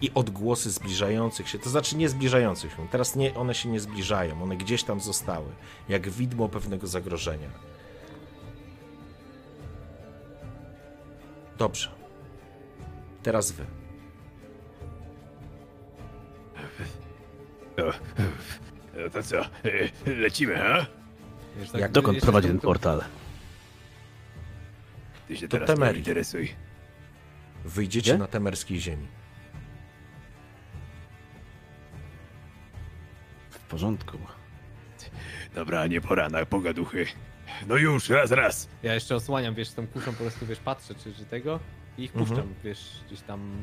[SPEAKER 1] i odgłosy zbliżających się, to znaczy nie zbliżających się. Teraz nie, one się nie zbliżają, one gdzieś tam zostały, jak widmo pewnego zagrożenia. Dobrze. Teraz wy.
[SPEAKER 5] No, no to co, lecimy, ha?
[SPEAKER 7] Wiesz, tak,
[SPEAKER 1] Jak-
[SPEAKER 4] Dokąd prowadzi ten portal?
[SPEAKER 5] Ty się
[SPEAKER 1] Do
[SPEAKER 5] teraz nie interesuj.
[SPEAKER 1] Wyjdziecie
[SPEAKER 4] Gdzie?
[SPEAKER 1] na temerskiej ziemi.
[SPEAKER 4] W porządku.
[SPEAKER 5] Dobra, nie pora na pogaduchy. No już, raz, raz.
[SPEAKER 7] Ja jeszcze osłaniam, wiesz, tą kuszą po prostu, wiesz, patrzę, czy, czy tego i ich puszczam,
[SPEAKER 1] Mhm.
[SPEAKER 7] wiesz, gdzieś tam...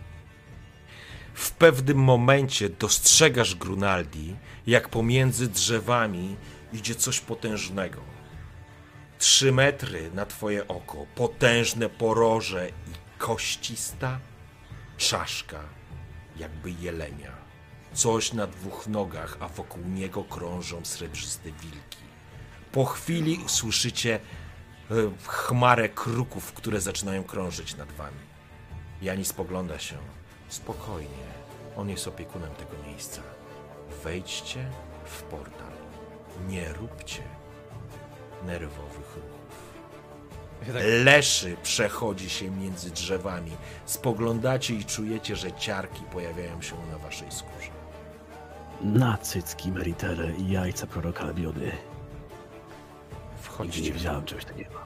[SPEAKER 1] W pewnym momencie dostrzegasz Grunaldi, jak pomiędzy drzewami idzie coś potężnego. Trzy metry na twoje oko, potężne poroże i koścista czaszka, jakby jelenia. Coś na dwóch nogach, a wokół niego krążą srebrzyste wilki. Po chwili słyszycie e, chmarę kruków, które zaczynają krążyć nad wami. Jani spogląda się. Spokojnie. On jest opiekunem tego miejsca. Wejdźcie w portal. Nie róbcie nerwowych ruchów. Leszy przechodzi się między drzewami. Spoglądacie i czujecie, że ciarki pojawiają się na waszej skórze.
[SPEAKER 4] Na cycki i jajca proroka Albiody.
[SPEAKER 1] Wchodźcie.
[SPEAKER 4] Nie wiedziałem, czegoś takiego.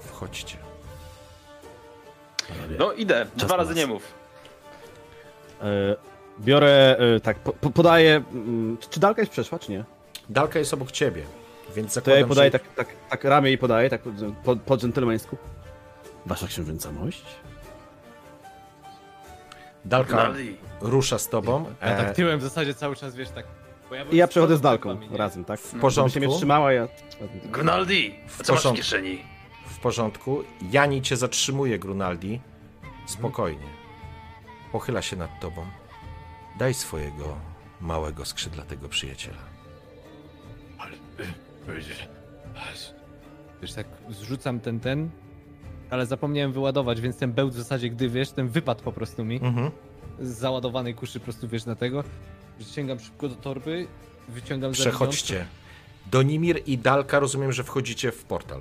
[SPEAKER 1] Wchodźcie.
[SPEAKER 3] No idę,
[SPEAKER 4] Czas
[SPEAKER 3] dwa razy
[SPEAKER 4] nas.
[SPEAKER 3] nie mów.
[SPEAKER 4] e, biorę, e, tak, po, po, podaję... mm, Czy dalka jest przeszła, czy nie?
[SPEAKER 1] Dalka jest obok ciebie, więc
[SPEAKER 4] To
[SPEAKER 1] zakładam,
[SPEAKER 4] ja jej podaję
[SPEAKER 1] że...
[SPEAKER 4] tak, tak, tak ramię i podaję, tak po, po dżentelmeńsku. Wasza książęca mość?
[SPEAKER 1] Dalka
[SPEAKER 8] Gnaldi,
[SPEAKER 1] rusza z tobą.
[SPEAKER 7] Ja
[SPEAKER 1] E,
[SPEAKER 7] tak tyłem w zasadzie cały czas, wiesz, tak...
[SPEAKER 4] I ja przechodzę z dalką razem, tak?
[SPEAKER 1] w
[SPEAKER 4] Żeby się
[SPEAKER 1] porządku.
[SPEAKER 4] mnie trzymała, ja...
[SPEAKER 8] Gnaldi, a co masz w
[SPEAKER 1] porządku.
[SPEAKER 8] kieszeni?
[SPEAKER 1] W porządku. Jani cię zatrzymuje, Grunaldi. Spokojnie. Pochyla się nad tobą. Daj swojego małego skrzydlatego przyjaciela.
[SPEAKER 5] Ale... y,
[SPEAKER 7] Wiesz, tak zrzucam ten, ten, ale zapomniałem wyładować, więc ten bełt w zasadzie, gdy wiesz, ten wypadł po prostu mi
[SPEAKER 1] Mhm.
[SPEAKER 7] z załadowanej kuszy, po prostu wiesz, na tego. Sięgam szybko do torby, wyciągam
[SPEAKER 1] Przechodźcie. Donimir i Dalka rozumiem, że wchodzicie w portal.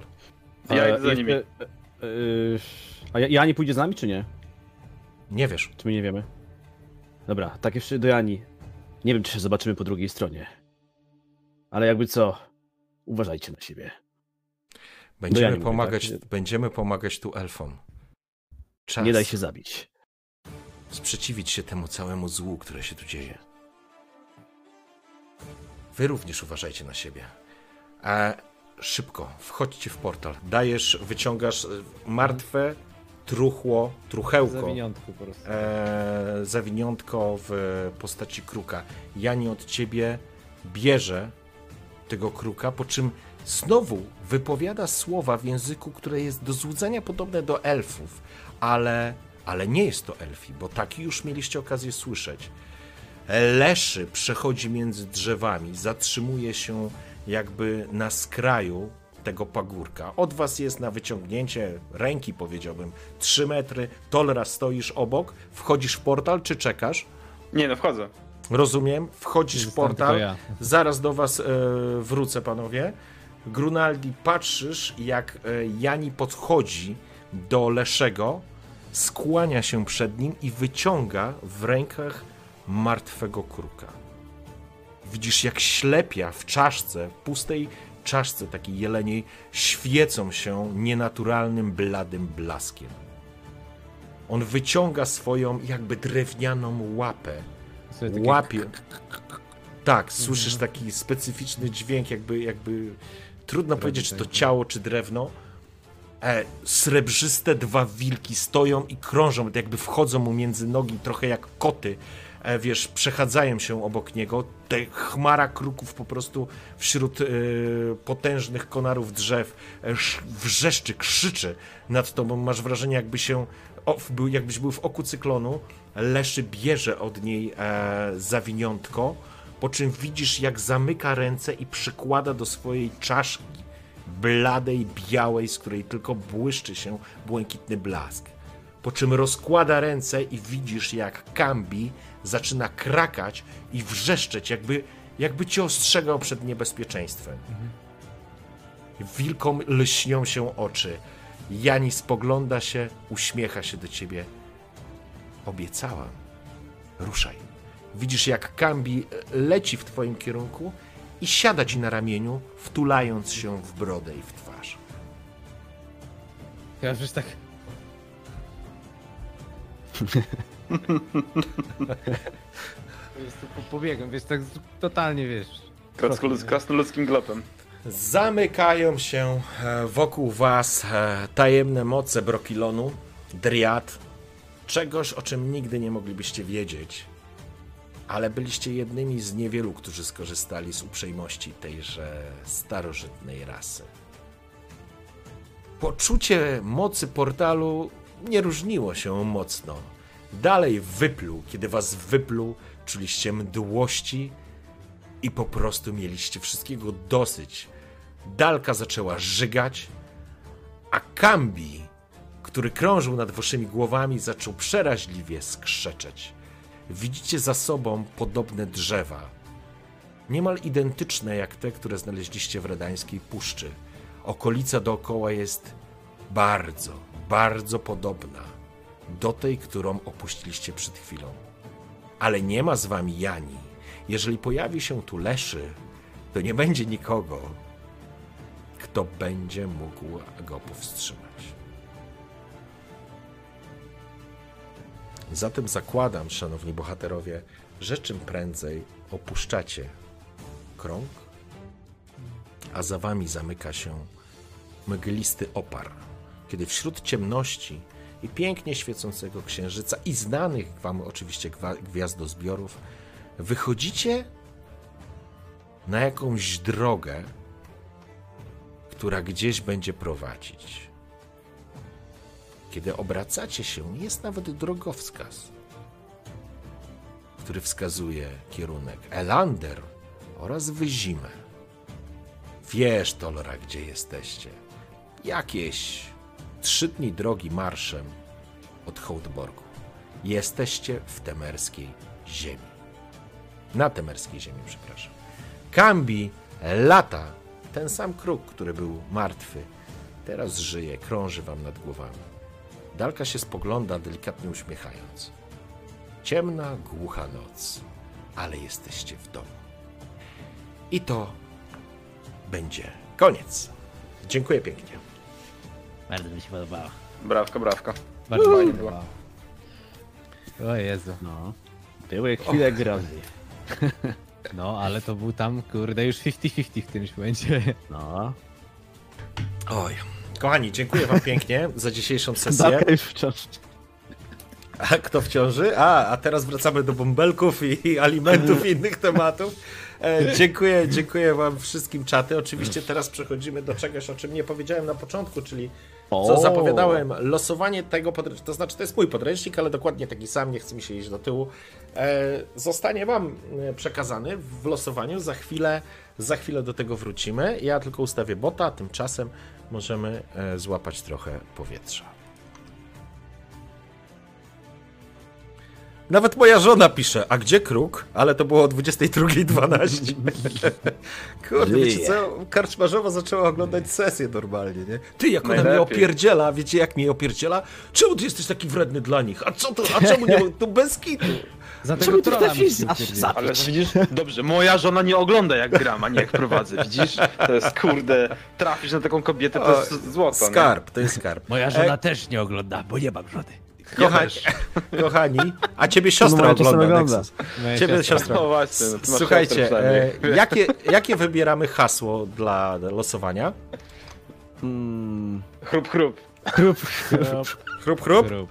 [SPEAKER 3] Ja
[SPEAKER 4] E,
[SPEAKER 3] idę za nimi.
[SPEAKER 4] e, a Ja- Jani pójdzie z nami, czy nie?
[SPEAKER 1] Nie wiesz.
[SPEAKER 4] Czy my nie wiemy? Dobra, tak jeszcze do Jani. Nie wiem, czy się zobaczymy po drugiej stronie. Ale jakby co, uważajcie na siebie.
[SPEAKER 1] Będziemy,
[SPEAKER 4] Jani mówię,
[SPEAKER 1] pomagać,
[SPEAKER 4] tak?
[SPEAKER 1] będziemy pomagać tu elfom. Czas
[SPEAKER 4] Nie daj się zabić.
[SPEAKER 1] sprzeciwić się temu całemu złu, które się tu dzieje. Wy również uważajcie na siebie. A szybko, wchodźcie w portal. Dajesz, wyciągasz e, martwe truchło, truchełko.
[SPEAKER 7] Zawiniątku po prostu.
[SPEAKER 1] e, zawiniątko w postaci kruka. Jani od ciebie bierze tego kruka, po czym znowu wypowiada słowa w języku, które jest do złudzenia podobne do elfów, ale, ale nie jest to elfi, bo taki już mieliście okazję słyszeć. Leszy przechodzi między drzewami, zatrzymuje się jakby na skraju tego pagórka. Od was jest na wyciągnięcie ręki, powiedziałbym, 3 metry. Tolera stoisz obok, wchodzisz w portal, czy czekasz?
[SPEAKER 3] Nie no, wchodzę.
[SPEAKER 1] Rozumiem, wchodzisz w portal.
[SPEAKER 7] ja.
[SPEAKER 1] Zaraz do was e, wrócę, panowie. Grunaldi, patrzysz, jak e, Jani podchodzi do Leszego, skłania się przed nim i wyciąga w rękach martwego kruka. Widzisz, jak ślepia w czaszce, pustej czaszce takiej jeleniej, świecą się nienaturalnym, bladym blaskiem. On wyciąga swoją jakby drewnianą łapę,
[SPEAKER 7] Takie-
[SPEAKER 1] łapie. Tak, słyszysz taki specyficzny dźwięk, jakby, jakby trudno powiedzieć, czy to ciało, czy drewno. E, srebrzyste dwa wilki stoją i krążą, jakby wchodzą mu między nogi, trochę jak koty. E, wiesz, przechadzają się obok niego. Te chmara kruków po prostu wśród e, potężnych konarów drzew e, sz- wrzeszczy, krzyczy nad tobą. Masz wrażenie, jakby się, o, był, jakbyś był w oku cyklonu. Leszy bierze od niej e, zawiniątko, po czym widzisz, jak zamyka ręce i przykłada do swojej czaszki bladej, białej, z której tylko błyszczy się błękitny blask. Po czym rozkłada ręce i widzisz, jak Kambi zaczyna krakać i wrzeszczeć, jakby, jakby cię ostrzegał przed niebezpieczeństwem. Wilkom lśnią się oczy. Jani spogląda się, uśmiecha się do ciebie. Obiecałam. Ruszaj. Widzisz, jak Kambi leci w twoim kierunku i siada ci na ramieniu, wtulając się w brodę i w twarz.
[SPEAKER 7] Ja już tak... Po prostu po- pobiegłem, wiesz, tak totalnie, wiesz...
[SPEAKER 3] Krasnoludzkim glopem.
[SPEAKER 1] Zamykają się e, wokół was e, tajemne moce Brokilonu, Driad, czegoś, o czym nigdy nie moglibyście wiedzieć, ale byliście jednymi z niewielu, którzy skorzystali z uprzejmości tejże starożytnej rasy. Poczucie mocy portalu nie różniło się mocno. Dalej wypluł, kiedy was wypluł, czuliście mdłości i po prostu mieliście wszystkiego dosyć. Dalka zaczęła żygać, a Kambi, który krążył nad waszymi głowami, zaczął przeraźliwie skrzeczeć. Widzicie za sobą podobne drzewa, niemal identyczne jak te, które znaleźliście w Redańskiej Puszczy. Okolica dookoła jest bardzo, bardzo podobna do tej, którą opuściliście przed chwilą. Ale nie ma z wami Jani. Jeżeli pojawi się tu Leszy, to nie będzie nikogo, kto będzie mógł go powstrzymać. Zatem zakładam, szanowni bohaterowie, że czym prędzej opuszczacie krąg, a za wami zamyka się mglisty opar, kiedy wśród ciemności i pięknie świecącego księżyca i znanych wam oczywiście gwiazdozbiorów wychodzicie na jakąś drogę, która gdzieś będzie prowadzić. Kiedy obracacie się, jest nawet drogowskaz, który wskazuje kierunek Elander oraz Wyzimę. Wiesz, Tolra, gdzie jesteście. Jakieś trzy dni drogi marszem od Hołdborgu. Jesteście w temerskiej ziemi. Na temerskiej ziemi, przepraszam. Kambi lata. Ten sam kruk, który był martwy, teraz żyje, krąży wam nad głowami. Dalka się spogląda, delikatnie uśmiechając. Ciemna, głucha noc, ale jesteście w domu. I to będzie koniec. Dziękuję pięknie.
[SPEAKER 4] Bardzo mi się podobało.
[SPEAKER 3] Brawko, brawko.
[SPEAKER 2] Bardzo fajnie było. O Jezu.
[SPEAKER 4] No. Były chwile grozy.
[SPEAKER 2] No, ale to był tam, kurde, już 50-50 w którymś momencie.
[SPEAKER 4] No.
[SPEAKER 1] Oj. Kochani, dziękuję wam pięknie za dzisiejszą sesję.
[SPEAKER 4] Dalka już wciąż.
[SPEAKER 1] A kto w ciąży? A, a teraz wracamy do bąbelków i, i alimentów i innych tematów. E, dziękuję, dziękuję wam wszystkim czaty. Oczywiście teraz przechodzimy do czegoś, o czym nie powiedziałem na początku, czyli co zapowiadałem, losowanie tego podręcznika, to znaczy to jest mój podręcznik, ale dokładnie taki sam, nie chce mi się iść do tyłu, e, zostanie wam e, przekazany w losowaniu, za chwilę, za chwilę do tego wrócimy. Ja tylko ustawię bota, tymczasem możemy e, złapać trochę powietrza. Nawet moja żona pisze, a gdzie kruk? Ale to było o 22.12. Kurde, wiecie co? Karczmarzowa zaczęła oglądać sesję normalnie, nie? Ty, jak ona mnie opierdziela, wiecie jak mnie opierdziela? Czemu ty jesteś taki wredny dla nich? A co to? A czemu nie? To bez kitu.
[SPEAKER 2] Za
[SPEAKER 4] Czemu ty
[SPEAKER 2] trolla musisz
[SPEAKER 3] Ale widzisz, dobrze, moja żona nie ogląda jak gram, a nie jak prowadzę, widzisz? To jest kurde, trafisz na taką kobietę, to jest złoto. nie?
[SPEAKER 1] Skarb, to jest skarb.
[SPEAKER 5] Moja żona też nie ogląda, bo nie mam żony.
[SPEAKER 1] Kochani, kochani, a ciebie siostra ogląda.
[SPEAKER 2] Moja
[SPEAKER 1] Ciebie
[SPEAKER 2] siostra.
[SPEAKER 1] siostra.
[SPEAKER 3] No właśnie, no,
[SPEAKER 1] Słuchajcie, e, jakie, jakie wybieramy hasło dla losowania?
[SPEAKER 4] Mm,
[SPEAKER 3] Chrup, chrup.
[SPEAKER 4] Chrup.
[SPEAKER 1] Chrup, chrup?
[SPEAKER 2] Chrup,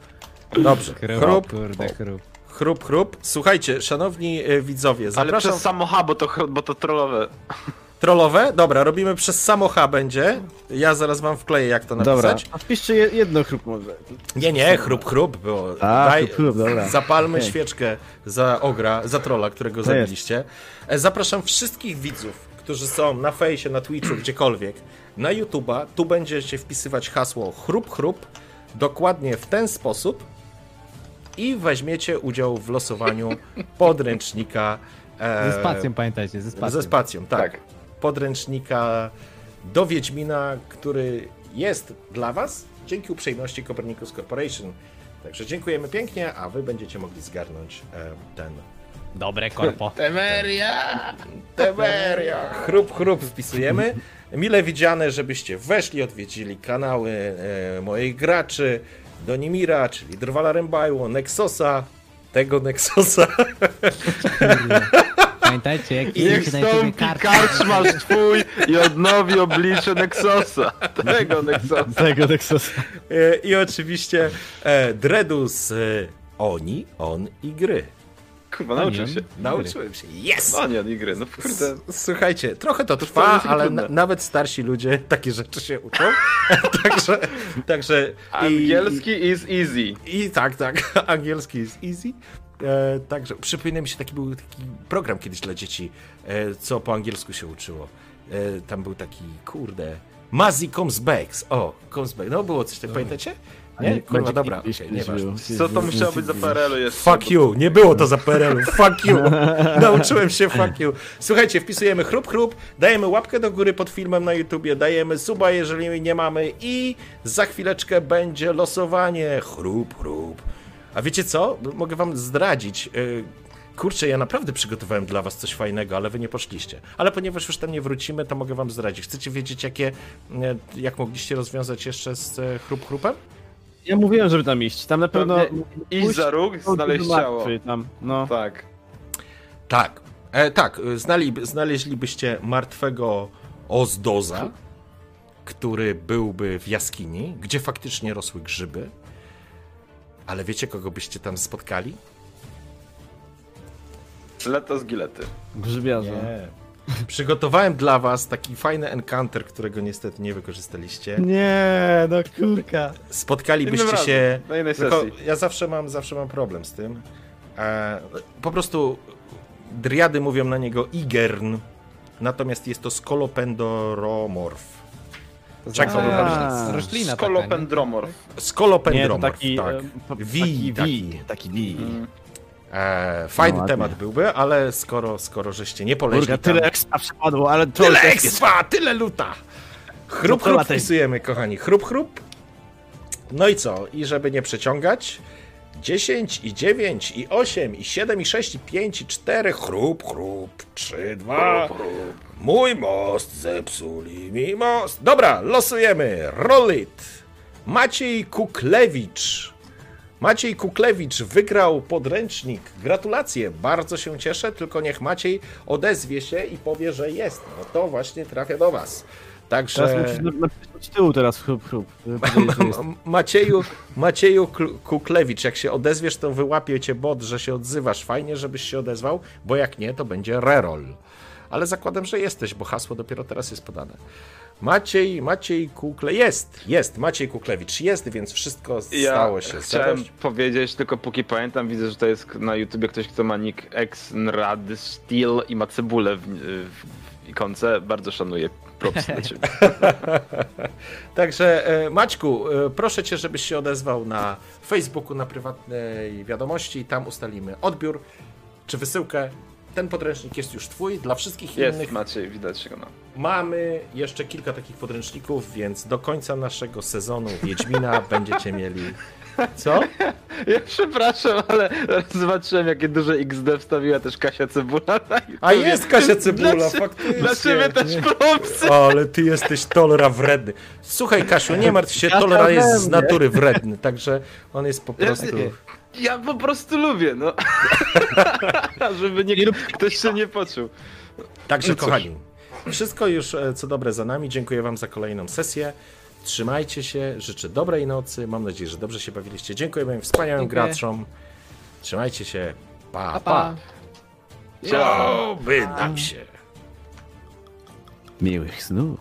[SPEAKER 1] Dobrze.
[SPEAKER 2] chrup,
[SPEAKER 1] Chrup,
[SPEAKER 2] kurde, chrup.
[SPEAKER 1] chrup, chrup. Słuchajcie, szanowni e, widzowie,
[SPEAKER 3] Ale
[SPEAKER 1] zapraszam...
[SPEAKER 3] przez samo H, bo to, bo to trollowe.
[SPEAKER 1] Trollowe? Dobra, robimy przez samo H będzie. Ja zaraz wam wkleję, jak to
[SPEAKER 4] Dobra,
[SPEAKER 1] napisać.
[SPEAKER 4] a wpiszcie je- jedno chrup może.
[SPEAKER 1] Nie, nie, chrup, chrup było.
[SPEAKER 4] A, chrup, chrup, dobra.
[SPEAKER 1] Zapalmy
[SPEAKER 4] Okej.
[SPEAKER 1] świeczkę za ogra, za trolla, którego zabiliście. E, Zapraszam wszystkich widzów, którzy są na fejsie, na Twitchu, gdziekolwiek, na YouTube'a. Tu będziecie wpisywać hasło chrup, chrup, dokładnie w ten sposób i weźmiecie udział w losowaniu podręcznika. e,
[SPEAKER 2] Ze spacją, pamiętajcie, ze spacją.
[SPEAKER 1] Ze spacją, tak.
[SPEAKER 3] Tak.
[SPEAKER 1] Podręcznika do Wiedźmina, który jest dla Was dzięki uprzejmości Copernicus Corporation. Także dziękujemy pięknie, a Wy będziecie mogli zgarnąć e, ten
[SPEAKER 2] Dobre korpo.
[SPEAKER 1] Temeria. Chrup, chrup wpisujemy. Mile widziane, żebyście weszli, odwiedzili kanały e, moich graczy, Donimira, czyli Drwala Rembajło, Nexosa, tego Nexosa.
[SPEAKER 2] Pamiętajcie, jak
[SPEAKER 3] Niech stąpi karczmasz twój i odnowi oblicze Nexosa. Tego Nexosa.
[SPEAKER 4] Tego Nexusa.
[SPEAKER 1] E, I oczywiście e, Dredus e, Oni, on i gry.
[SPEAKER 3] Kurwa, nauczył się.
[SPEAKER 1] Nauczyłem się. Yes!
[SPEAKER 3] No nie, nie gry, no kurde.
[SPEAKER 1] Słuchajcie, trochę to trwa,
[SPEAKER 3] jest
[SPEAKER 1] ale na, nawet starsi ludzie takie rzeczy się uczą. także, także i,
[SPEAKER 3] Angielski is easy.
[SPEAKER 1] i tak, tak, angielski jest easy. E, także przypomina mi się, taki był taki program kiedyś dla dzieci, e, co po angielsku się uczyło. E, tam był taki, kurde, Mazzy Comes Back. O, Comes Back. No było coś tak, pamiętacie? Nie? Kurwa, dobra,
[SPEAKER 4] kiedyś
[SPEAKER 1] nieważne.
[SPEAKER 3] Co to musiało być za PRL-u jeszcze?
[SPEAKER 1] Fuck you, nie było to za PRL-u, fuck you. Nauczyłem się fuck you. Słuchajcie, wpisujemy chrup chrup, dajemy łapkę do góry pod filmem na YouTubie, dajemy suba, jeżeli nie mamy i za chwileczkę będzie losowanie chrup chrup. A wiecie co? Mogę wam zdradzić. y, Kurczę, ja naprawdę przygotowałem dla was coś fajnego, ale wy nie poszliście. Ale ponieważ już tam nie wrócimy, to mogę wam zdradzić. Chcecie wiedzieć, jakie, e, jak mogliście rozwiązać jeszcze z e, chrup chrupem?
[SPEAKER 4] Ja mówiłem, żeby tam iść. Tam na pewno...
[SPEAKER 3] Iść za róg, znaleźć ciało.
[SPEAKER 4] Tam, no.
[SPEAKER 3] Tak.
[SPEAKER 1] Tak, e, tak. Znali, znaleźlibyście martwego Ozdoza, który byłby w jaskini, gdzie faktycznie rosły grzyby. Ale wiecie, kogo byście tam spotkali?
[SPEAKER 3] Leto z gilety.
[SPEAKER 4] Grzybiarze.
[SPEAKER 1] Przygotowałem dla was taki fajny encounter, którego niestety nie wykorzystaliście.
[SPEAKER 4] Nie, no kurka.
[SPEAKER 1] Spotkalibyście się.
[SPEAKER 3] na innej
[SPEAKER 1] Tylko
[SPEAKER 3] sesji.
[SPEAKER 1] ja zawsze mam, zawsze mam problem z tym. E, po prostu driady mówią na niego Igern, natomiast jest to skolopendoromorf.
[SPEAKER 7] To
[SPEAKER 1] Czekam,
[SPEAKER 7] roślina taka, nie?
[SPEAKER 3] Skolopendromorf.
[SPEAKER 4] Nie, to
[SPEAKER 1] Skolopendromorf,
[SPEAKER 4] taki...
[SPEAKER 1] tak.
[SPEAKER 4] e, po-
[SPEAKER 1] Wi,
[SPEAKER 4] taki
[SPEAKER 1] taki.
[SPEAKER 4] wi. Taki wi.
[SPEAKER 1] E, fajny
[SPEAKER 4] No ładnie.
[SPEAKER 1] temat byłby, ale skoro, skoro żeście nie poleźli
[SPEAKER 4] Kurka,
[SPEAKER 1] tam...
[SPEAKER 4] tyle ekstra przepadło, ale troll
[SPEAKER 1] Tyle
[SPEAKER 4] też jest.
[SPEAKER 1] ekspa, tyle luta! Chrup,
[SPEAKER 4] No,
[SPEAKER 1] chrup wpisujemy, kochani. Chrup, chrup. No i co? I żeby nie przeciągać, 10 i 9 i 8 i 7 i 6 i 5 i 4, chrup, chrup, 3, 2, mój most, zepsuli mi most. Dobra, losujemy, roll it. Maciej Kuklewicz. Maciej Kuklewicz wygrał podręcznik. Gratulacje, bardzo się cieszę, tylko niech Maciej odezwie się i powie, że jest. No to właśnie trafia do was.
[SPEAKER 4] Teraz
[SPEAKER 1] Także
[SPEAKER 4] musisz na- napisać od tyłu teraz chrup, chrup.
[SPEAKER 1] Macieju, Macieju Kl- Kuklewicz, jak się odezwiesz, to wyłapie cię bot, że się odzywasz. Fajnie, żebyś się odezwał, bo jak nie, to będzie reroll. Ale zakładam, że jesteś, bo hasło dopiero teraz jest podane. Maciej, Maciej Kukle... Jest, jest, Maciej Kuklewicz jest, więc wszystko
[SPEAKER 3] Ja
[SPEAKER 1] stało się.
[SPEAKER 3] chciałem powiedzieć, tylko póki pamiętam, widzę, że to jest na YouTubie ktoś, kto ma nick Xnrad Steel i ma cebulę w, w, w ikonce. Bardzo szanuję. Props dla ciebie.
[SPEAKER 1] Także e, Maćku, e, proszę cię, żebyś się odezwał na Facebooku, na prywatnej wiadomości i tam ustalimy odbiór czy wysyłkę. Ten podręcznik jest już twój, dla wszystkich
[SPEAKER 3] Jest
[SPEAKER 1] innych
[SPEAKER 3] Maciej, widać go. No.
[SPEAKER 1] Mamy jeszcze kilka takich podręczników, więc do końca naszego sezonu Wiedźmina będziecie mieli. Co?
[SPEAKER 3] Ja przepraszam, ale zobaczyłem, jakie duże XD wstawiła też Kasia Cebula YouTubie.
[SPEAKER 1] A jest Kasia Cebula, faktycznie.
[SPEAKER 3] Dla ciebie też propsy.
[SPEAKER 1] Ale ty jesteś Tolera wredny. Słuchaj, Kasiu, nie martw się, Tolera jest z natury wredny, także on jest po prostu.
[SPEAKER 3] Ja po prostu lubię, no. Żeby nie, ktoś się nie poczuł.
[SPEAKER 1] Także,
[SPEAKER 3] No
[SPEAKER 1] kochani, wszystko już e, co dobre za nami. Dziękuję Wam za kolejną sesję. Trzymajcie się, życzę dobrej nocy. Mam nadzieję, że dobrze się bawiliście. Dziękuję moim wspaniałym
[SPEAKER 7] Dziękuję.
[SPEAKER 1] graczom. Trzymajcie się.
[SPEAKER 7] Pa,
[SPEAKER 1] Pa,
[SPEAKER 7] pa.
[SPEAKER 1] Oby nam się.
[SPEAKER 4] Miłych snów.